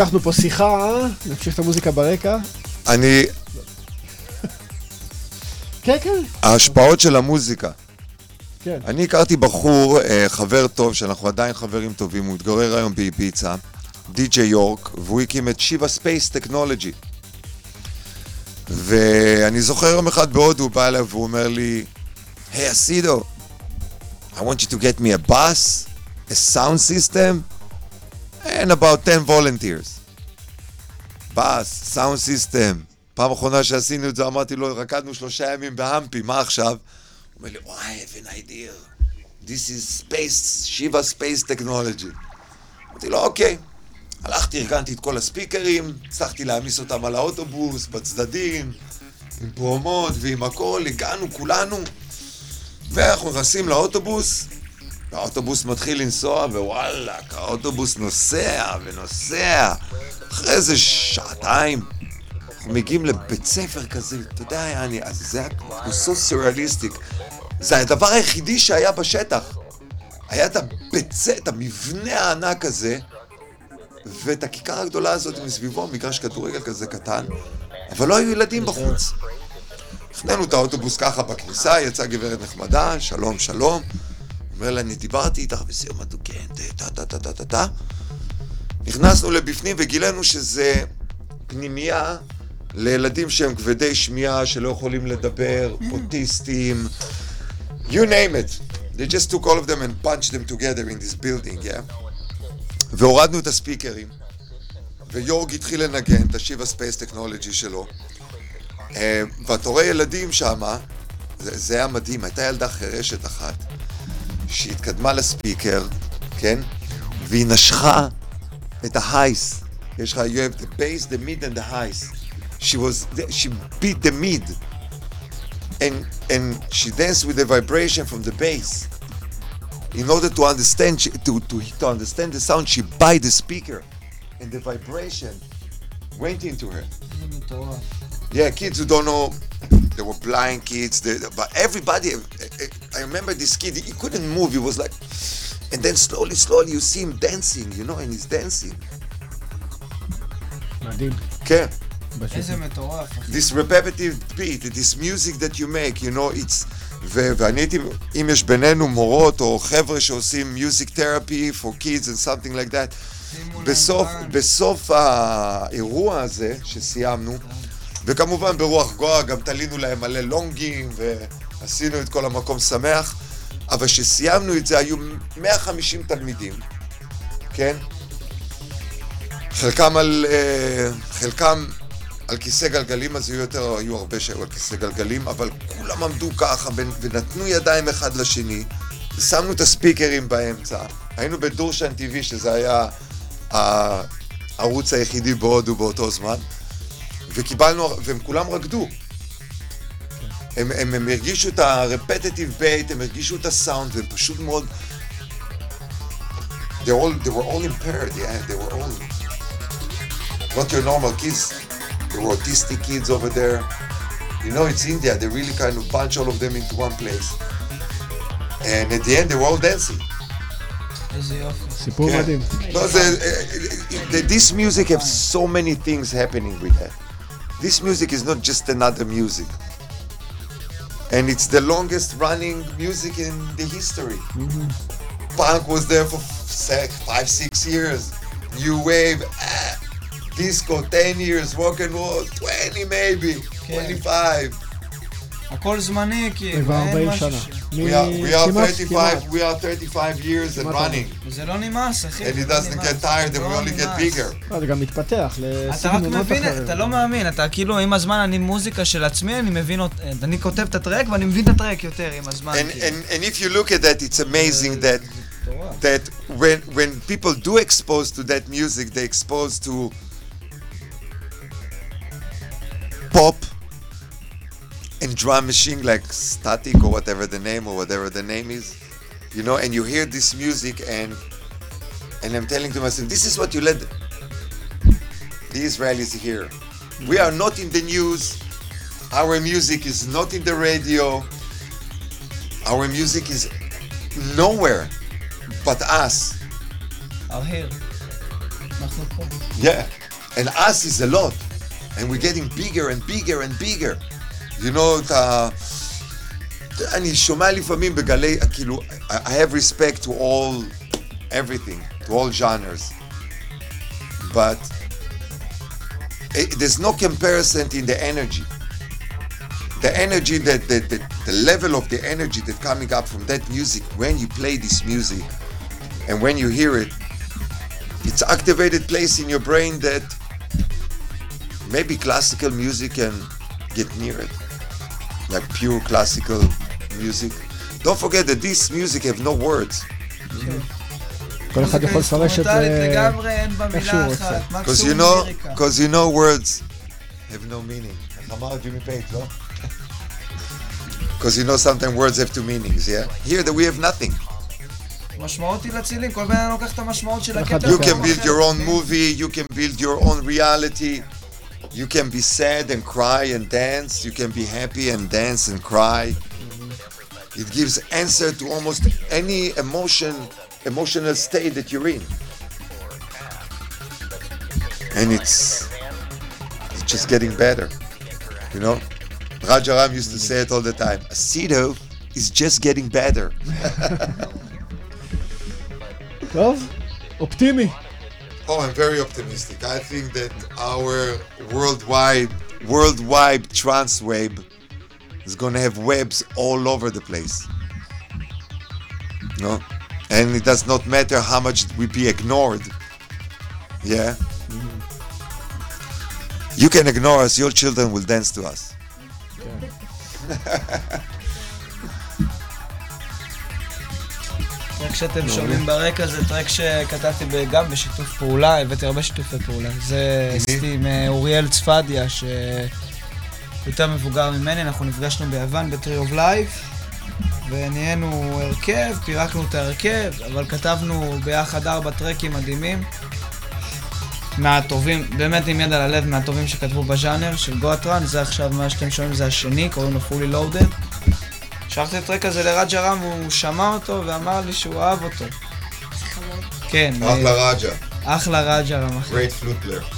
המשכנו פה שיחה, נמשיך את המוזיקה ברקע. אני, כן, כן, ההשפעות של המוזיקה. כן. אני הכרתי בחור, אה, חבר טוב, שאנחנו עדיין חברים טובים, הוא מתגורר היום באביצה, די.ג'יי יורג, והוא הקים את Shiva Space Technology. ואני זוכר יום אחד בהודו, הוא בא אליי והוא אומר לי, hey אסידו, I want you to get me a bus, a sound system, and about 10 volunteers. bus, sound system. פעם אחרונה שעשינו את זה, אמרתי לו, רקדנו שלושה ימים בהמפי, מה עכשיו? הוא אומר לי, וואי, I have an idea. This is space, Shiva Space Technology. אמרתי לו, אוקיי. הלכתי, ארגנתי את כל הספיקרים, הצלחתי להעמיס אותם על האוטובוס, בצדדים, עם פרומות ועם הכל, הגענו כולנו, ואנחנו נכנסים לאוטובוס, והאוטובוס מתחיל לנסוע, ווואלאק, האוטובוס נוסע ונוסע. אחרי איזה שעתיים, אנחנו מגיעים לבית ספר כזה, אתה יודע, יעני, אז זה היה כמו סו סוריאליסטיק. זה הדבר היחידי שהיה בשטח. היה את הבית ספר, את המבנה הענק הזה, ואת הכיכר הגדולה הזאת מסביבו, מגרש כדורגל כזה קטן, אבל לא היו ילדים בחוץ. הפנינו את האוטובוס ככה בכניסה, יצאה גברת נחמדה, שלום, שלום. אומר לה, אני דיברתי איתך בסיום הדוקן, טה טה טה טה טה טה. נכנסנו לבפנים וגילינו שזה פנימייה לילדים שהם כבדי שמיעה, שלא יכולים לדבר, אוטיסטים, you name it. They just took all of them and punched them together in this building, yeah? והורדנו את הספיקרים, ויורג התחיל לנגן את ה Shiva Space Technology שלו, אה, ואתה רואה ילדים שם, זה, זה היה מדהים, הייתה ילדה חירשת אחת, שהתקדמה לספיקר, כן? והיא נשכה את ההייס. יש לך, you have the bass, the mid and the highs. She was, she beat the mid. And, and she danced with the vibration from the bass. In order to understand, she, to, to, to understand the sound, she buy the speaker. And the vibration went into her. זה מטורף. Yeah, kids who don't know, they were blind kids, they, but everybody, I remember this kid, he couldn't move, he was like, and then slowly, slowly you see him dancing, you know, and he's dancing. מדהים. כן. איזה מטורף, אחי. This repetitive beat, this music that you make, you know, it's... ו- ואני הייתי, אם יש בינינו מורות או חבר'ה שעושים music therapy for kids and something like that, שימו להם בסוף, כאן. בסוף האירוע הזה שסיימנו, וכמובן ברוח גואה גם תלינו להם מלא לונגים ועשינו את כל המקום שמח, אבל כשסיימנו את זה היו 150 תלמידים, כן? חלקם על, אה, חלקם על כיסא גלגלים, אז היו יותר, היו הרבה שהיו על כיסא גלגלים, אבל כולם עמדו ככה ונתנו ידיים אחד לשני, ושמנו את הספיקרים באמצע. היינו בדורשן TV, שזה היה הערוץ היחידי בהודו באותו זמן, וקיבלנו, והם כולם רקדו. הם, הם, הם הרגישו את ה-repetitive bait, הם הרגישו את הסאונד, והם פשוט מאוד... They were all, they were all impaired, yeah, they were all not your normal kids. There were autistic kids over there. You know, it's India. They really kind of bunch all of them into one place. And at the end, they were all dancing. איזה יופי. סיפור כן. מדהים. No, the, uh, the, this music has so many things happening with that. This music is not just another music. And it's the longest running music in the history. Punk was there for five, six years. New wave, ah, disco, 10 years, rock and roll, 20 maybe, 25. הכל זמני, כאילו, כבר אין 40 משהו שנה. ש... We are, we are כמעט, 35, כמעט. we are 35 years and כמעט running. זה לא נמאס, אחי. And זה it לא doesn't נמאס. get tired and we לא only get נמאס. bigger. לא, זה גם מתפתח אתה רק לסגנונות מבין, אחרים. אתה לא מאמין, אתה כאילו עם הזמן אני מוזיקה של עצמי, אני מבין, אות- אני כותב את הטרק ואני מבין את הטרק יותר עם הזמן. And, כאילו. and, and if you look at that, it's amazing that מטורף. that when when people do expose to that music, they expose to pop and drum machine like static or whatever the name or whatever the name is you know and you hear this music and and i'm telling to myself this is what you let. the israelis here. We are not in the news. Our music is not in the radio. Our music is nowhere but us. Yeah. And us is a lot. And we're getting bigger and bigger and bigger. You know, את ה... אני שומע לפעמים בגלי, כאילו, I I have respect to all, everything, to all genres, but it, there's no comparison in the energy. The energy that, that, that, the level of the energy that coming up from that music when you play this music and when you hear it, it's activated place in your brain that maybe classical music can get near it like pure classical music don't forget that this music have no words כל אחד יכול לפרש את זה אינסטרומנטלית לגמרי, אין בה איך שהוא מילה רוצה. אחת. because מקסימום you know ליריקה. because you know words have no meaning איך אמר ג'ימי פייט לא? because you know sometimes words have two meanings yeah here that we have nothing משמעות היא לצילים, כל בן אדם לוקח את המשמעות של אחד הקטע. you can למקום build אחר, your own כן? movie you can build your own reality you can be sad and cry and dance you can be happy and dance and cry it gives answer to almost any emotion emotional state that you're in and it's it's just getting better you know Rajaram used to say it all the time Asido is just getting better טוב, אופטימי. Oh, I'm very optimistic. I think that our worldwide worldwide trans web is going to have webs all over the place. No? And it does not matter how much we be ignored. Yeah? You can ignore us, your children will dance to us. טרק שאתם שומעים ברקע זה טרק שכתבתי גם בשיתוף פעולה, הבאתי הרבה שיתופי פעולה. זה עשיתי עם אה, אוריאל צפדיה, שיותר מבוגר ממני, אנחנו נפגשנו ביוון בטרי אוף לייף, ונהיינו הרכב, פירקנו את ההרכב, אבל כתבנו ביחד ארבע טרקים מדהימים. מהטובים, באמת עם יד על הלב, מהטובים שכתבו בז'אנר של גואטרן, זה עכשיו מה שאתם שומעים זה השני, קוראים לו פולי לואודד. שלחתי את הטרק הזה לרג'ה רם, הוא שמע אותו ואמר לי שהוא אהב אותו. כן, אה, רג'ה. אחלה רג'ה רם, אחי. Player.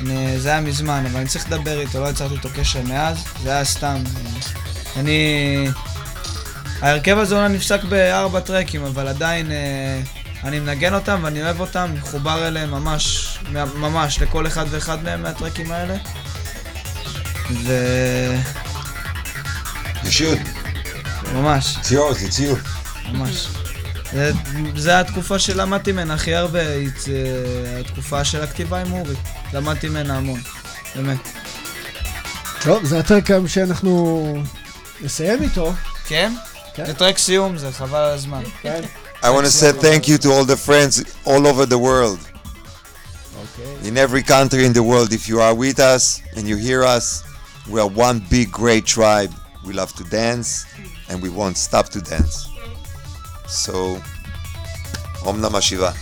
אני, זה היה מזמן, אבל אני צריך לדבר איתו, לא יצרתי איתו קשר מאז, זה היה סתם. אני... ההרכב הזה אולי נפסק בארבע טרקים, אבל עדיין אה, אני מנגן אותם ואני אוהב אותם, מחובר אליהם ממש, ממש, לכל אחד ואחד מהם מהטרקים האלה. ו... Should. ממש. Yours, it's you. ממש. זה, זה התקופה שלמדתי ממנה הכי הרבה, זה התקופה של הכתיבה עם אורי. למדתי ממנה המון, באמת. טוב, זה הטרק היום שאנחנו נסיים איתו. כן? כן. זה טרק סיום, זה חבל על הזמן. כן. I want to say thank you to all the friends all over the world. אוקיי. In every country in the world, if you are with us and you hear us, we are one big, great tribe. We love to dance and we won't stop to dance. So, Om Namah Shiva.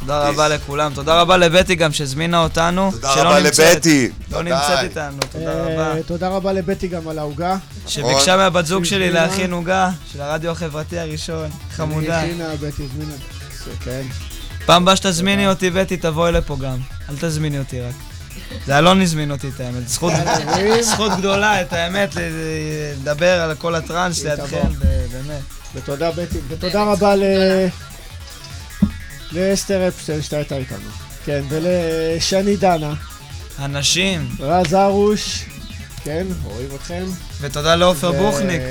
תודה רבה לכולם, תודה רבה לבטי גם שהזמינה אותנו. תודה שלא רבה נמצאת- לבטי. לא. נמצאת איתנו, תודה רבה. אה, תודה רבה לבטי גם על העוגה. שביקשה מהבת זוג שלי. להכין עוגה של הרדיו החברתי הראשון, חמודה. הנה, בטי הזמינה. כן. פעם הבאה שתזמיני אותי, בטי, תבואי לפה גם. אל תזמיני אותי רק. זה אלון הזמין אותי, את האמת. זכות- זכות גדולה, את האמת, לדבר על כל הטראנס לידכם, באמת. ותודה בטי, ותודה רבה ל... לאסתר אפשטיין שהייתה איתנו. כן, ולשני דנה, הנשים, רז ארוש, כן, רואים אתכם. ותודה לעופר בוכניק.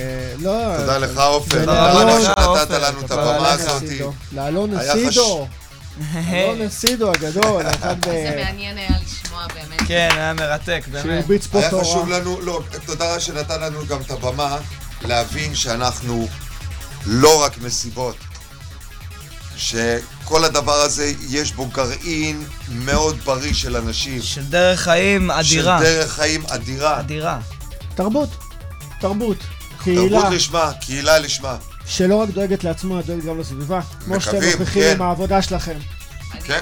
לא, תודה לך, עופר. תודה רבה לך שנתת. לנו את הבמה. הזאת. אסידו. לאלון אסידו. אלון אסידו הגדול, אחד ב... זה מעניין היה לשמוע באמת. כן, היה מרתק, באמת. שהרביץ פה היה תורה. חשוב לנו, לא, תודה שנתן לנו גם את הבמה להבין שאנחנו לא רק מסיבות. שכל הדבר הזה יש בו גרעין מאוד בריא של אנשים. של דרך חיים אדירה. של דרך חיים אדירה. אדירה. תרבות, תרבות, קהילה, תרבות לשמה, קהילה לשמה. שלא רק דואגת לעצמה, דואגת גם לסביבה. כמו שאתם מקווים, מוכיחים כן. עם העבודה שלכם, כן,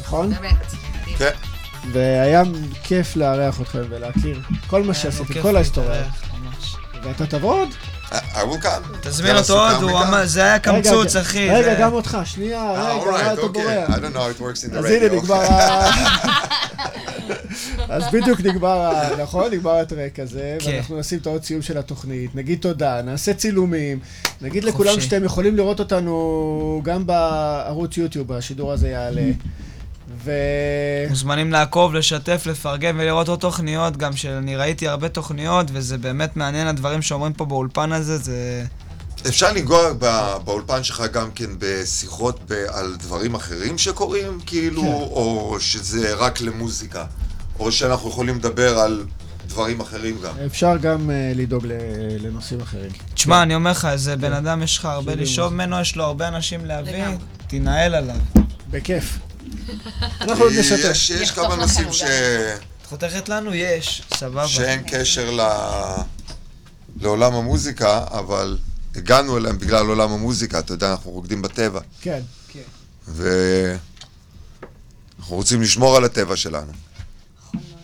נכון? באמת. כן. והיה כיף לארח אתכם ולהכיר כל מה שעשיתם, כיף כל ההיסטוריה. ואתה תבוא עוד? I will come. תזמין אותו עוד, זה היה קמצוץ, אחי. רגע, זה- גם אותך, שנייה, אה, רגע, אתה. בורח? אז הנה. נגמר ה... אז בדיוק נגמר, נכון? נגמר הטרק הזה, כן. ואנחנו נשים את האות סיום של התוכנית, נגיד תודה, נעשה צילומים, נגיד לכולם. שאתם יכולים לראות אותנו גם בערוץ יוטיוב, השידור הזה יעלה. ו... מוזמנים לעקוב, לשתף, לפרגן ולראות עוד תוכניות, גם שאני ראיתי הרבה תוכניות, וזה באמת מעניין הדברים שאומרים פה באולפן הזה, זה... אפשר לנגוע ב- באולפן שלך גם כן בשיחות ב- על דברים אחרים שקורים, כאילו, כן. או שזה רק למוזיקה, או שאנחנו יכולים לדבר על דברים אחרים גם. אפשר גם אה, לדאוג ל- לנושאים אחרים. תשמע, אני אומר לך, איזה בן אדם, יש לך הרבה. לשאוב ממנו, יש לו הרבה אנשים להביא. תנהל עליו. בכיף. אנחנו עוד נשתף. יש, יש כמה נושאים. ש... את חותכת לנו? יש, סבבה. שאין קשר ל... לעולם המוזיקה, אבל הגענו אליהם בגלל עולם המוזיקה, אתה יודע, אנחנו רוקדים בטבע, כן. ואנחנו רוצים לשמור על הטבע שלנו.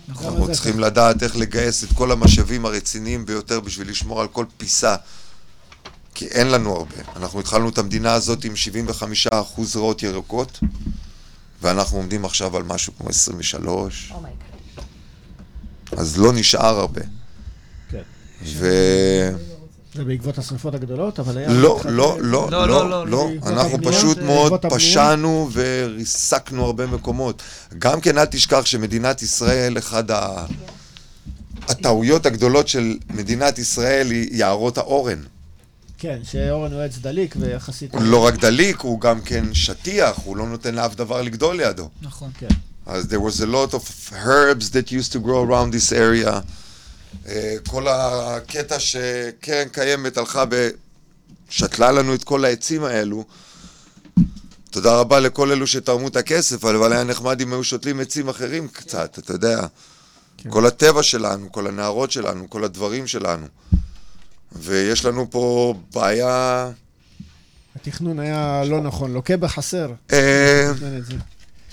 אנחנו זה צריכים לדעת איך לגייס את כל המשאבים הרציניים ביותר בשביל לשמור על כל פיסה, כי אין לנו הרבה. אנחנו התחלנו את המדינה הזאת עם 75% ריאות ירוקות, ואנחנו עומדים עכשיו על משהו כמו 23, oh my god. אז לא נשאר הרבה. כן. ו... זה בעקבות השרפות הגדולות, אבל היה... לא, לא, לא, לא, לא, לא, לא, בעקבות אנחנו פשוט מאוד. פשענו וריסקנו הרבה מקומות. גם כן אל תשכח שמדינת ישראל, אחד ה... הטעויות הגדולות של מדינת ישראל היא יערות האורן. כן, שאורן הוא עץ דליק ויחסית... הוא לא רק דליק, הוא גם כן שטיח, הוא לא נותן לאף דבר לגדול לידו. נכון. כן. אז there was a lot of herbs that used to grow around this area. Uh, כל הקטע שקרן קיימת הלכה ושתלה לנו את כל העצים האלו. תודה רבה לכל אלו שתרמו את הכסף, אבל היה נחמד אם היו שותלים עצים אחרים קצת, אתה יודע. כן. כל הטבע שלנו, כל הנערות שלנו, כל הדברים שלנו. ויש לנו פה בעיה... התכנון היה לא נכון, לוקה בחסר. אה.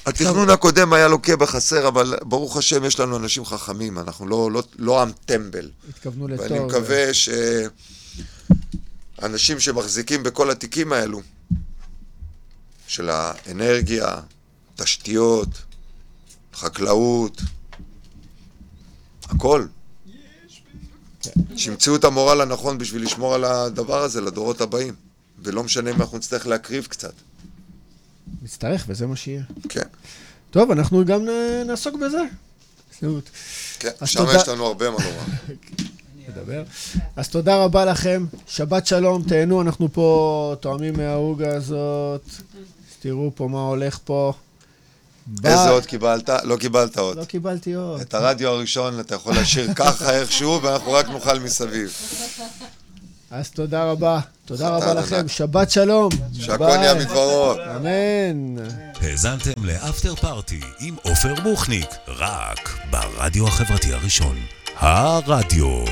התכנון הקודם היה לוקה בחסר, אבל ברוך השם יש לנו אנשים חכמים, אנחנו לא, לא, לא עם טמבל. התכוונו לטוב. ואני מקווה שאנשים שמחזיקים בכל התיקים האלו, של האנרגיה, תשתיות, חקלאות, הכל, שימצאו את המורל הנכון בשביל לשמור על הדבר הזה לדורות הבאים. ולא משנה אם אנחנו נצטרך להקריב קצת. נצטרך, וזה מה שיהיה. כן, טוב, אנחנו גם נעסוק בזה. כן, שם. יש לנו הרבה מה לומר. נדבר. אז תודה רבה לכם, שבת שלום, תהנו, אנחנו פה טועמים מהעוגה הזאת. תראו פה מה הולך פה. ביי. איזה עוד קיבלת? לא קיבלת עוד. לא קיבלתי עוד. את הרדיו הראשון אתה יכול להשאיר ככה איכשהו, ואנחנו רק נאכל מסביב. אז תודה רבה. תודה רבה. לכם, שבת שלום. שהכל מדברו. אמן. האזנתם לאפטר פארטי עם עופר בוכניק, רק ברדיו החברתי הראשון. הרדיו